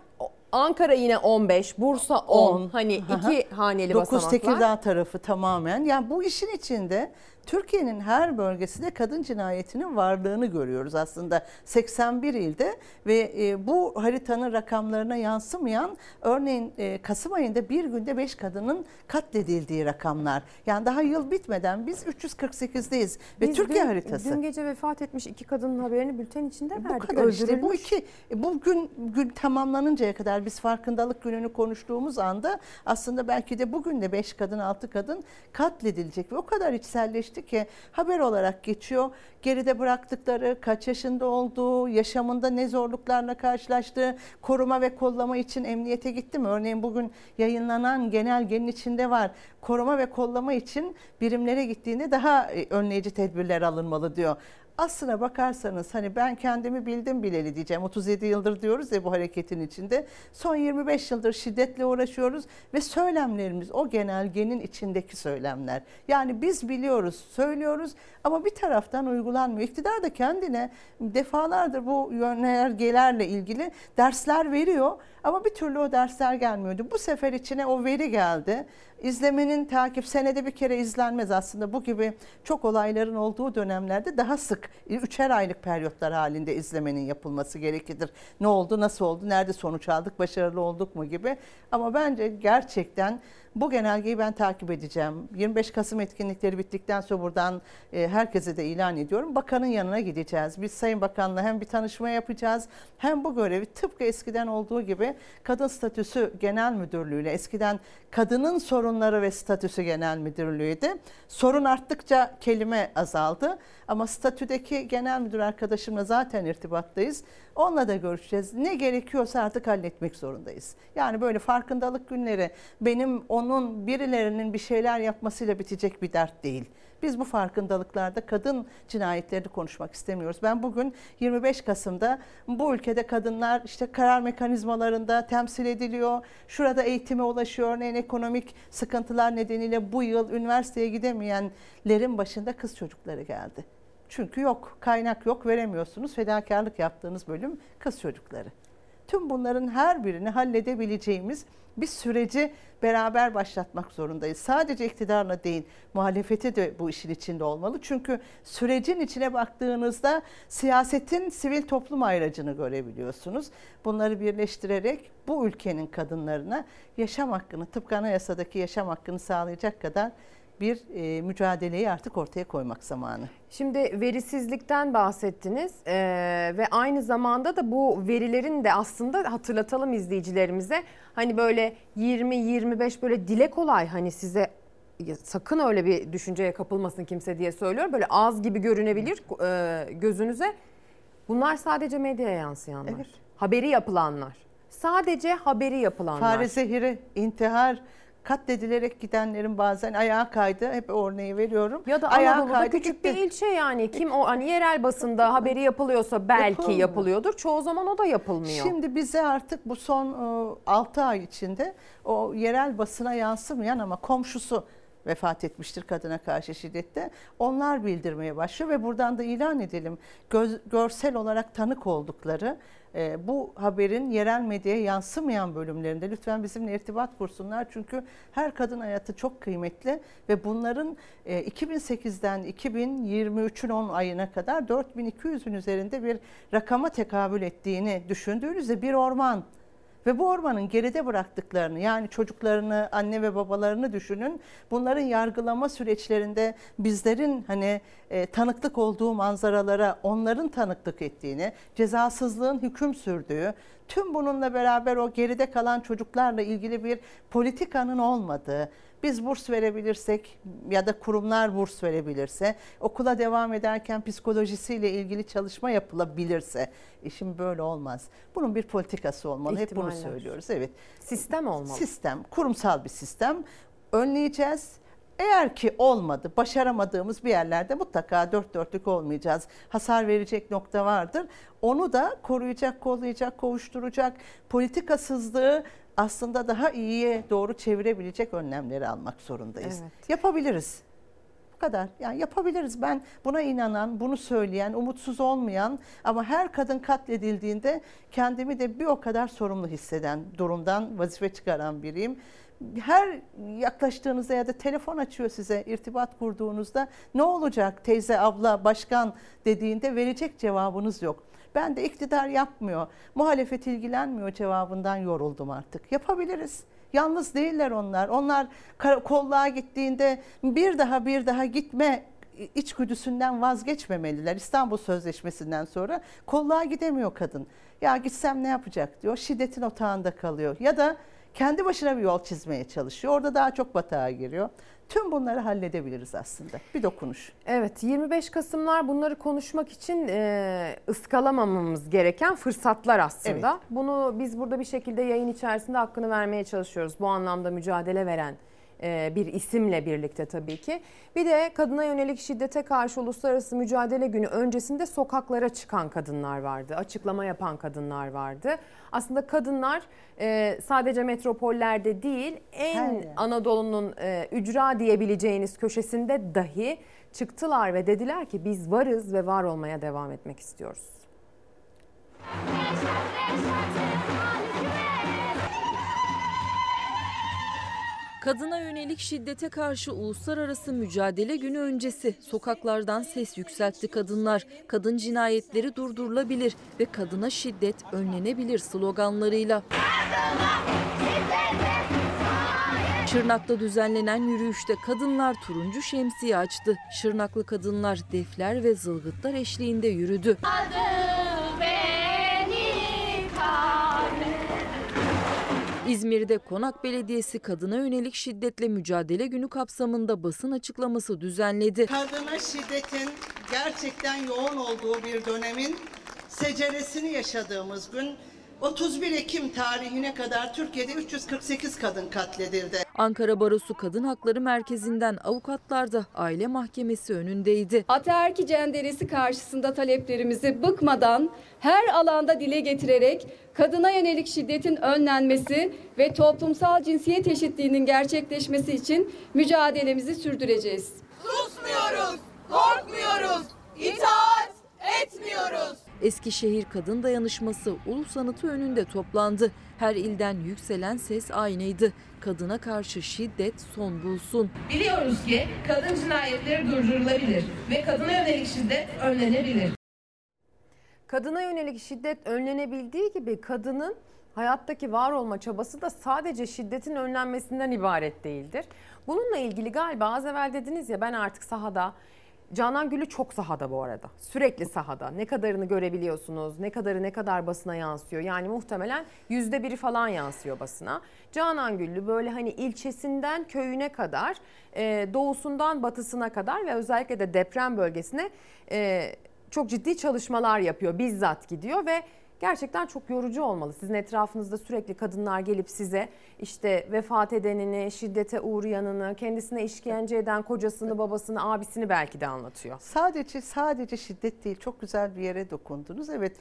Ankara yine 15, Bursa 10. 10. Hani Aha. iki haneli 9 basamaklar. Tekirdağ tarafı tamamen. Yani bu işin içinde Türkiye'nin her bölgesinde kadın cinayetinin varlığını görüyoruz aslında 81 ilde ve e, bu haritanın rakamlarına yansımayan örneğin e, Kasım ayında bir günde 5 kadının katledildiği rakamlar. Yani daha yıl bitmeden biz 348'deyiz ve Biz Türkiye dün, haritası. Dün gece vefat etmiş iki kadının haberini bülten içinde Bu verdik. kadar işte bu iki e, bu gün gün tamamlanıncaya kadar biz farkındalık gününü konuştuğumuz anda aslında belki de bugün de 5 kadın 6 kadın katledilecek ve o kadar içselleşti ki haber olarak geçiyor. Geride bıraktıkları, kaç yaşında olduğu, yaşamında ne zorluklarla karşılaştığı, koruma ve kollama için emniyete gitti mi? Örneğin bugün yayınlanan genelgenin içinde var. Koruma ve kollama için birimlere gittiğinde daha e, önleyici tedbirler alınmalı diyor. Aslına bakarsanız hani ben kendimi bildim bileli diyeceğim. 37 yıldır diyoruz ya bu hareketin içinde. Son 25 yıldır şiddetle uğraşıyoruz ve söylemlerimiz o genelgenin içindeki söylemler. Yani biz biliyoruz, söylüyoruz ama bir taraftan uygulanmıyor. İktidar da kendine defalardır bu yönergelerle ilgili dersler veriyor ama bir türlü o dersler gelmiyordu. Bu sefer içine o veri geldi. İzlemenin takip senede bir kere izlenmez aslında. Bu gibi çok olayların olduğu dönemlerde daha sık üçer aylık periyotlar halinde izlemenin yapılması gerekir. Ne oldu, nasıl oldu, nerede sonuç aldık, başarılı olduk mu gibi. Ama bence gerçekten bu genelgeyi ben takip edeceğim. 25 Kasım etkinlikleri bittikten sonra buradan e, herkese de ilan ediyorum. Bakanın yanına gideceğiz. Biz Sayın Bakan'la hem bir tanışma yapacağız hem bu görevi tıpkı eskiden olduğu gibi Kadın Statüsü Genel Müdürlüğü'yle eskiden Kadının Sorunları ve Statüsü Genel Müdürlüğü'ydü. Sorun arttıkça kelime azaldı ama statüdeki genel müdür arkadaşımla zaten irtibattayız. Onunla da görüşeceğiz. Ne gerekiyorsa artık halletmek zorundayız. Yani böyle farkındalık günleri benim onun birilerinin bir şeyler yapmasıyla bitecek bir dert değil. Biz bu farkındalıklarda kadın cinayetlerini konuşmak istemiyoruz. Ben bugün 25 Kasım'da bu ülkede kadınlar işte karar mekanizmalarında temsil ediliyor. Şurada eğitime ulaşıyor. Örneğin ekonomik sıkıntılar nedeniyle bu yıl üniversiteye gidemeyenlerin başında kız çocukları geldi. Çünkü yok, kaynak yok, veremiyorsunuz. Fedakarlık yaptığınız bölüm kız çocukları. Tüm bunların her birini halledebileceğimiz bir süreci beraber başlatmak zorundayız. Sadece iktidarla değil, muhalefeti de bu işin içinde olmalı. Çünkü sürecin içine baktığınızda siyasetin sivil toplum ayracını görebiliyorsunuz. Bunları birleştirerek bu ülkenin kadınlarına yaşam hakkını, tıpkı anayasadaki yaşam hakkını sağlayacak kadar bir e, mücadeleyi artık ortaya koymak zamanı. Şimdi verisizlikten bahsettiniz ee, ve aynı zamanda da bu verilerin de aslında hatırlatalım izleyicilerimize hani böyle 20-25 böyle dile kolay hani size sakın öyle bir düşünceye kapılmasın kimse diye söylüyorum. Böyle az gibi görünebilir e, gözünüze. Bunlar sadece medyaya yansıyanlar. Evet. Haberi yapılanlar. Sadece haberi yapılanlar. Fare zehiri, intihar, katledilerek gidenlerin bazen ayağa kaydı. Hep örneği veriyorum. Ya da ayağa Anadolu'da kaydı, küçük gitti. bir ilçe yani. Kim o hani yerel basında haberi yapılıyorsa belki Yapılmıyor. yapılıyordur. Çoğu zaman o da yapılmıyor. Şimdi bize artık bu son 6 ay içinde o yerel basına yansımayan ama komşusu vefat etmiştir kadına karşı şiddette. Onlar bildirmeye başlıyor ve buradan da ilan edelim. Göz, görsel olarak tanık oldukları e, bu haberin yerel medyaya yansımayan bölümlerinde lütfen bizimle irtibat kursunlar. Çünkü her kadın hayatı çok kıymetli ve bunların e, 2008'den 2023'ün 10 ayına kadar 4200'ün üzerinde bir rakama tekabül ettiğini düşündüğünüzde bir orman ve bu ormanın geride bıraktıklarını yani çocuklarını, anne ve babalarını düşünün. Bunların yargılama süreçlerinde bizlerin hani e, tanıklık olduğu manzaralara onların tanıklık ettiğini, cezasızlığın hüküm sürdüğü, tüm bununla beraber o geride kalan çocuklarla ilgili bir politikanın olmadığı, biz burs verebilirsek ya da kurumlar burs verebilirse, okula devam ederken psikolojisiyle ilgili çalışma yapılabilirse, işim böyle olmaz. Bunun bir politikası olmalı. Hep bunu İhtimaller. söylüyoruz. Evet. Sistem olmalı. Sistem, kurumsal bir sistem. Önleyeceğiz. Eğer ki olmadı, başaramadığımız bir yerlerde mutlaka dört dörtlük olmayacağız. Hasar verecek nokta vardır. Onu da koruyacak, kollayacak, kovuşturacak, politikasızlığı aslında daha iyiye doğru çevirebilecek önlemleri almak zorundayız. Evet. Yapabiliriz. Bu kadar. Yani yapabiliriz. Ben buna inanan, bunu söyleyen, umutsuz olmayan ama her kadın katledildiğinde kendimi de bir o kadar sorumlu hisseden durumdan vazife çıkaran biriyim. her yaklaştığınızda ya da telefon açıyor size irtibat kurduğunuzda ne olacak teyze, abla, başkan dediğinde verecek cevabınız yok. Ben de iktidar yapmıyor, muhalefet ilgilenmiyor cevabından yoruldum artık. Yapabiliriz. Yalnız değiller onlar. Onlar kolluğa gittiğinde bir daha bir daha gitme içgüdüsünden vazgeçmemeliler. İstanbul Sözleşmesi'nden sonra kolluğa gidemiyor kadın. Ya gitsem ne yapacak diyor. Şiddetin otağında kalıyor. Ya da kendi başına bir yol çizmeye çalışıyor. Orada daha çok batağa giriyor. Tüm bunları halledebiliriz aslında. Bir dokunuş. Evet 25 Kasımlar bunları konuşmak için e, ıskalamamamız gereken fırsatlar aslında. Evet. Bunu biz burada bir şekilde yayın içerisinde hakkını vermeye çalışıyoruz. Bu anlamda mücadele veren bir isimle birlikte tabii ki. Bir de kadına yönelik şiddete karşı uluslararası mücadele günü öncesinde sokaklara çıkan kadınlar vardı. Açıklama yapan kadınlar vardı. Aslında kadınlar e, sadece metropollerde değil en. Anadolu'nun e, ücra diyebileceğiniz köşesinde dahi çıktılar ve dediler ki biz varız ve var olmaya devam etmek istiyoruz. Kadına yönelik şiddete karşı uluslararası mücadele günü öncesi sokaklardan ses yükseltti kadınlar. Kadın cinayetleri durdurulabilir ve kadına şiddet önlenebilir sloganlarıyla. Şırnak'ta düzenlenen yürüyüşte kadınlar turuncu şemsiye açtı. Şırnaklı kadınlar defler ve zılgıtlar eşliğinde yürüdü. İzmir'de Konak Belediyesi kadına yönelik şiddetle mücadele günü kapsamında basın açıklaması düzenledi. Kadına şiddetin gerçekten yoğun olduğu bir dönemin seceresini yaşadığımız gün 31 Ekim tarihine kadar Türkiye'de 348 kadın katledildi. Ankara Barosu Kadın Hakları Merkezi'nden avukatlar da aile mahkemesi önündeydi. Ataerki cenderesi karşısında taleplerimizi bıkmadan her alanda dile getirerek kadına yönelik şiddetin önlenmesi ve toplumsal cinsiyet eşitliğinin gerçekleşmesi için mücadelemizi sürdüreceğiz. Susmuyoruz, korkmuyoruz, itaat etmiyoruz. Eskişehir Kadın Dayanışması Ulus Anıtı önünde toplandı. Her ilden yükselen ses aynıydı. Kadına karşı şiddet son bulsun. Biliyoruz ki kadın cinayetleri durdurulabilir ve kadına yönelik şiddet önlenebilir. Kadına yönelik şiddet önlenebildiği gibi kadının hayattaki var olma çabası da sadece şiddetin önlenmesinden ibaret değildir. Bununla ilgili galiba az evvel dediniz ya ben artık sahada Canan Gül'ü çok sahada bu arada. Sürekli sahada. Ne kadarını görebiliyorsunuz, ne kadarı ne kadar basına yansıyor. Yani muhtemelen yüzde biri falan yansıyor basına. Canan Güllü böyle hani ilçesinden köyüne kadar, e, doğusundan batısına kadar ve özellikle de deprem bölgesine e, çok ciddi çalışmalar yapıyor. Bizzat gidiyor ve gerçekten çok yorucu olmalı. Sizin etrafınızda sürekli kadınlar gelip size işte vefat edenini, şiddete uğrayanını, kendisine işkence eden kocasını, babasını, abisini belki de anlatıyor. Sadece sadece şiddet değil çok güzel bir yere dokundunuz. Evet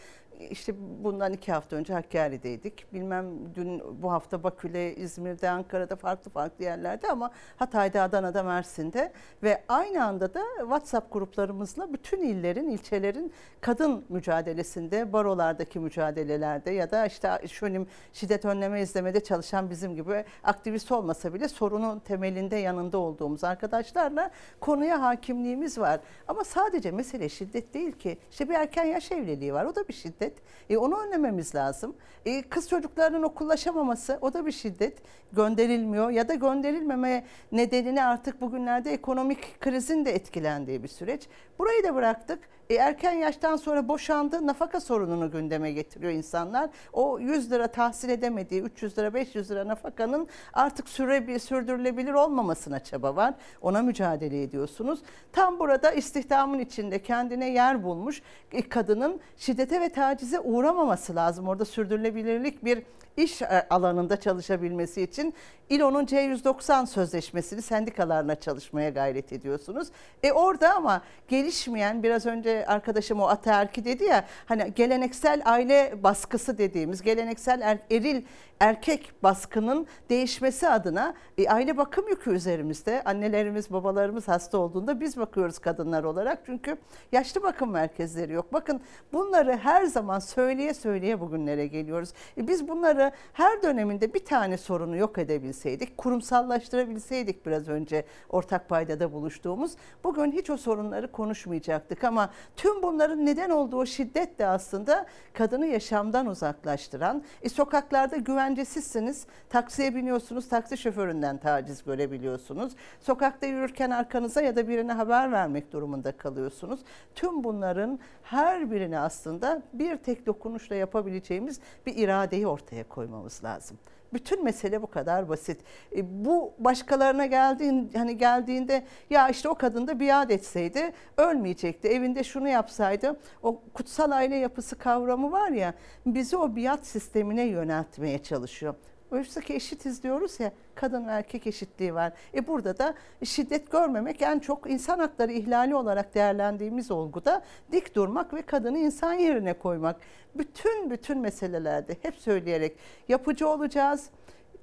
işte bundan iki hafta önce Hakkari'deydik. Bilmem dün bu hafta Bakü'de, İzmir'de, Ankara'da farklı farklı yerlerde ama Hatay'da, Adana'da, Mersin'de ve aynı anda da WhatsApp gruplarımızla bütün illerin, ilçelerin kadın mücadelesinde, barolardaki mücadelelerde ya da işte şöyle şiddet önleme izlemede çalışan bizim gibi aktivist olmasa bile sorunun temelinde yanında olduğumuz arkadaşlarla konuya hakimliğimiz var. Ama sadece mesele şiddet değil ki. İşte bir erken yaş evliliği var. O da bir şiddet. E, onu önlememiz lazım. E, kız çocuklarının okullaşamaması o da bir şiddet. Gönderilmiyor ya da gönderilmeme nedenini artık bugünlerde ekonomik krizin de etkilendiği bir süreç. Burayı da bıraktık. E, erken yaştan sonra boşandı. Nafaka sorununu gündeme getiriyor insanlar. O 100 lira tahsil edemediği 300 lira 500 lira nafakanın artık süre, sürdürülebilir olmamasına çaba var. Ona mücadele ediyorsunuz. Tam burada istihdamın içinde kendine yer bulmuş e, kadının şiddete ve tacize uğramaması lazım. Orada sürdürülebilirlik bir iş e, alanında çalışabilmesi için İLO'nun C190 sözleşmesini sendikalarla çalışmaya gayret ediyorsunuz. E orada ama gelişmeyen biraz önce arkadaşım o ataerki dedi ya hani geleneksel aile baskısı dediğimiz geleneksel er- eril erkek baskının değişmesi adına e, aile bakım yükü üzerimizde. Annelerimiz, babalarımız hasta olduğunda biz bakıyoruz kadınlar olarak. Çünkü yaşlı bakım merkezleri yok. Bakın bunları her zaman söyleye söyleye bugünlere geliyoruz. E, biz bunları her döneminde bir tane sorunu yok edebilseydik, kurumsallaştırabilseydik biraz önce ortak paydada buluştuğumuz, bugün hiç o sorunları konuşmayacaktık. Ama tüm bunların neden olduğu şiddet de aslında kadını yaşamdan uzaklaştıran, e, sokaklarda güvencesizsiniz, taksiye biniyorsunuz, taksi şoföründen taciz görebiliyorsunuz. Sokakta yürürken arkanıza ya da birine haber vermek durumunda kalıyorsunuz. Tüm bunların her birini aslında bir tek dokunuşla yapabileceğimiz bir iradeyi ortaya koymamız lazım. Bütün mesele bu kadar basit. E, bu başkalarına geldiğin hani geldiğinde ya işte o kadın da biat etseydi ölmeyecekti. Evinde şunu yapsaydı o kutsal aile yapısı kavramı var ya bizi o biat sistemine yöneltmeye çalışıyor. Oysa eşitiz diyoruz ya kadın erkek eşitliği var. E burada da şiddet görmemek en çok insan hakları ihlali olarak değerlendiğimiz olguda dik durmak ve kadını insan yerine koymak. Bütün bütün meselelerde hep söyleyerek yapıcı olacağız.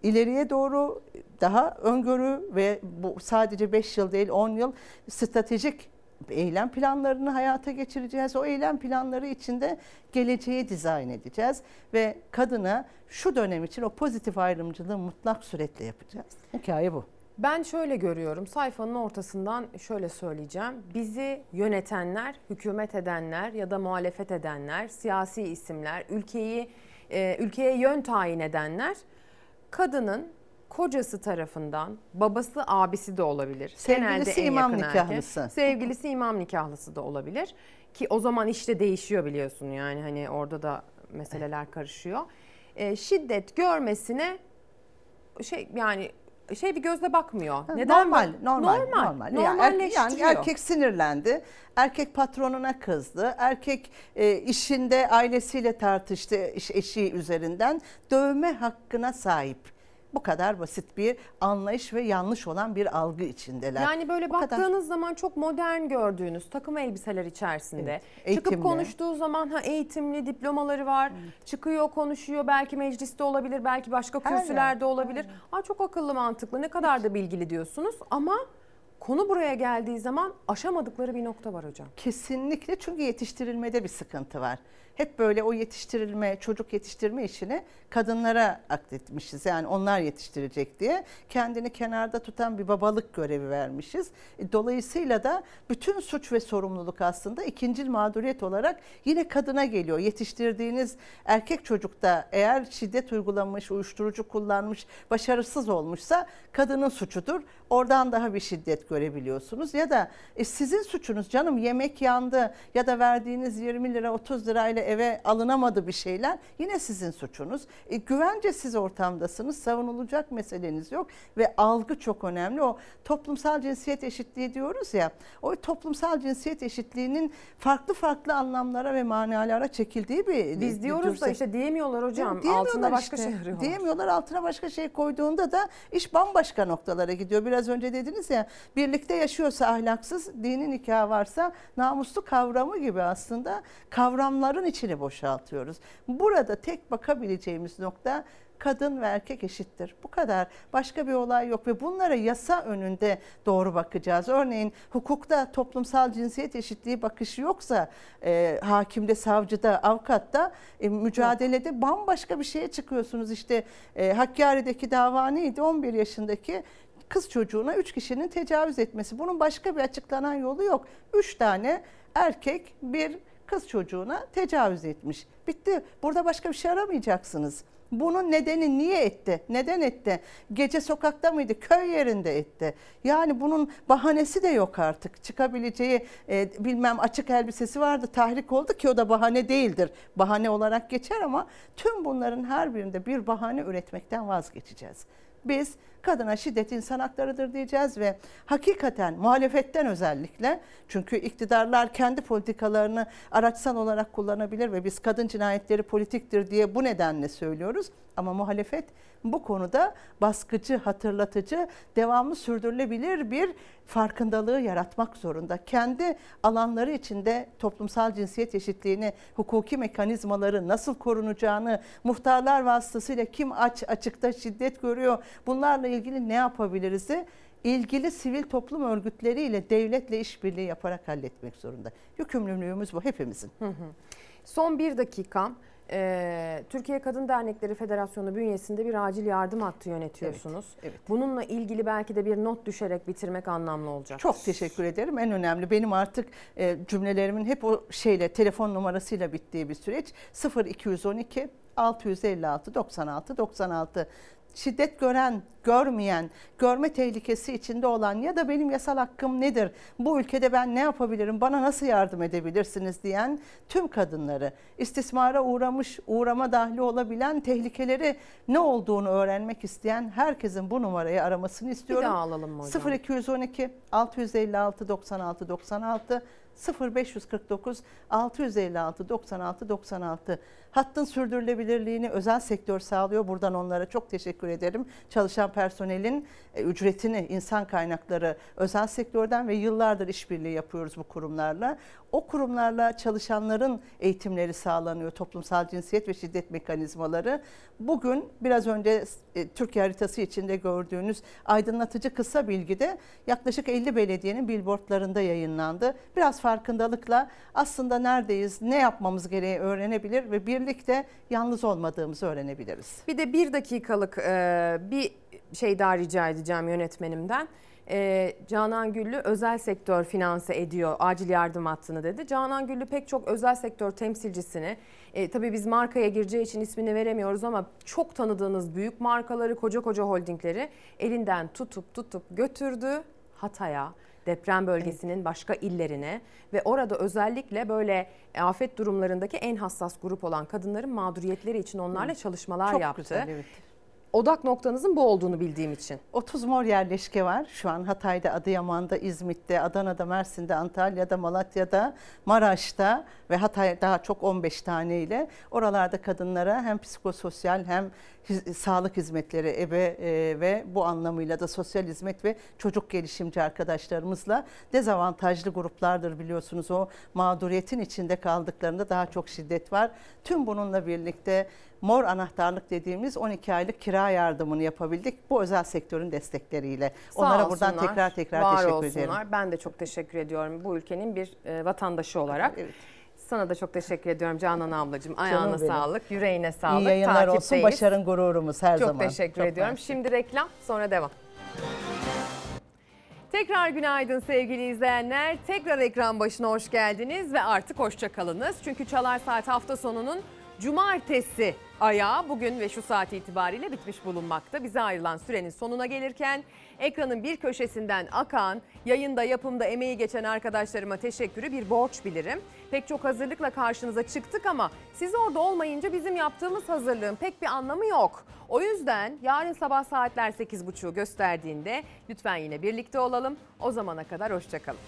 İleriye doğru daha öngörü ve bu sadece 5 yıl değil 10 yıl stratejik eylem planlarını hayata geçireceğiz. O eylem planları içinde geleceği dizayn edeceğiz ve kadına şu dönem için o pozitif ayrımcılığı mutlak suretle yapacağız. Hikaye bu. Ben şöyle görüyorum sayfanın ortasından şöyle söyleyeceğim. Bizi yönetenler, hükümet edenler ya da muhalefet edenler, siyasi isimler, ülkeyi e, ülkeye yön tayin edenler kadının kocası tarafından, babası abisi de olabilir. Sevgilisi en imam yakın erkek. nikahlısı. Sevgilisi imam nikahlısı da olabilir. Ki o zaman işte değişiyor biliyorsun yani hani orada da meseleler karışıyor. E, şiddet görmesine şey yani şey bir gözle bakmıyor. Neden normal, bak- normal, normal. normal. Er- yani Normalleştiriyor. erkek sinirlendi, erkek patronuna kızdı, erkek e, işinde ailesiyle tartıştı iş eşiği üzerinden dövme hakkına sahip. Bu kadar basit bir anlayış ve yanlış olan bir algı içindeler. Yani böyle Bu kadar. baktığınız zaman çok modern gördüğünüz takım elbiseler içerisinde Evet, çıkıp konuştuğu zaman ha eğitimli diplomaları var. Çıkıyor konuşuyor belki mecliste olabilir belki başka kürsülerde olabilir. Aa, çok akıllı mantıklı ne kadar da bilgili diyorsunuz ama konu buraya geldiği zaman aşamadıkları bir nokta var hocam. Kesinlikle çünkü yetiştirilmede bir sıkıntı var. Hep böyle o yetiştirilme, çocuk yetiştirme işini kadınlara akletmişiz. Yani onlar yetiştirecek diye kendini kenarda tutan bir babalık görevi vermişiz. E, Dolayısıyla da bütün suç ve sorumluluk aslında ikincil mağduriyet olarak yine kadına geliyor. Yetiştirdiğiniz erkek çocukta eğer şiddet uygulamış, uyuşturucu kullanmış, başarısız olmuşsa kadının suçudur. Oradan daha bir şiddet görebiliyorsunuz. Ya da e, sizin suçunuz canım yemek yandı ya da verdiğiniz 20 lira 30 lirayla eve alınamadı bir şeyler yine sizin suçunuz. E, güvencesiz ortamdasınız savunulacak meseleniz yok ve algı çok önemli. O toplumsal cinsiyet eşitliği diyoruz ya o toplumsal cinsiyet eşitliğinin farklı farklı anlamlara ve manalara çekildiği bir Biz diyoruz da dürse- işte diyemiyorlar hocam. Diyemiyorlar Altında başka işte. şey arıyorlar. Diyemiyorlar altına başka şey koyduğunda da iş bambaşka noktalara gidiyor. Biraz önce dediniz ya birlikte yaşıyorsa ahlaksız, dini nikah varsa namuslu kavramı gibi aslında kavramların içini boşaltıyoruz. Burada tek bakabileceğimiz nokta kadın ve erkek eşittir. Bu kadar. Başka bir olay yok ve bunlara yasa önünde doğru bakacağız. Örneğin hukukta toplumsal cinsiyet eşitliği bakışı yoksa e, hakimde, savcıda, avukatta e, mücadelede bambaşka bir şeye çıkıyorsunuz. İşte e, Hakkari'deki dava neydi? 11 yaşındaki kız çocuğuna 3 kişinin tecavüz etmesi. Bunun başka bir açıklanan yolu yok. 3 tane erkek bir kız çocuğuna tecavüz etmiş. Bitti. Burada başka bir şey aramayacaksınız. Bunun nedeni niye etti? Neden etti? Gece sokakta mıydı? Köy yerinde etti. Yani bunun bahanesi de yok artık. Çıkabileceği e, bilmem açık elbisesi vardı. Tahrik oldu ki o da bahane değildir. Bahane olarak geçer ama tüm bunların her birinde bir bahane üretmekten vazgeçeceğiz. Biz Kadına şiddet insan haklarıdır diyeceğiz ve hakikaten muhalefetten özellikle çünkü iktidarlar kendi politikalarını araçsal olarak kullanabilir ve biz kadın cinayetleri politiktir diye bu nedenle söylüyoruz. Ama muhalefet bu konuda baskıcı, hatırlatıcı, devamlı sürdürülebilir bir farkındalığı yaratmak zorunda. Kendi alanları içinde toplumsal cinsiyet eşitliğini, hukuki mekanizmaları nasıl korunacağını, muhtarlar vasıtasıyla kim aç açıkta şiddet görüyor, bunlarla ilgili ne yapabiliriz? ilgili sivil toplum örgütleriyle devletle işbirliği yaparak halletmek zorunda. Yükümlülüğümüz bu hepimizin. Hı hı. Son bir dakika. Ee, Türkiye Kadın Dernekleri Federasyonu bünyesinde bir acil yardım hattı yönetiyorsunuz. Evet, evet. Bununla ilgili belki de bir not düşerek bitirmek anlamlı olacak. Çok teşekkür ederim. En önemli benim artık e, cümlelerimin hep o şeyle telefon numarasıyla bittiği bir süreç. 0212 656 96 96 şiddet gören, görmeyen, görme tehlikesi içinde olan ya da benim yasal hakkım nedir? Bu ülkede ben ne yapabilirim? Bana nasıl yardım edebilirsiniz diyen tüm kadınları, istismara uğramış, uğrama dahli olabilen tehlikeleri ne olduğunu öğrenmek isteyen herkesin bu numarayı aramasını istiyorum. Bir daha alalım hocam? 0212 656 96 96 0549 656 96 96 hattın sürdürülebilirliğini özel sektör sağlıyor. Buradan onlara çok teşekkür ederim. Çalışan personelin e, ücretini insan kaynakları özel sektörden ve yıllardır işbirliği yapıyoruz bu kurumlarla. O kurumlarla çalışanların eğitimleri sağlanıyor. Toplumsal cinsiyet ve şiddet mekanizmaları. Bugün biraz önce e, Türkiye haritası içinde gördüğünüz aydınlatıcı kısa bilgide yaklaşık 50 belediyenin billboardlarında yayınlandı. Biraz farkındalıkla aslında neredeyiz, ne yapmamız gereği öğrenebilir ve birlikte yalnız olmadığımızı öğrenebiliriz. Bir de bir dakikalık e, bir şey daha rica edeceğim yönetmenimden. E, Canan Güllü özel sektör finanse ediyor acil yardım hattını dedi. Canan Güllü pek çok özel sektör temsilcisini e, tabii biz markaya gireceği için ismini veremiyoruz ama çok tanıdığınız büyük markaları koca koca holdingleri elinden tutup tutup götürdü Hatay'a deprem bölgesinin başka illerine ve orada özellikle böyle afet durumlarındaki en hassas grup olan kadınların mağduriyetleri için onlarla çalışmalar Çok yaptı. güzel, evet. Odak noktanızın bu olduğunu bildiğim için. 30 mor yerleşke var. Şu an Hatay'da, Adıyaman'da, İzmit'te, Adana'da, Mersin'de, Antalya'da, Malatya'da, Maraş'ta ve Hatay daha çok 15 taneyle oralarda kadınlara hem psikososyal hem sağlık hizmetleri ebe e, ve bu anlamıyla da sosyal hizmet ve çocuk gelişimci arkadaşlarımızla dezavantajlı gruplardır biliyorsunuz o mağduriyetin içinde kaldıklarında daha çok şiddet var. Tüm bununla birlikte mor anahtarlık dediğimiz 12 aylık kira yardımını yapabildik bu özel sektörün destekleriyle. Sağ Onlara buradan olsunlar, tekrar tekrar var teşekkür olsunlar. ederim. Ben de çok teşekkür ediyorum bu ülkenin bir e, vatandaşı olarak. Sana da çok teşekkür ediyorum Canan ablacığım. Ayağına benim. sağlık, yüreğine sağlık. İyi yayınlar olsun. Takipteyiz. Başarın gururumuz her çok zaman. teşekkür Çok ediyorum. mersi. Şimdi reklam, sonra devam. Tekrar günaydın sevgili izleyenler. Tekrar ekran başına hoş geldiniz ve artık hoşça kalınız. Çünkü Çalar Saat hafta sonunun cumartesi ayağı bugün ve şu saat itibariyle bitmiş bulunmakta. Bize ayrılan sürenin sonuna gelirken ekranın bir köşesinden akan, yayında yapımda emeği geçen arkadaşlarıma teşekkürü bir borç bilirim. Pek çok hazırlıkla karşınıza çıktık ama siz orada olmayınca bizim yaptığımız hazırlığın pek bir anlamı yok. O yüzden yarın sabah saatler 8.30'u gösterdiğinde lütfen yine birlikte olalım. O zamana kadar hoşçakalın.